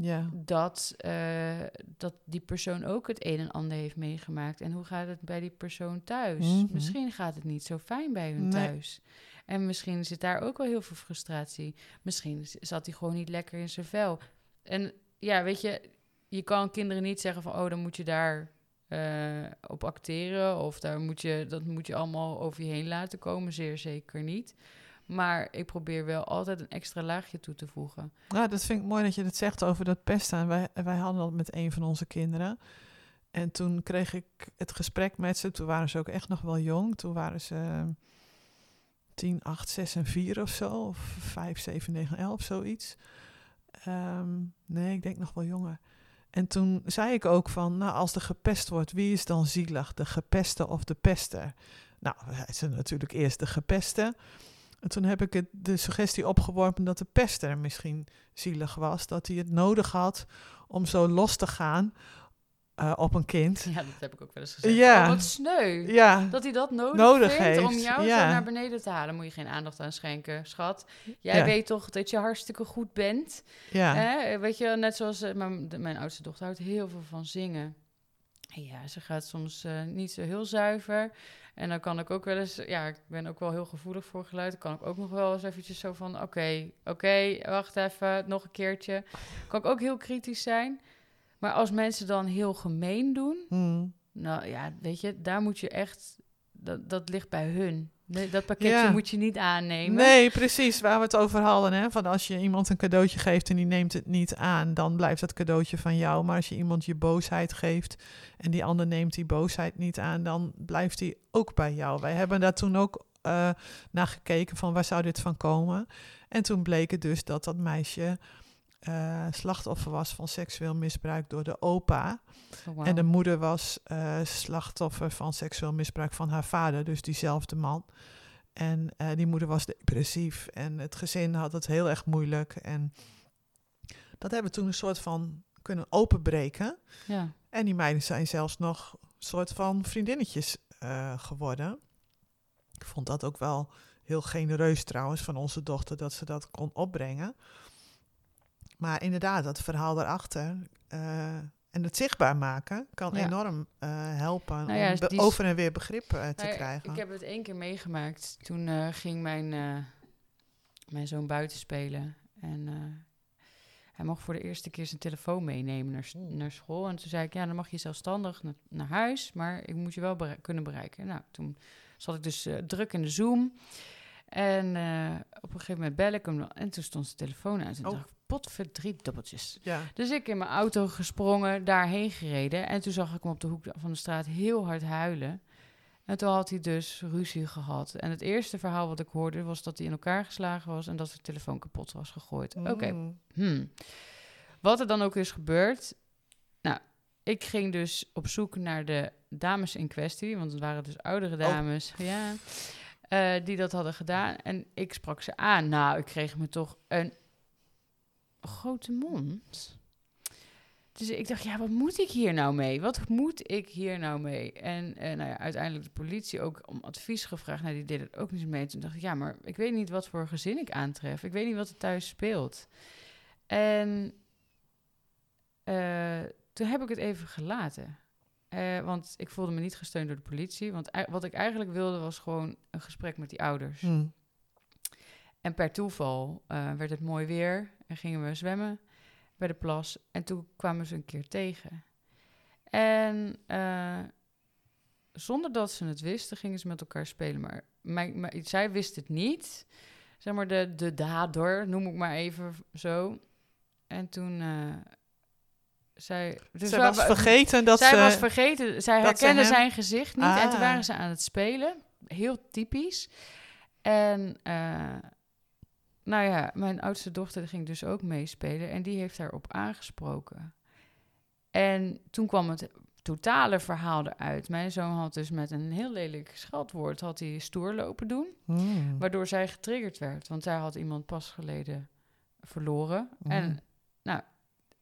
A: ja,
B: dat, eh, dat die persoon ook het een en ander heeft meegemaakt. En hoe gaat het bij die persoon thuis?
A: Mhm.
B: Misschien gaat het niet zo fijn bij hun
A: Nee.
B: thuis. En misschien zit daar ook wel heel veel frustratie. Misschien zat hij gewoon niet lekker in zijn vel. En ja, weet je, je kan kinderen niet zeggen van... oh, dan moet je daar eh, op acteren... of daar moet je, dat moet je allemaal over je heen laten komen. Zeer zeker niet. Maar ik probeer wel altijd een extra laagje toe te voegen.
A: Nou, dat vind ik mooi dat je dat zegt over dat pesten. Wij, wij hadden dat met een van onze kinderen. En toen kreeg ik het gesprek met ze. Toen waren ze ook echt nog wel jong. Toen waren ze 10, 8, 6 en 4 of zo. Of 5, 7, 9, 11, zoiets. Ehm, nee, ik denk nog wel jonger. En toen zei ik ook van, nou, als er gepest wordt, wie is dan zielig? De gepeste of de pester? Nou, hij is natuurlijk eerst de gepeste. En toen heb ik het, de suggestie opgeworpen dat de pester misschien zielig was. Dat hij het nodig had om zo los te gaan eh, op een kind.
B: Ja, dat heb ik ook wel eens gezegd.
A: Ja.
B: Oh, wat sneu.
A: Ja,
B: Dat hij dat nodig,
A: Nodig
B: vindt om
A: heeft,
B: jou
A: ja.
B: zo naar beneden te halen. Moet je geen aandacht aan schenken, schat. Jij
A: Ja.
B: weet toch dat je hartstikke goed bent.
A: ja?
B: Weet je, net zoals eh, mijn, de- mijn oudste dochter houdt heel veel van zingen. En Ja, ze gaat soms eh, niet zo heel zuiver. En dan kan ik ook wel eens, ja, ik ben ook wel heel gevoelig voor geluid. Dan kan ik ook nog wel eens eventjes zo van, oké, oké, wacht even, nog een keertje. Kan ik ook heel kritisch zijn. Maar als mensen dan heel gemeen doen,
A: Hmm.
B: nou ja, weet je, daar moet je echt, dat, dat ligt bij hun. Nee, dat pakketje
A: Ja.
B: moet je niet aannemen.
A: Nee, precies, waar we het over hadden. Hè? Van als je iemand een cadeautje geeft en die neemt het niet aan, dan blijft dat cadeautje van jou. Maar als je iemand je boosheid geeft en die ander neemt die boosheid niet aan, dan blijft die ook bij jou. Wij hebben daar toen ook eh, naar gekeken van waar zou dit van komen. En toen bleek het dus dat dat meisje eh, slachtoffer was van seksueel misbruik door de opa.
B: Oh.
A: En de moeder was eh, slachtoffer van seksueel misbruik van haar vader, dus diezelfde man. En eh, die moeder was depressief en het gezin had het heel erg moeilijk. En dat hebben we toen een soort van kunnen openbreken.
B: ja.
A: En die meiden zijn zelfs nog een soort van vriendinnetjes geworden. Ik vond dat ook wel heel genereus trouwens van onze dochter dat ze dat kon opbrengen. Maar inderdaad, dat verhaal daarachter eh, en het zichtbaar maken kan
B: Ja.
A: enorm eh, helpen
B: Nou ja,
A: om be-
B: die s-
A: over en weer begrip eh, te
B: Nou
A: krijgen.
B: Ik heb het één keer meegemaakt. Toen ging mijn, mijn zoon buiten spelen. En hij mocht voor de eerste keer zijn telefoon meenemen naar,
A: Hmm.
B: naar school. En toen zei ik, ja, dan mag je zelfstandig na- naar huis. Maar ik moet je wel kunnen bereiken. Nou, toen zat ik dus druk in de Zoom. En eh, op een gegeven moment bel ik hem. En toen stond zijn telefoon uit. En toen
A: Oh.
B: dacht ik, potverdriet dubbeltjes.
A: ja.
B: Dus ik in mijn auto gesprongen, daarheen gereden. En toen zag ik hem op de hoek van de straat heel hard huilen. En toen had hij dus ruzie gehad. En het eerste verhaal wat ik hoorde was dat hij in elkaar geslagen was en dat zijn telefoon kapot was gegooid. Oké,
A: Mm.
B: hmm. Wat er dan ook is gebeurd. Nou, ik ging dus op zoek naar de dames in kwestie, want het waren dus oudere dames. Ja. Eh, die dat hadden gedaan. En ik sprak ze aan. Nou, ik kreeg me toch een grote mond. Dus ik dacht, ja, wat moet ik hier nou mee? Wat moet ik hier nou mee? En eh, nou ja, uiteindelijk de politie ook om advies gevraagd. Nou, die deed het ook niet mee. Toen dacht ik, ja, maar ik weet niet wat voor gezin ik aantref. Ik weet niet wat er thuis speelt. En eh, toen heb ik het even gelaten. Eh, want ik voelde me niet gesteund door de politie. Want wat ik eigenlijk wilde was gewoon een gesprek met die ouders.
A: Mm.
B: En per toeval eh, werd het mooi weer en gingen we zwemmen bij de plas. En toen kwamen ze een keer tegen. En eh, zonder dat ze het wisten, gingen ze met elkaar spelen. Maar, mijn, mijn- zij wist het niet. Zeg maar de, de dader, noem ik maar even zo. En toen... zij, dus
A: Zij
B: wa-
A: was
B: wa-
A: vergeten dat
B: zij
A: ze...
B: was vergeten, zij
A: ze
B: herkende
A: hem-
B: zijn gezicht niet. En toen
A: Ah.
B: waren ze aan het spelen. Heel typisch. En eh, nou ja, mijn oudste dochter ging dus ook meespelen. En die heeft daarop aangesproken. En toen kwam het totale verhaal eruit. Mijn zoon had dus met een heel lelijk scheldwoord... had hij stoer lopen doen.
A: Hmm.
B: Waardoor zij getriggerd werd. Want zij had iemand pas geleden verloren.
A: Mm.
B: En nou,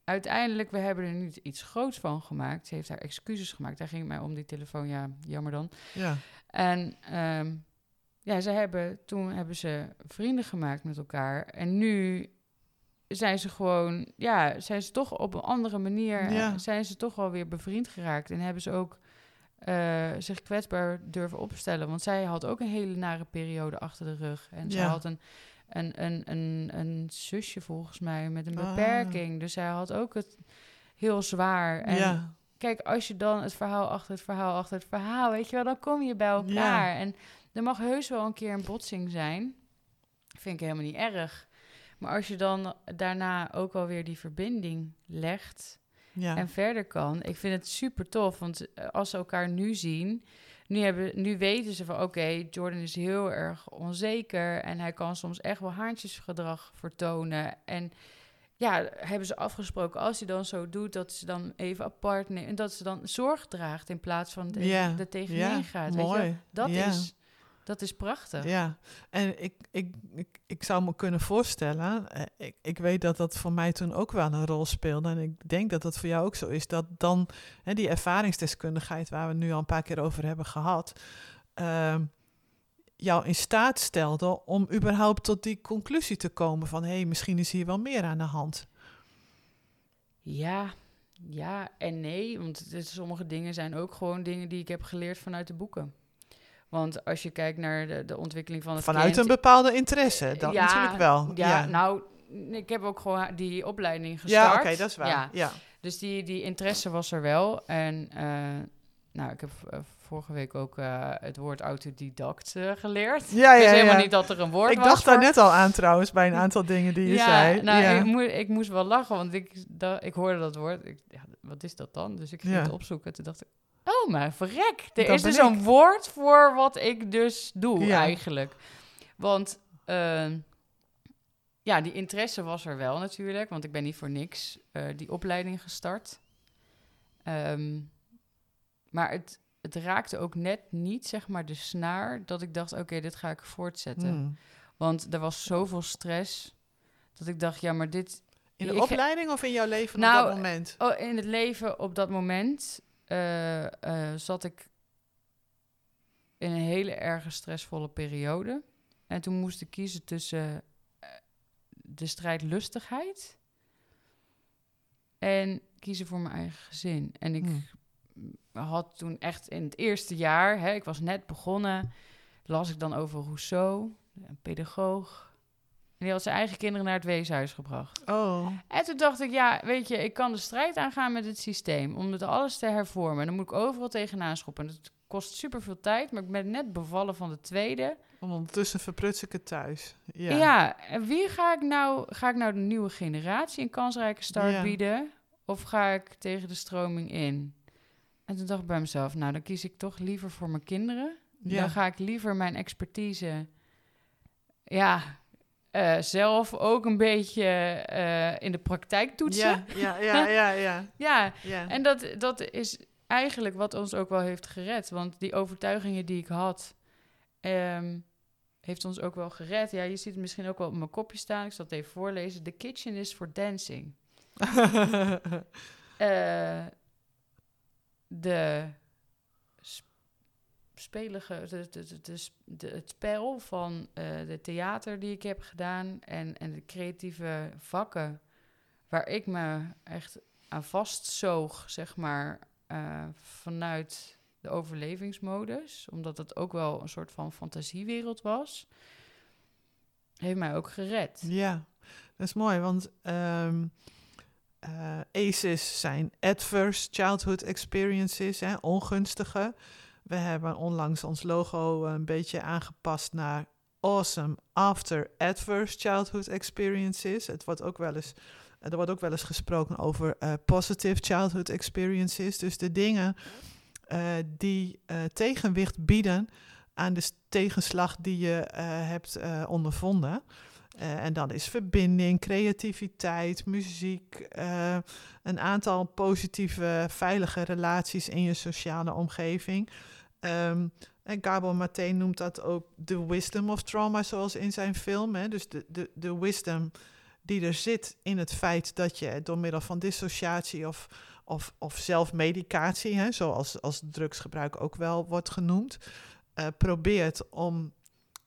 B: uiteindelijk, we hebben er niet iets groots van gemaakt. Ze heeft haar excuses gemaakt. Daar ging het mij om die telefoon. Ja, jammer dan.
A: Ja.
B: En ehm, ja, ze hebben, toen hebben ze vrienden gemaakt met elkaar. En nu zijn ze gewoon, ja, zijn ze toch op een andere manier,
A: Ja.
B: zijn ze toch wel weer bevriend geraakt. En hebben ze ook eh, zich kwetsbaar durven opstellen. Want zij had ook een hele nare periode achter de rug. En ze
A: Ja.
B: had een, een, een, een, een zusje volgens mij met een
A: Ah.
B: beperking. Dus zij had ook het heel zwaar. En
A: ja.
B: kijk, als je dan het verhaal achter het verhaal achter het verhaal, weet je wel, dan kom je bij elkaar. En er mag heus wel een keer een botsing zijn. Vind ik helemaal niet erg. Maar als je dan daarna ook alweer die verbinding legt
A: Ja.
B: en verder kan, ik vind het super tof. Want als ze elkaar nu zien, nu, hebben, nu weten ze van oké, Jordan is heel erg onzeker en hij kan soms echt wel haantjesgedrag vertonen. En ja, hebben ze afgesproken als hij dan zo doet, dat ze dan even apart neemt en dat ze dan zorg draagt in plaats van de,
A: Ja,
B: er tegenin gaat. Weet je
A: mooi.
B: Dat, is, dat is prachtig.
A: Ja, en ik, ik, ik, ik zou me kunnen voorstellen, eh, ik, ik weet dat dat voor mij toen ook wel een rol speelde. En ik denk dat dat voor jou ook zo is, dat dan hè, die ervaringsdeskundigheid waar we nu al een paar keer over hebben gehad, ehm, jou in staat stelde om überhaupt tot die conclusie te komen van hé, hey, misschien is hier wel meer aan de hand.
B: Ja, ja en nee. Want sommige dingen zijn ook gewoon dingen die ik heb geleerd vanuit de boeken. Want als je kijkt naar de, de ontwikkeling van het
A: Vanuit
B: kind,
A: een bepaalde interesse, dat
B: Ja,
A: natuurlijk wel.
B: Ja, nou, ik heb ook gewoon die opleiding
A: ja
B: gestart.
A: oké, dat is waar.
B: Ja,
A: Ja.
B: dus die, die interesse was er wel. En eh, nou, ik heb eh, vorige week ook eh, het woord autodidact eh, geleerd.
A: Ja,
B: ik
A: ja,
B: wist helemaal
A: ja.
B: niet dat er een woord
A: Ik
B: was
A: dacht daar net al aan trouwens, bij een aantal dingen die je
B: ja,
A: zei.
B: Nou,
A: ja.
B: ik, moe- ik moest wel lachen, want ik, da- ik hoorde dat woord. Ik, ja, wat is dat dan? Dus ik ging
A: Ja.
B: het opzoeken. Toen dacht ik, oh, maar verrek. Er
A: Dat
B: is dus een woord voor wat ik dus doe,
A: Ja.
B: eigenlijk. Want ehm, ja, die interesse was er wel natuurlijk, want ik ben niet voor niks eh, die opleiding gestart. Ehm, maar het, het raakte ook net niet, zeg maar, de snaar dat ik dacht, oké, dit ga ik voortzetten.
A: Hmm.
B: Want er was zoveel stress dat ik dacht, ja, maar dit...
A: In de
B: Ik-
A: opleiding of in jouw leven
B: Nou,
A: op dat moment?
B: Oh, in het leven op dat moment eh, eh, zat ik in een hele erge stressvolle periode. En toen moest ik kiezen tussen eh, de strijdlustigheid en kiezen voor mijn eigen gezin. En ik
A: Hmm.
B: had toen echt in het eerste jaar, hè, ik was net begonnen, las ik dan over Rousseau, een pedagoog. En die had zijn eigen kinderen naar het weeshuis gebracht.
A: Oh,
B: En toen dacht ik, ja, weet je, ik kan de strijd aangaan met het systeem. Om het alles te hervormen. En dan moet ik overal tegenaan schoppen. Het kost superveel tijd, maar ik ben net bevallen van de tweede.
A: en ondertussen verpruts ik het thuis. Ja.
B: Ja, en wie ga ik nou, ga ik nou de nieuwe generatie een kansrijke start
A: Ja.
B: bieden? Of ga ik tegen de stroming in? En toen dacht ik bij mezelf, nou, dan kies ik toch liever voor mijn kinderen.
A: Ja.
B: Dan ga ik liever mijn expertise, ja, eh, zelf ook een beetje eh, in de praktijk toetsen.
A: Ja, ja, ja, ja, ja.
B: En dat, dat is eigenlijk wat ons ook wel heeft gered. Want die overtuigingen die ik had, ehm, heeft ons ook wel gered. Ja, je ziet het misschien ook wel op mijn kopje staan. Ik zal het even voorlezen. The kitchen is for dancing. Eh, de spelige, het spel van eh, de theater die ik heb gedaan en, en de creatieve vakken waar ik me echt aan vastzoog, zeg maar, eh, vanuit de overlevingsmodus, omdat het ook wel een soort van fantasiewereld was, heeft mij ook gered.
A: ja, dat is mooi, want eh, ACEs zijn adverse childhood experiences, hè, ongunstige. We hebben onlangs ons logo een beetje aangepast naar Awesome After Adverse Childhood Experiences. Het wordt ook wel eens, er wordt ook wel eens gesproken over uh, Positive Childhood Experiences. Dus de dingen die tegenwicht bieden aan de tegenslag die je hebt ondervonden. En dat is verbinding, creativiteit, muziek, een aantal positieve, veilige relaties in je sociale omgeving. Um, en Gabo Maté noemt dat ook de wisdom of trauma, zoals in zijn film. Hè? Dus de, de, de wisdom die er zit in het feit dat je door middel van dissociatie of, of, of zelfmedicatie, hè, zoals als drugsgebruik ook wel wordt genoemd, uh, probeert om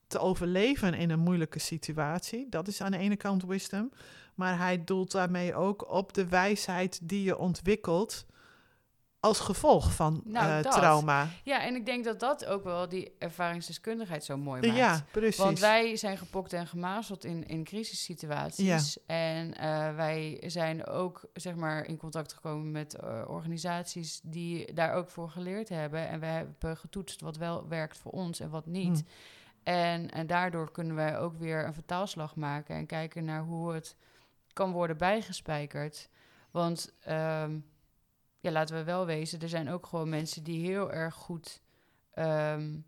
A: te overleven in een moeilijke situatie. Dat is aan de ene kant wisdom. Maar hij doelt daarmee ook op de wijsheid die je ontwikkelt als gevolg van nou, uh, trauma.
B: Ja, en ik denk dat dat ook wel die ervaringsdeskundigheid zo mooi maakt.
A: Ja, precies.
B: Want wij zijn gepokt en gemazeld in, in crisissituaties. Ja. En uh, wij zijn ook zeg maar in contact gekomen met uh, organisaties die daar ook voor geleerd hebben. En we hebben getoetst wat wel werkt voor ons en wat niet. Hm. En, en daardoor kunnen wij ook weer een vertaalslag maken en kijken naar hoe het kan worden bijgespijkerd. Want um, ja, laten we wel wezen, er zijn ook gewoon mensen die heel erg goed um,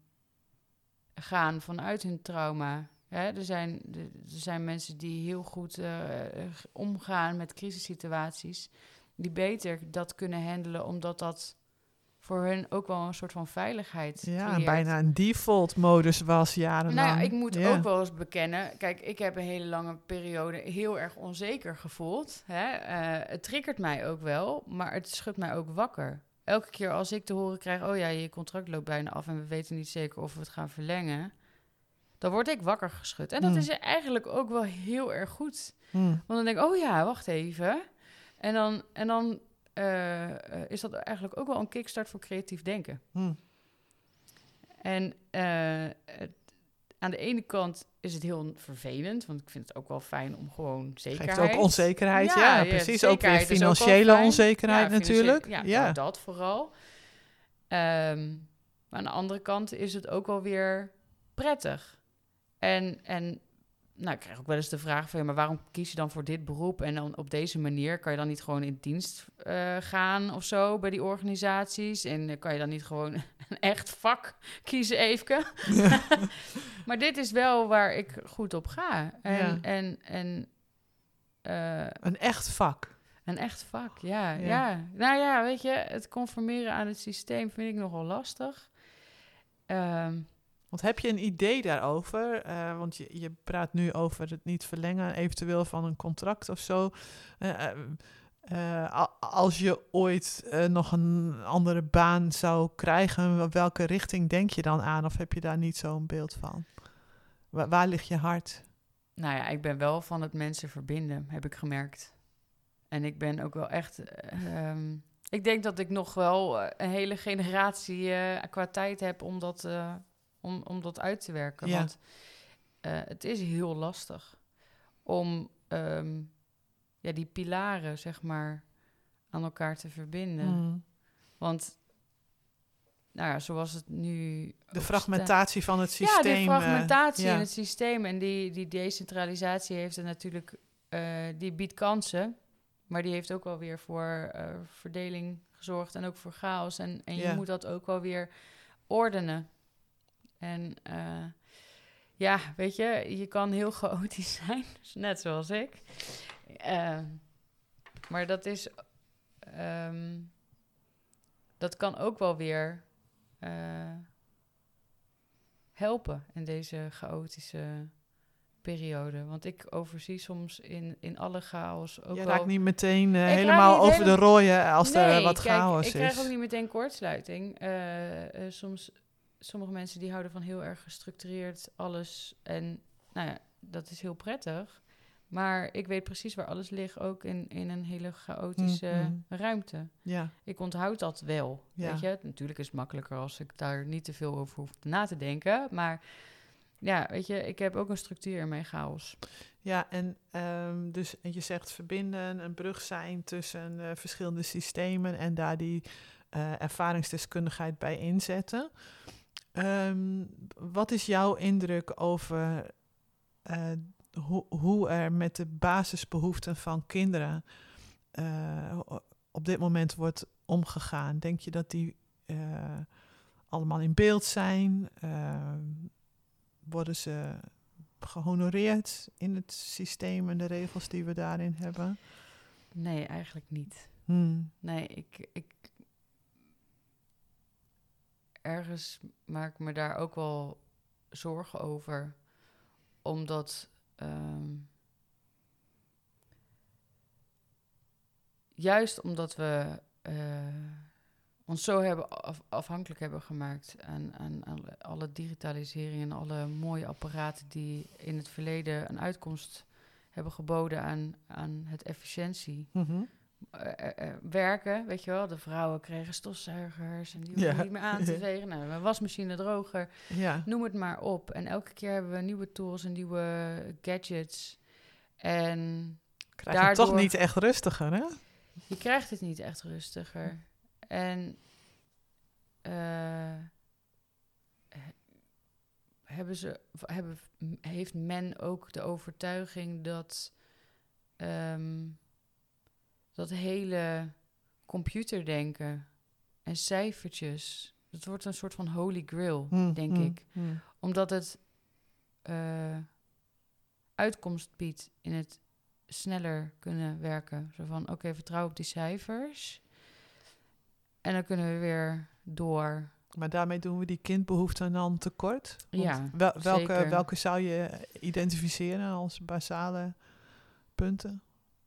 B: gaan vanuit hun trauma. Hè? Er, zijn, er zijn mensen die heel goed uh, omgaan met crisissituaties, die beter dat kunnen handelen, omdat dat voor hun ook wel een soort van veiligheid.
A: Ja, bijna een default modus was jarenlang.
B: Nou ja, ik moet ook wel eens bekennen. Kijk, ik heb een hele lange periode heel erg onzeker gevoeld. Hè? Uh, het triggert mij ook wel, maar het schudt mij ook wakker. Elke keer als ik te horen krijg, oh ja, je contract loopt bijna af en we weten niet zeker of we het gaan verlengen, dan word ik wakker geschud. En dat mm. is eigenlijk ook wel heel erg goed. Mm. Want dan denk ik, oh ja, wacht even. En dan, en dan uh, is dat eigenlijk ook wel een kickstart voor creatief denken. Hmm. En uh, het, aan de ene kant is het heel vervelend, want ik vind het ook wel fijn om gewoon zekerheid...
A: Geeft ook onzekerheid, ja, ja precies. Ook weer financiële onzekerheid natuurlijk.
B: Ja, ja. Nou, dat vooral. Um, maar aan de andere kant is het ook wel weer prettig. En, en nou, ik krijg ook wel eens de vraag van, ja, maar waarom kies je dan voor dit beroep? En dan op deze manier kan je dan niet gewoon in dienst uh, gaan of zo bij die organisaties? En uh, kan je dan niet gewoon een echt vak kiezen? Ja. maar dit is wel waar ik goed op ga. En, ja. en, en
A: uh, een echt vak.
B: Een echt vak, ja, ja, ja. Nou ja, weet je, het conformeren aan het systeem vind ik nogal lastig. Um,
A: want heb je een idee daarover? Uh, want je, je praat nu over het niet verlengen, eventueel van een contract of zo. Uh, uh, als je ooit nog een andere baan zou krijgen, welke richting denk je dan aan? Of heb je daar niet zo'n beeld van? Waar, waar ligt je hart?
B: Nou ja, ik ben wel van het mensen verbinden, heb ik gemerkt. En ik ben ook wel echt. Ehm, ik denk dat ik nog wel een hele generatie qua tijd heb om dat om, om dat uit te werken. Ja. Want uh, het is heel lastig om um, ja, die pilaren, zeg maar, aan elkaar te verbinden. Mm. Want, nou ja, zoals het nu...
A: De fragmentatie van het systeem.
B: Ja, de fragmentatie uh, in het systeem. En die, die decentralisatie heeft er natuurlijk... Uh, die biedt kansen, maar die heeft ook wel weer voor verdeling gezorgd en ook voor chaos. En, en je moet dat ook wel weer ordenen. En uh, ja, weet je, je kan heel chaotisch zijn, net zoals ik. Uh, maar dat is. Um, dat kan ook wel weer uh, helpen in deze chaotische periode. Want ik overzie soms in, in alle chaos ook
A: Je
B: raakt
A: niet meteen uh, helemaal over de rooien als nee, er wat kijk, chaos
B: is. ik krijg ook niet meteen kortsluiting. Uh, soms sommige mensen die houden van heel erg gestructureerd alles. En nou ja, dat is heel prettig. Maar ik weet precies waar alles ligt, ook in, in een hele chaotische mm-hmm. ruimte. Ja. Ik onthoud dat wel. Ja. Weet je? Natuurlijk is het makkelijker als ik daar niet te veel over hoef na te denken. Maar ja, weet je, ik heb ook een structuur in mijn chaos.
A: Ja, en um, dus je zegt verbinden, een brug zijn tussen uh, verschillende systemen en daar die eh, ervaringsdeskundigheid bij inzetten. Ehm, wat is jouw indruk over eh, hoe, hoe er met de basisbehoeften van kinderen eh, op dit moment wordt omgegaan? Denk je dat die eh, allemaal in beeld zijn? Eh, worden ze gehonoreerd in het systeem en de regels die we daarin hebben?
B: Nee, eigenlijk niet.
A: Hmm.
B: Nee, ik, ik. Ergens maak ik me daar ook wel zorgen over. Omdat. ehm, juist omdat we eh, ons zo hebben af- afhankelijk hebben gemaakt aan, aan, alle digitalisering en alle mooie apparaten die in het verleden een uitkomst hebben geboden aan, aan het efficiëntie
A: Mhm.
B: Eh, eh, werken, weet je wel. De vrouwen kregen stofzuigers en die hoefden
A: Ja.
B: niet meer aan te vegen. Nou, een wasmachine droger,
A: Ja.
B: noem het maar op. En elke keer hebben we nieuwe tools en nieuwe gadgets. En
A: Krijg je het toch niet echt rustiger, hè?
B: je krijgt het niet echt rustiger. En eh, he- hebben ze, hebben, heeft men ook de overtuiging dat ehm, dat hele computerdenken en cijfertjes, dat wordt een soort van holy grail,
A: Hmm,
B: denk
A: hmm,
B: ik
A: hmm.
B: omdat het eh, uitkomst biedt in het sneller kunnen werken. Zo van, oké, vertrouw op die cijfers. En dan kunnen we weer door.
A: Maar daarmee doen we die kindbehoeften dan tekort? Want
B: Ja,
A: wel- welke,
B: zeker.
A: welke zou je identificeren als basale punten?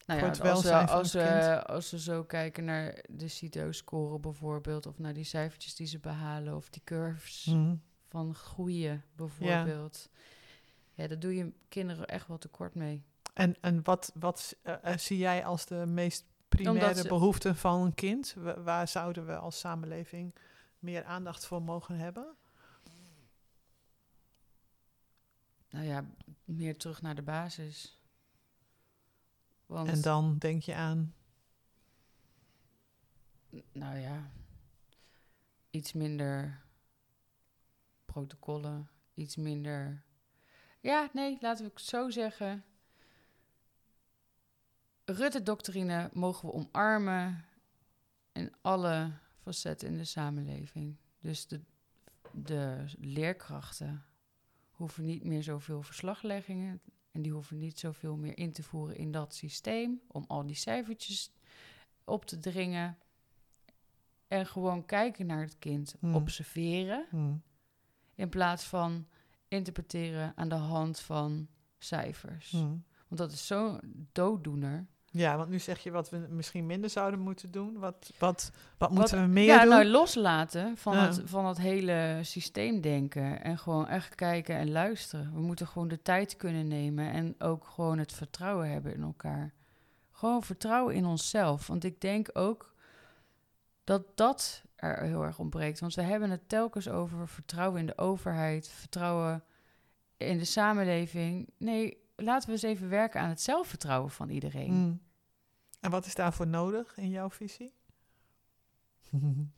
B: Nou ja, als, we, als, we, als we zo kijken naar de CITO-score bijvoorbeeld... of naar die cijfertjes die ze behalen... of die curves
A: Mhm.
B: van groeien bijvoorbeeld... Ja. daar doe je kinderen echt wel tekort mee.
A: En, en wat, wat eh, eh, zie jij als de meest primaire
B: ze-
A: behoeften van een kind? Wa- waar zouden we als samenleving meer aandacht voor mogen hebben?
B: Nou ja, meer terug naar de basis. Want,
A: En dan denk je aan,
B: nou ja, iets minder protocollen, iets minder. Ja, nee, laten we het zo zeggen. Rutte-doctrine mogen we omarmen in alle facetten in de samenleving. Dus de, de leerkrachten hoeven niet meer zoveel verslagleggingen en die hoeven niet zoveel meer in te voeren in dat systeem om al die cijfertjes op te dringen. En gewoon kijken naar het kind,
A: Hmm.
B: observeren,
A: hmm,
B: in plaats van interpreteren aan de hand van cijfers.
A: hmm.
B: Want dat is zo'n dooddoener.
A: Ja, want nu zeg je wat we misschien minder zouden moeten doen. Wat, wat, wat
B: Wat-
A: moeten we meer
B: ja,
A: doen?
B: nou loslaten van,
A: Ja.
B: het, van het hele systeemdenken. En gewoon echt kijken en luisteren. We moeten gewoon de tijd kunnen nemen. En ook gewoon het vertrouwen hebben in elkaar. Gewoon vertrouwen in onszelf. Want ik denk ook dat dat er heel erg ontbreekt. Want we hebben het telkens over vertrouwen in de overheid. Vertrouwen in de samenleving. Nee, laten we eens even werken aan het zelfvertrouwen van iedereen.
A: Hmm. En wat is daarvoor nodig in jouw visie?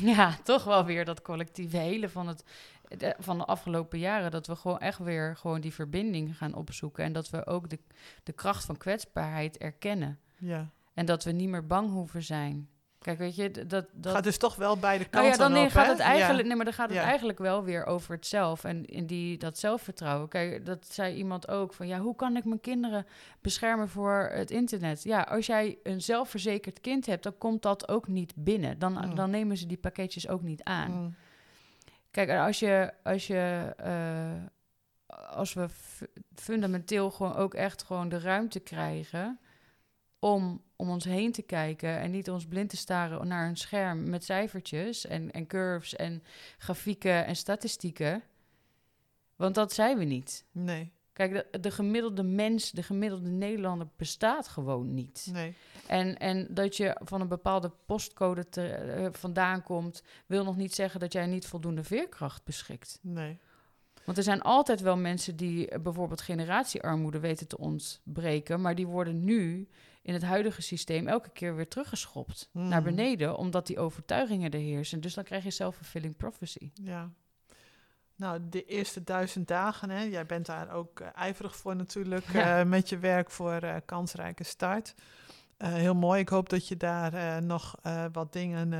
B: Ja, toch wel weer dat collectieve hele van, het, de, van de afgelopen jaren. Dat we gewoon echt weer gewoon die verbinding gaan opzoeken. En dat we ook de, de kracht van kwetsbaarheid erkennen.
A: ja.
B: En dat we niet meer bang hoeven zijn. Kijk, weet je, dat... dat
A: Gaat dus toch wel beide
B: nou
A: kanten
B: ja, dan nee,
A: op,
B: gaat
A: hè?
B: het eigenlijk,
A: Ja.
B: nee, maar dan gaat het
A: Ja.
B: eigenlijk wel weer over het zelf en in die dat zelfvertrouwen. Kijk, dat zei iemand ook van ja, hoe kan ik mijn kinderen beschermen voor het internet? Ja, als jij een zelfverzekerd kind hebt, dan komt dat ook niet binnen. Dan,
A: Mm.
B: dan nemen ze die pakketjes ook niet aan.
A: Hmm.
B: Kijk, en als je, als je, eh, als we fu- fundamenteel gewoon ook echt gewoon de ruimte krijgen om om ons heen te kijken en niet ons blind te staren naar een scherm met cijfertjes en, en curves en grafieken en statistieken. Want dat zijn we niet.
A: Nee,
B: Kijk, de, de gemiddelde mens, de gemiddelde Nederlander bestaat gewoon niet.
A: nee.
B: En, en dat je van een bepaalde postcode te, eh, vandaan komt, wil nog niet zeggen dat jij niet voldoende veerkracht beschikt.
A: Nee.
B: Want er zijn altijd wel mensen die eh, bijvoorbeeld generatiearmoede weten te ontbreken, maar die worden nu in het huidige systeem elke keer weer teruggeschopt
A: Hmm.
B: naar beneden, omdat die overtuigingen er heersen. Dus dan krijg je self-fulfilling prophecy.
A: Ja. Nou, de eerste duizend dagen, hè, jij bent daar ook eh, ijverig voor natuurlijk,
B: Ja.
A: eh, met je werk voor eh, kansrijke start. Heel mooi. Ik hoop dat je daar nog wat dingen,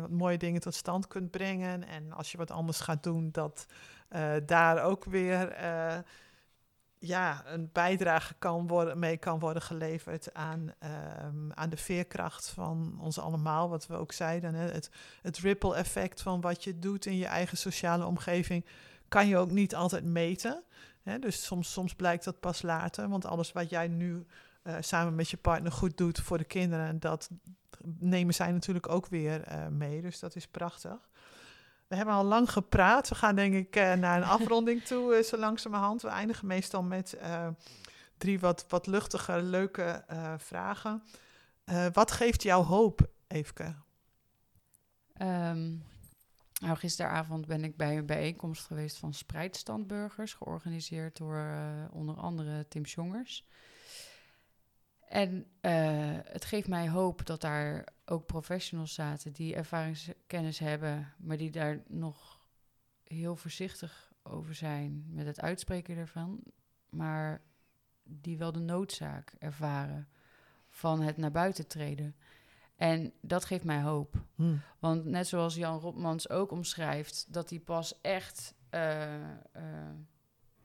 A: wat mooie dingen tot stand kunt brengen. En als je wat anders gaat doen, dat daar ook weer ja, een bijdrage kan worden, mee kan worden geleverd aan, ehm, aan de veerkracht van ons allemaal. Wat we ook zeiden, hè, het, het ripple effect van wat je doet in je eigen sociale omgeving kan je ook niet altijd meten. Hè? Dus soms, soms blijkt dat pas later, want alles wat jij nu eh, samen met je partner goed doet voor de kinderen, dat nemen zij natuurlijk ook weer eh, mee. Dus dat is prachtig. We hebben al lang gepraat. We gaan denk ik eh, naar een afronding toe, eh, zo langzamerhand. We eindigen meestal met eh, drie wat, wat luchtige, leuke vragen. Wat geeft jou hoop, Eefke?
B: Nou, gisteravond ben ik bij een bijeenkomst geweest van Spreidstandburgers, georganiseerd door onder andere Tim Jongers. En eh, het geeft mij hoop dat daar ook professionals zaten die ervaringskennis hebben, maar die daar nog heel voorzichtig over zijn met het uitspreken ervan, maar die wel de noodzaak ervaren van het naar buiten treden. En dat geeft mij hoop.
A: Hm.
B: Want net zoals Jan Rotmans ook omschrijft, dat hij pas echt eh, eh,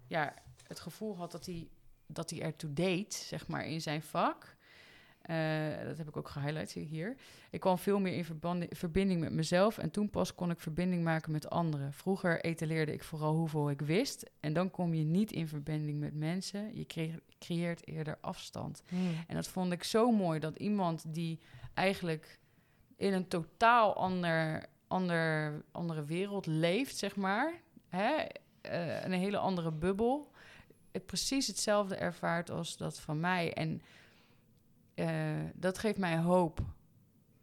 B: ja, het gevoel had dat hij, dat hij ertoe deed, zeg maar, in zijn vak. Eh, dat heb ik ook gehighlight hier. Ik kwam veel meer in verbinding met mezelf en toen pas kon ik verbinding maken met anderen. Vroeger etaleerde ik vooral hoeveel ik wist en dan kom je niet in verbinding met mensen. Je cre- creëert eerder afstand.
A: Hm.
B: En dat vond ik zo mooi dat iemand die eigenlijk in een totaal ander, ander, andere wereld leeft, zeg maar, hè, eh, een hele andere bubbel, precies hetzelfde ervaart als dat van mij. En eh, dat geeft mij hoop,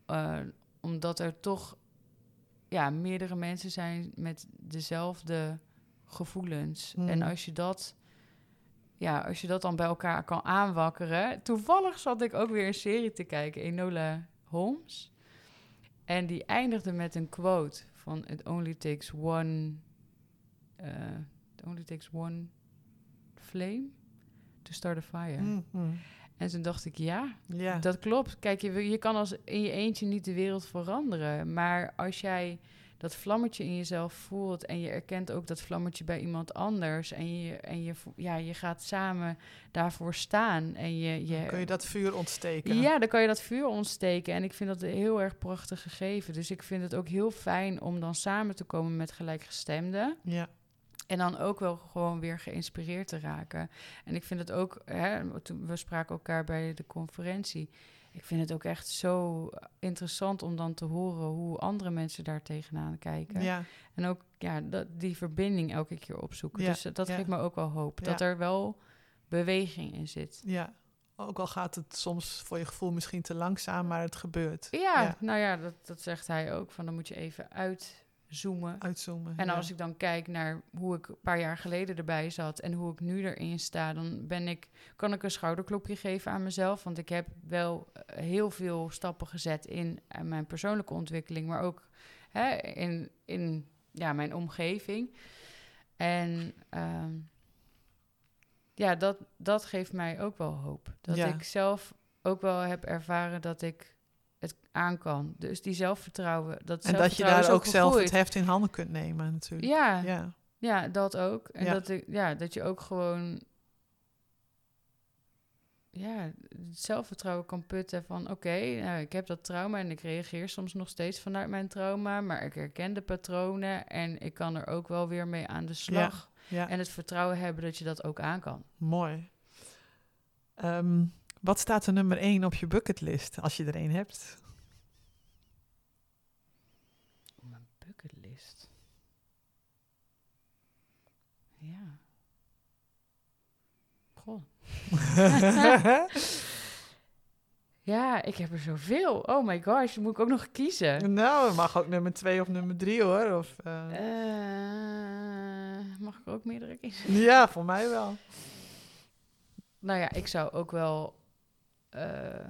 B: eh, omdat er toch ja, meerdere mensen zijn met dezelfde gevoelens.
A: Mm.
B: En als je dat ja, als je dat dan bij elkaar kan aanwakkeren. Toevallig zat ik ook weer een serie te kijken, Enola Holmes. En die eindigde met een quote van It only takes one... eh, it only takes one flame to start a fire.
A: Hm, hm.
B: En toen dacht ik, ja,
A: Ja.
B: dat klopt. Kijk, je, je kan als in je eentje niet de wereld veranderen. Maar als jij dat vlammetje in jezelf voelt en je erkent ook dat vlammetje bij iemand anders en je, en je, ja, je gaat samen daarvoor staan en je, je
A: Kun je dat vuur ontsteken?
B: ja, dan kan je dat vuur ontsteken. En ik vind dat een heel erg prachtig gegeven. Dus ik vind het ook heel fijn om dan samen te komen met gelijkgestemden.
A: Ja.
B: En dan ook wel gewoon weer geïnspireerd te raken. En ik vind het ook, hè, toen we spraken elkaar bij de conferentie. Ik vind het ook echt zo interessant om dan te horen hoe andere mensen daar tegenaan kijken.
A: Ja.
B: En ook ja, dat, die verbinding elke keer opzoeken.
A: Ja,
B: Dus dat
A: ja.
B: geeft me ook wel hoop. Dat er wel beweging in zit.
A: ja. Ook al gaat het soms voor je gevoel misschien te langzaam, maar het gebeurt.
B: Ja, nou ja, dat, dat zegt hij ook. Van dan moet je even uitzoomen.
A: Uitzoomen.
B: En
A: ja.
B: als ik dan kijk naar hoe ik een paar jaar geleden erbij zat en hoe ik nu erin sta, dan ben ik, kan ik een schouderklopje geven aan mezelf. Want ik heb wel eh, heel veel stappen gezet in eh, mijn persoonlijke ontwikkeling, maar ook hè, in, in ja, mijn omgeving. En ehm, ja, dat, dat geeft mij ook wel hoop. Dat
A: Ja.
B: ik zelf ook wel heb ervaren dat ik het aan kan. Dus die zelfvertrouwen. Dat
A: en dat je
B: zelfvertrouwen
A: daar ook zelf het heft in handen kunt nemen natuurlijk.
B: Ja,
A: Ja.
B: ja, dat ook. En
A: Ja.
B: dat, ik, ja, dat je ook gewoon ja, het zelfvertrouwen kan putten van... oké, nou, ik heb dat trauma en ik reageer soms nog steeds vanuit mijn trauma... maar ik herken de patronen en ik kan er ook wel weer mee aan de slag.
A: ja.
B: En het vertrouwen hebben dat je dat ook aan kan.
A: Mooi. Ehm, wat staat er nummer één op je bucketlist, als je er één hebt?
B: Mijn bucketlist. Ja. Goh. Ja, ik heb er zoveel. Oh my gosh, moet ik ook nog kiezen.
A: nou, het mag ook nummer twee of nummer drie hoor. Of, eh,
B: Eh, mag ik ook meerdere kiezen?
A: Ja, voor mij wel.
B: Nou ja, ik zou ook wel eh,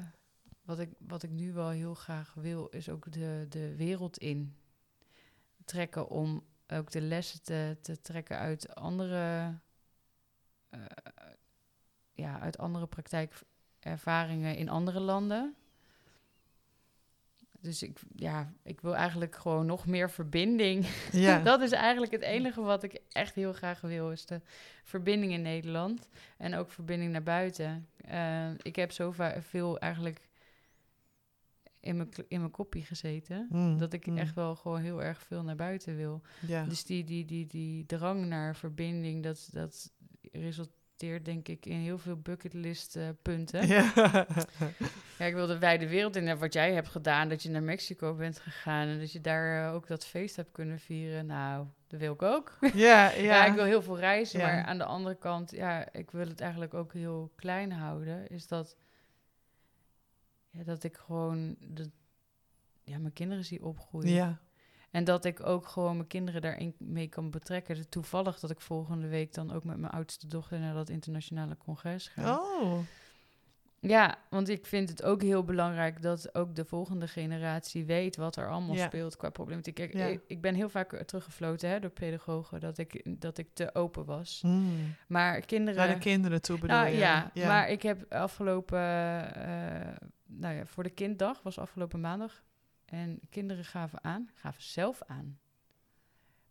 B: wat, ik, wat ik nu wel heel graag wil, is ook de, de wereld in trekken om ook de lessen te, te trekken uit andere, eh, ja, uit andere praktijkervaringen in andere landen. Dus ik, ja, ik wil eigenlijk gewoon nog meer verbinding.
A: Ja.
B: dat is eigenlijk het enige wat ik echt heel graag wil, is de verbinding in Nederland. En ook verbinding naar buiten. Eh, ik heb zo veel eigenlijk in mijn, in mijn kopje gezeten.
A: Mm,
B: Dat ik
A: mm.
B: echt wel gewoon heel erg veel naar buiten wil.
A: Ja.
B: Dus die, die, die, die drang naar verbinding, dat, dat resulteert denk ik in heel veel bucketlist eh, punten.
A: ja.
B: Ja, ik wil de wijde wereld in. En wat jij hebt gedaan, dat je naar Mexico bent gegaan en dat je daar eh, ook dat feest hebt kunnen vieren. Nou, dat wil ik ook.
A: ja,
B: Ja,
A: ja.
B: ik wil heel veel reizen,
A: Ja.
B: maar aan de andere kant, ja, ik wil het eigenlijk ook heel klein houden. Is dat, ja, dat ik gewoon de, ja, mijn kinderen zie opgroeien.
A: Ja.
B: En dat ik ook gewoon mijn kinderen daarin mee kan betrekken. Dus Toevallig dat ik volgende week dan ook met mijn oudste dochter naar dat internationale congres ga.
A: Oh.
B: Ja, want ik vind het ook heel belangrijk dat ook de volgende generatie weet wat er allemaal
A: Ja.
B: speelt qua problematiek. Ik,
A: Ja.
B: ik, ik ben heel vaak teruggefloten hè, door pedagogen dat ik, dat ik te open was.
A: Mm.
B: Maar kinderen.
A: Naar de kinderen toe bedoel
B: nou,
A: je?
B: ja, maar ik heb afgelopen. eh, nou ja, voor de kinddag was afgelopen maandag. En kinderen gaven aan, gaven zelf aan.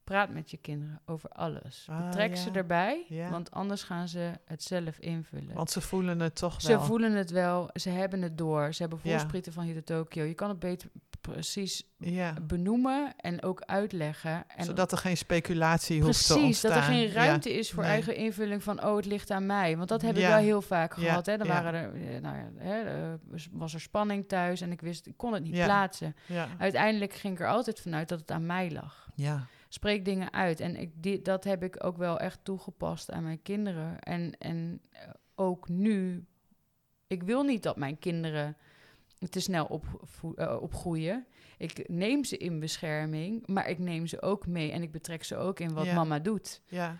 B: Praat met je kinderen over alles.
A: Ah,
B: Betrek ze
A: ja.
B: erbij,
A: Ja.
B: want anders gaan ze het zelf invullen.
A: Want ze voelen het toch
B: Ze
A: wel.
B: voelen het wel, ze hebben het door. Ze hebben
A: Ja.
B: voorsprieten van hier de Tokio. Je kan het beter precies
A: ja.
B: benoemen en ook uitleggen. En
A: Zodat er geen speculatie hoeft te
B: Precies,
A: ontstaan.
B: dat er geen
A: Ja.
B: ruimte is voor
A: nee.
B: eigen invulling van... oh, het ligt aan mij. Want dat heb ik wel heel vaak gehad. Hè. Dan waren er, eh, nou ja, hè, was- er spanning thuis en ik wist, ik kon het niet plaatsen. Uiteindelijk ging ik er altijd vanuit dat het aan mij lag.
A: ja.
B: Spreek dingen uit. En ik, die, dat heb ik ook wel echt toegepast aan mijn kinderen. En, en eh, ook nu, ik wil niet dat mijn kinderen te snel opvoe- eh, opgroeien. Ik neem ze in bescherming, maar ik neem ze ook mee en ik betrek ze ook in wat
A: Ja.
B: mama doet.
A: ja.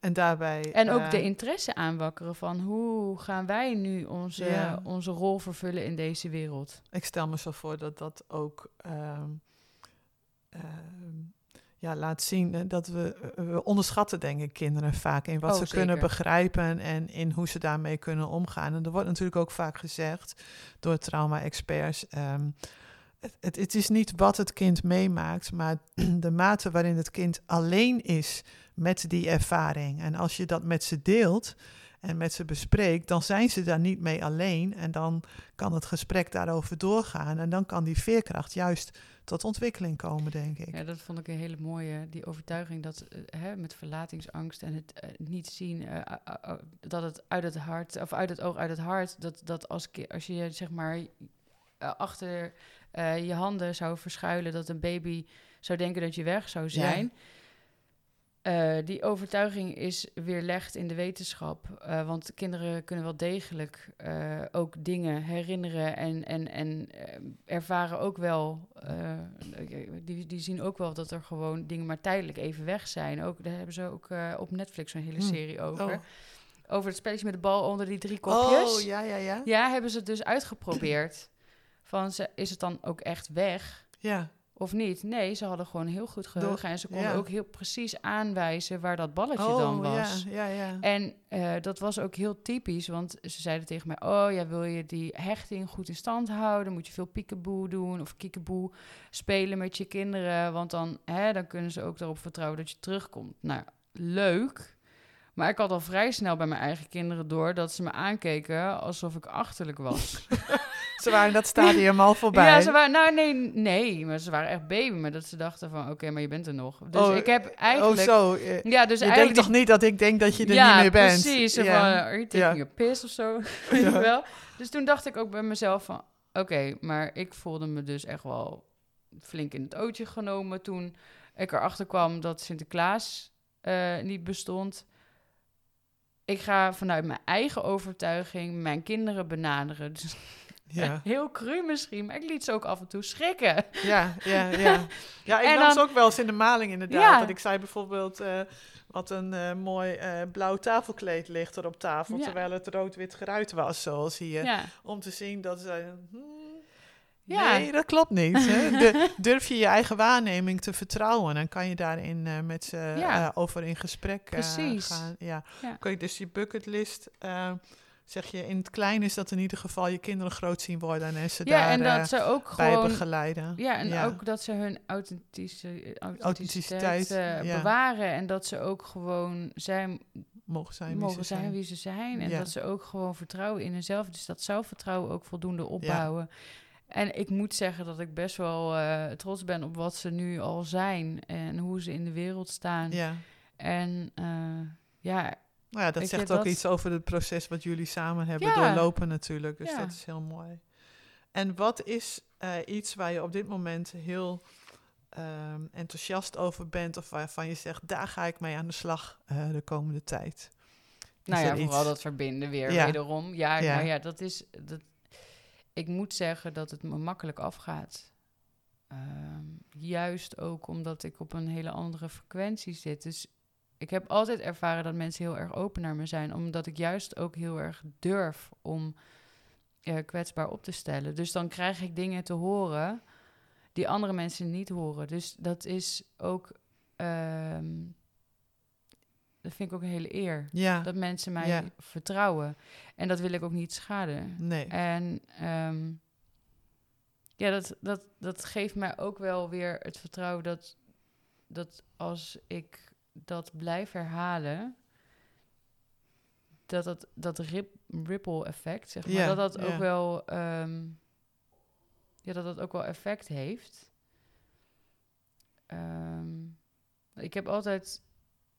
A: En daarbij...
B: En ook
A: eh,
B: de interesse aanwakkeren van hoe gaan wij nu onze,
A: Ja.
B: onze rol vervullen in deze wereld.
A: Ik stel me zo voor dat dat ook ehm, ehm, ja, laat zien hè, dat we, we onderschatten, denk ik, kinderen vaak in wat
B: Oh,
A: ze
B: zeker.
A: kunnen begrijpen en in hoe ze daarmee kunnen omgaan. En er wordt natuurlijk ook vaak gezegd door trauma-experts. ehm, het, het, het is niet wat het kind meemaakt, maar de mate waarin het kind alleen is met die ervaring. En als je dat met ze deelt en met ze bespreekt, dan zijn ze daar niet mee alleen. En dan kan het gesprek daarover doorgaan. En dan kan die veerkracht juist tot ontwikkeling komen, denk ik.
B: Ja, dat vond ik een hele mooie, die overtuiging dat eh, hè, met verlatingsangst en het eh, niet zien eh, dat het uit het hart, of uit het oog, uit het hart, dat, dat als, als je zeg maar achter je handen zou verschuilen, dat een baby zou denken dat je weg zou zijn. Eh, die overtuiging is weerlegd in de wetenschap. eh, want kinderen kunnen wel degelijk eh, ook dingen herinneren en, en, en ervaren ook wel. die, die zien ook wel dat er gewoon dingen maar tijdelijk even weg zijn. Ook, daar hebben ze ook op Netflix een hele
A: Hmm.
B: serie over.
A: Oh.
B: Over het spelletje met de bal onder die drie kopjes.
A: Oh, ja, ja, ja.
B: Ja, hebben ze het dus uitgeprobeerd. Van, is het dan ook echt weg?
A: Ja,
B: Of niet? Nee, ze hadden gewoon heel goed geheugen. En ze konden
A: ja.
B: ook heel precies aanwijzen waar dat balletje
A: oh,
B: dan was.
A: Ja, ja.
B: En eh, dat was ook heel typisch, want ze zeiden tegen mij... oh ja, wil je die hechting goed in stand houden... moet je veel peekaboo doen of kiekeboe spelen met je kinderen... want dan, hè, dan kunnen ze ook erop vertrouwen dat je terugkomt. Nou, leuk... Maar ik had al vrij snel bij mijn eigen kinderen door dat ze me aankeken alsof ik achterlijk was.
A: Ze waren dat stadium al voorbij.
B: Ja, ze waren, nou nee, nee, maar ze waren echt baby. Maar dat ze dachten van, oké, maar je bent er nog. Dus
A: Oh,
B: ik heb eigenlijk...
A: Oh, zo.
B: Ja, dus
A: je
B: eigenlijk...
A: denkt toch niet dat ik denk dat je er
B: ja,
A: niet meer bent?
B: precies.
A: Ja.
B: van, are you taking
A: Ja.
B: a piss of zo? Weet je wel? Dus toen dacht ik ook bij mezelf van... Oké, maar ik voelde me dus echt wel flink in het ootje genomen... toen ik erachter kwam dat Sinterklaas eh, niet bestond. Ik ga vanuit mijn eigen overtuiging mijn kinderen benaderen. Dus
A: Ja,
B: heel cru misschien, maar ik liet ze ook af en toe schrikken.
A: ja, ja. Ja, ja ik
B: En
A: nam ze
B: dan-
A: ook wel eens in de maling inderdaad.
B: Ja.
A: Dat ik zei bijvoorbeeld... eh, wat een eh, mooi eh, blauw tafelkleed ligt er op tafel,
B: Ja.
A: terwijl het rood-wit geruit was, zoals hier.
B: Ja.
A: Om te zien dat ze... hmm,
B: Ja.
A: Nee, dat klopt niet. Hè? De- durf je je eigen waarneming te vertrouwen en kan je daarin eh, met ze eh, over in gesprek eh,
B: Precies.
A: gaan. Ja.
B: Ja.
A: Oké, dus die bucketlist, eh, zeg je in het klein is dat in ieder geval je kinderen groot zien worden en ze
B: ja,
A: daar
B: en
A: eh,
B: dat ze ook
A: bij
B: gewoon...
A: begeleiden.
B: Ja, en
A: Ja.
B: ook dat ze hun authentische, authenticiteit
A: Authenticiteit,
B: eh,
A: ja.
B: bewaren. En dat ze ook gewoon zijn,
A: mogen zijn wie
B: mogen
A: ze
B: zijn, wie ze zijn. En
A: Ja.
B: dat ze ook gewoon vertrouwen in hunzelf. Dus dat zelfvertrouwen ook voldoende opbouwen. En ik moet zeggen dat ik best wel eh, trots ben op wat ze nu al zijn. En hoe ze in de wereld staan.
A: Ja.
B: En eh, ja,
A: Nou ja, dat
B: Weet
A: zegt ook
B: dat-
A: iets over het proces wat jullie samen hebben
B: Ja.
A: doorlopen natuurlijk. Dus
B: Ja.
A: dat is heel mooi. En wat is eh, iets waar je op dit moment heel ehm, enthousiast over bent... of waarvan je zegt, daar ga ik mee aan de slag eh, de komende tijd?
B: Nou
A: Is
B: ja,
A: iets?
B: vooral dat verbinden weer
A: Ja.
B: wederom. Ja,
A: Ja.
B: nou ja, dat is... Dat, ik moet zeggen dat het me makkelijk afgaat. Ehm, juist ook omdat ik op een hele andere frequentie zit. Dus ik heb altijd ervaren dat mensen heel erg open naar me zijn. Omdat ik juist ook heel erg durf om eh, kwetsbaar op te stellen. Dus dan krijg ik dingen te horen die andere mensen niet horen. Dus dat is ook... ehm, dat vind ik ook een hele eer.
A: Ja,
B: Dat mensen mij
A: Ja.
B: vertrouwen. En dat wil ik ook niet schaden.
A: nee.
B: En ehm, ja, dat, dat, dat geeft mij ook wel weer het vertrouwen dat, dat als ik dat blijf herhalen, dat dat, dat rip, ripple effect, zeg maar,
A: Ja,
B: dat dat
A: ja.
B: ook wel, ehm, ja, dat dat ook wel effect heeft. Ehm, ik heb altijd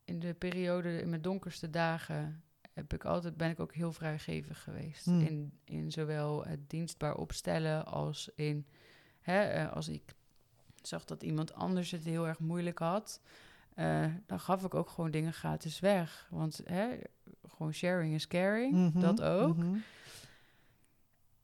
B: in de periode, in mijn donkerste dagen, heb ik altijd, ben ik ook heel vrijgevig geweest.
A: Hmm.
B: In, in zowel het dienstbaar opstellen als in, hè, eh, als ik zag dat iemand anders het heel erg moeilijk had, eh, dan gaf ik ook gewoon dingen gratis weg. Want hè, gewoon sharing is caring,
A: Mhm,
B: dat ook.
A: mhm.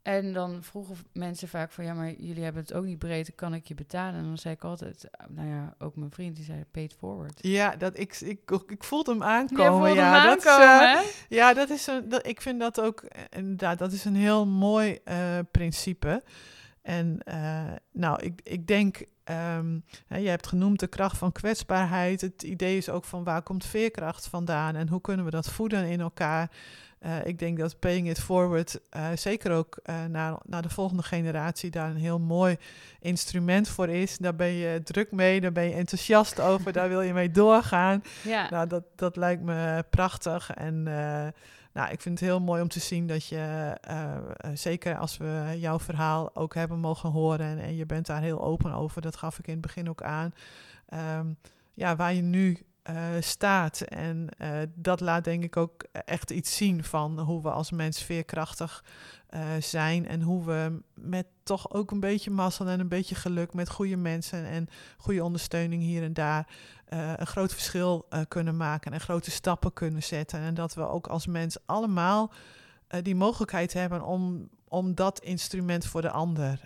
B: En dan vroegen mensen vaak van, ja, maar jullie hebben het ook niet breed, kan ik je betalen? En dan zei ik altijd, nou ja, ook mijn vriend, die zei, paid forward.
A: Ja, dat, ik, ik, ik voelde hem aankomen. ja,
B: hem
A: dat
B: aankomen,
A: eh? Ja, dat is een, dat, ik vind dat ook eh, inderdaad, dat is een heel mooi principe. En eh, nou, ik, ik denk, ehm, hè, je hebt genoemd de kracht van kwetsbaarheid. Het idee is ook van waar komt veerkracht vandaan en hoe kunnen we dat voeden in elkaar. Eh, ik denk dat Paying It Forward eh, zeker ook naar, naar de volgende generatie daar een heel mooi instrument voor is. Daar ben je druk mee, daar ben je enthousiast over, daar wil je mee doorgaan.
B: Ja,
A: Nou, dat, dat lijkt me prachtig. En nou, ik vind het heel mooi om te zien dat je, eh, eh, zeker als we jouw verhaal ook hebben mogen horen en, je bent daar heel open over, dat gaf ik in het begin ook aan, ehm, ja, waar je nu eh, staat. En dat laat denk ik ook echt iets zien van hoe we als mens veerkrachtig zijn en hoe we met toch ook een beetje mazzel en een beetje geluk met goede mensen en goede ondersteuning hier en daar eh, een groot verschil eh, kunnen maken en grote stappen kunnen zetten. En dat we ook als mens allemaal eh, die mogelijkheid hebben om, om dat instrument voor de ander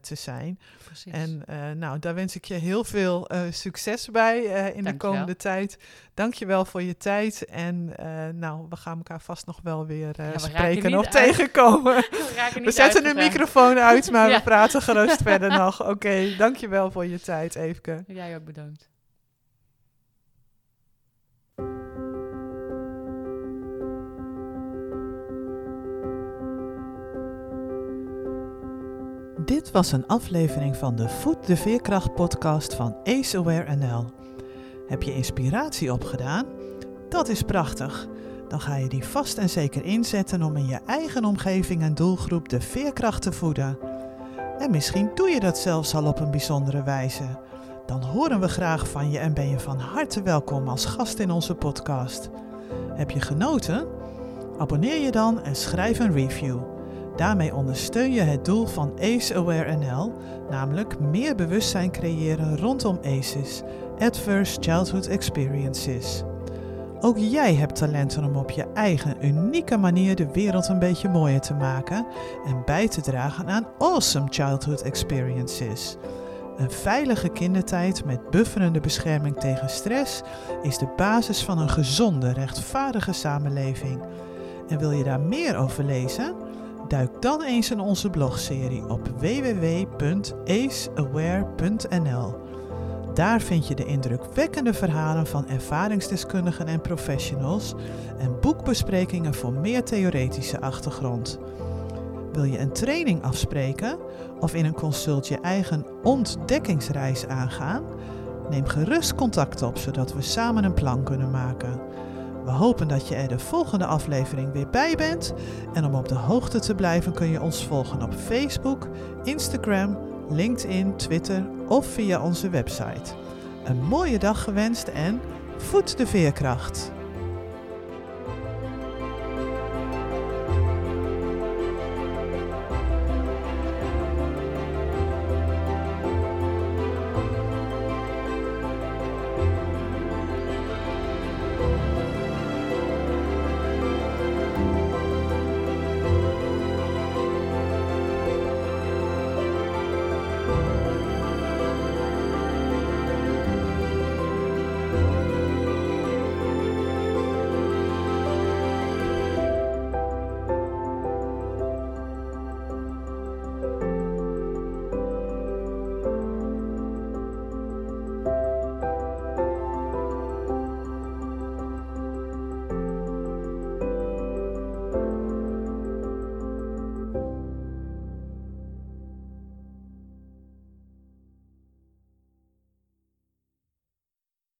A: te zijn.
B: precies.
A: En nou, daar wens ik je heel veel succes bij in de
B: Dankjewel.
A: komende tijd. Dank je wel voor je tijd. En nou, we gaan elkaar vast nog wel weer
B: we
A: spreken of
B: uit.
A: tegenkomen.
B: We,
A: zetten de microfoon uit, maar
B: Ja.
A: we praten gerust verder nog. Oké, dank je wel voor je tijd, Eefke.
B: Jij ook bedankt.
A: Dit was een aflevering van de Voed de Veerkracht podcast van Ace Aware NL. Heb je inspiratie opgedaan? Dat is prachtig. Dan ga je die vast en zeker inzetten om in je eigen omgeving en doelgroep de veerkracht te voeden. En misschien doe je dat zelfs al op een bijzondere wijze. Dan horen we graag van je en ben je van harte welkom als gast in onze podcast. Heb je genoten? Abonneer je dan en schrijf een review. Daarmee ondersteun je het doel van ACE Aware NL, namelijk meer bewustzijn creëren rondom ACEs, Adverse Childhood Experiences. Ook jij hebt talenten om op je eigen unieke manier de wereld een beetje mooier te maken en bij te dragen aan awesome childhood experiences. Een veilige kindertijd met bufferende bescherming tegen stress is de basis van een gezonde, rechtvaardige samenleving. En wil je daar meer over lezen? Duik dan eens in onze blogserie op www.aceaware.nl. Daar vind je de indrukwekkende verhalen van ervaringsdeskundigen en professionals en boekbesprekingen voor meer theoretische achtergrond. Wil je een training afspreken of in een consult je eigen ontdekkingsreis aangaan? Neem gerust contact op zodat we samen een plan kunnen maken. We hopen dat je er de volgende aflevering weer bij bent. En om op de hoogte te blijven kun je ons volgen op Facebook, Instagram, LinkedIn, Twitter of via onze website. Een mooie dag gewenst en voed de veerkracht!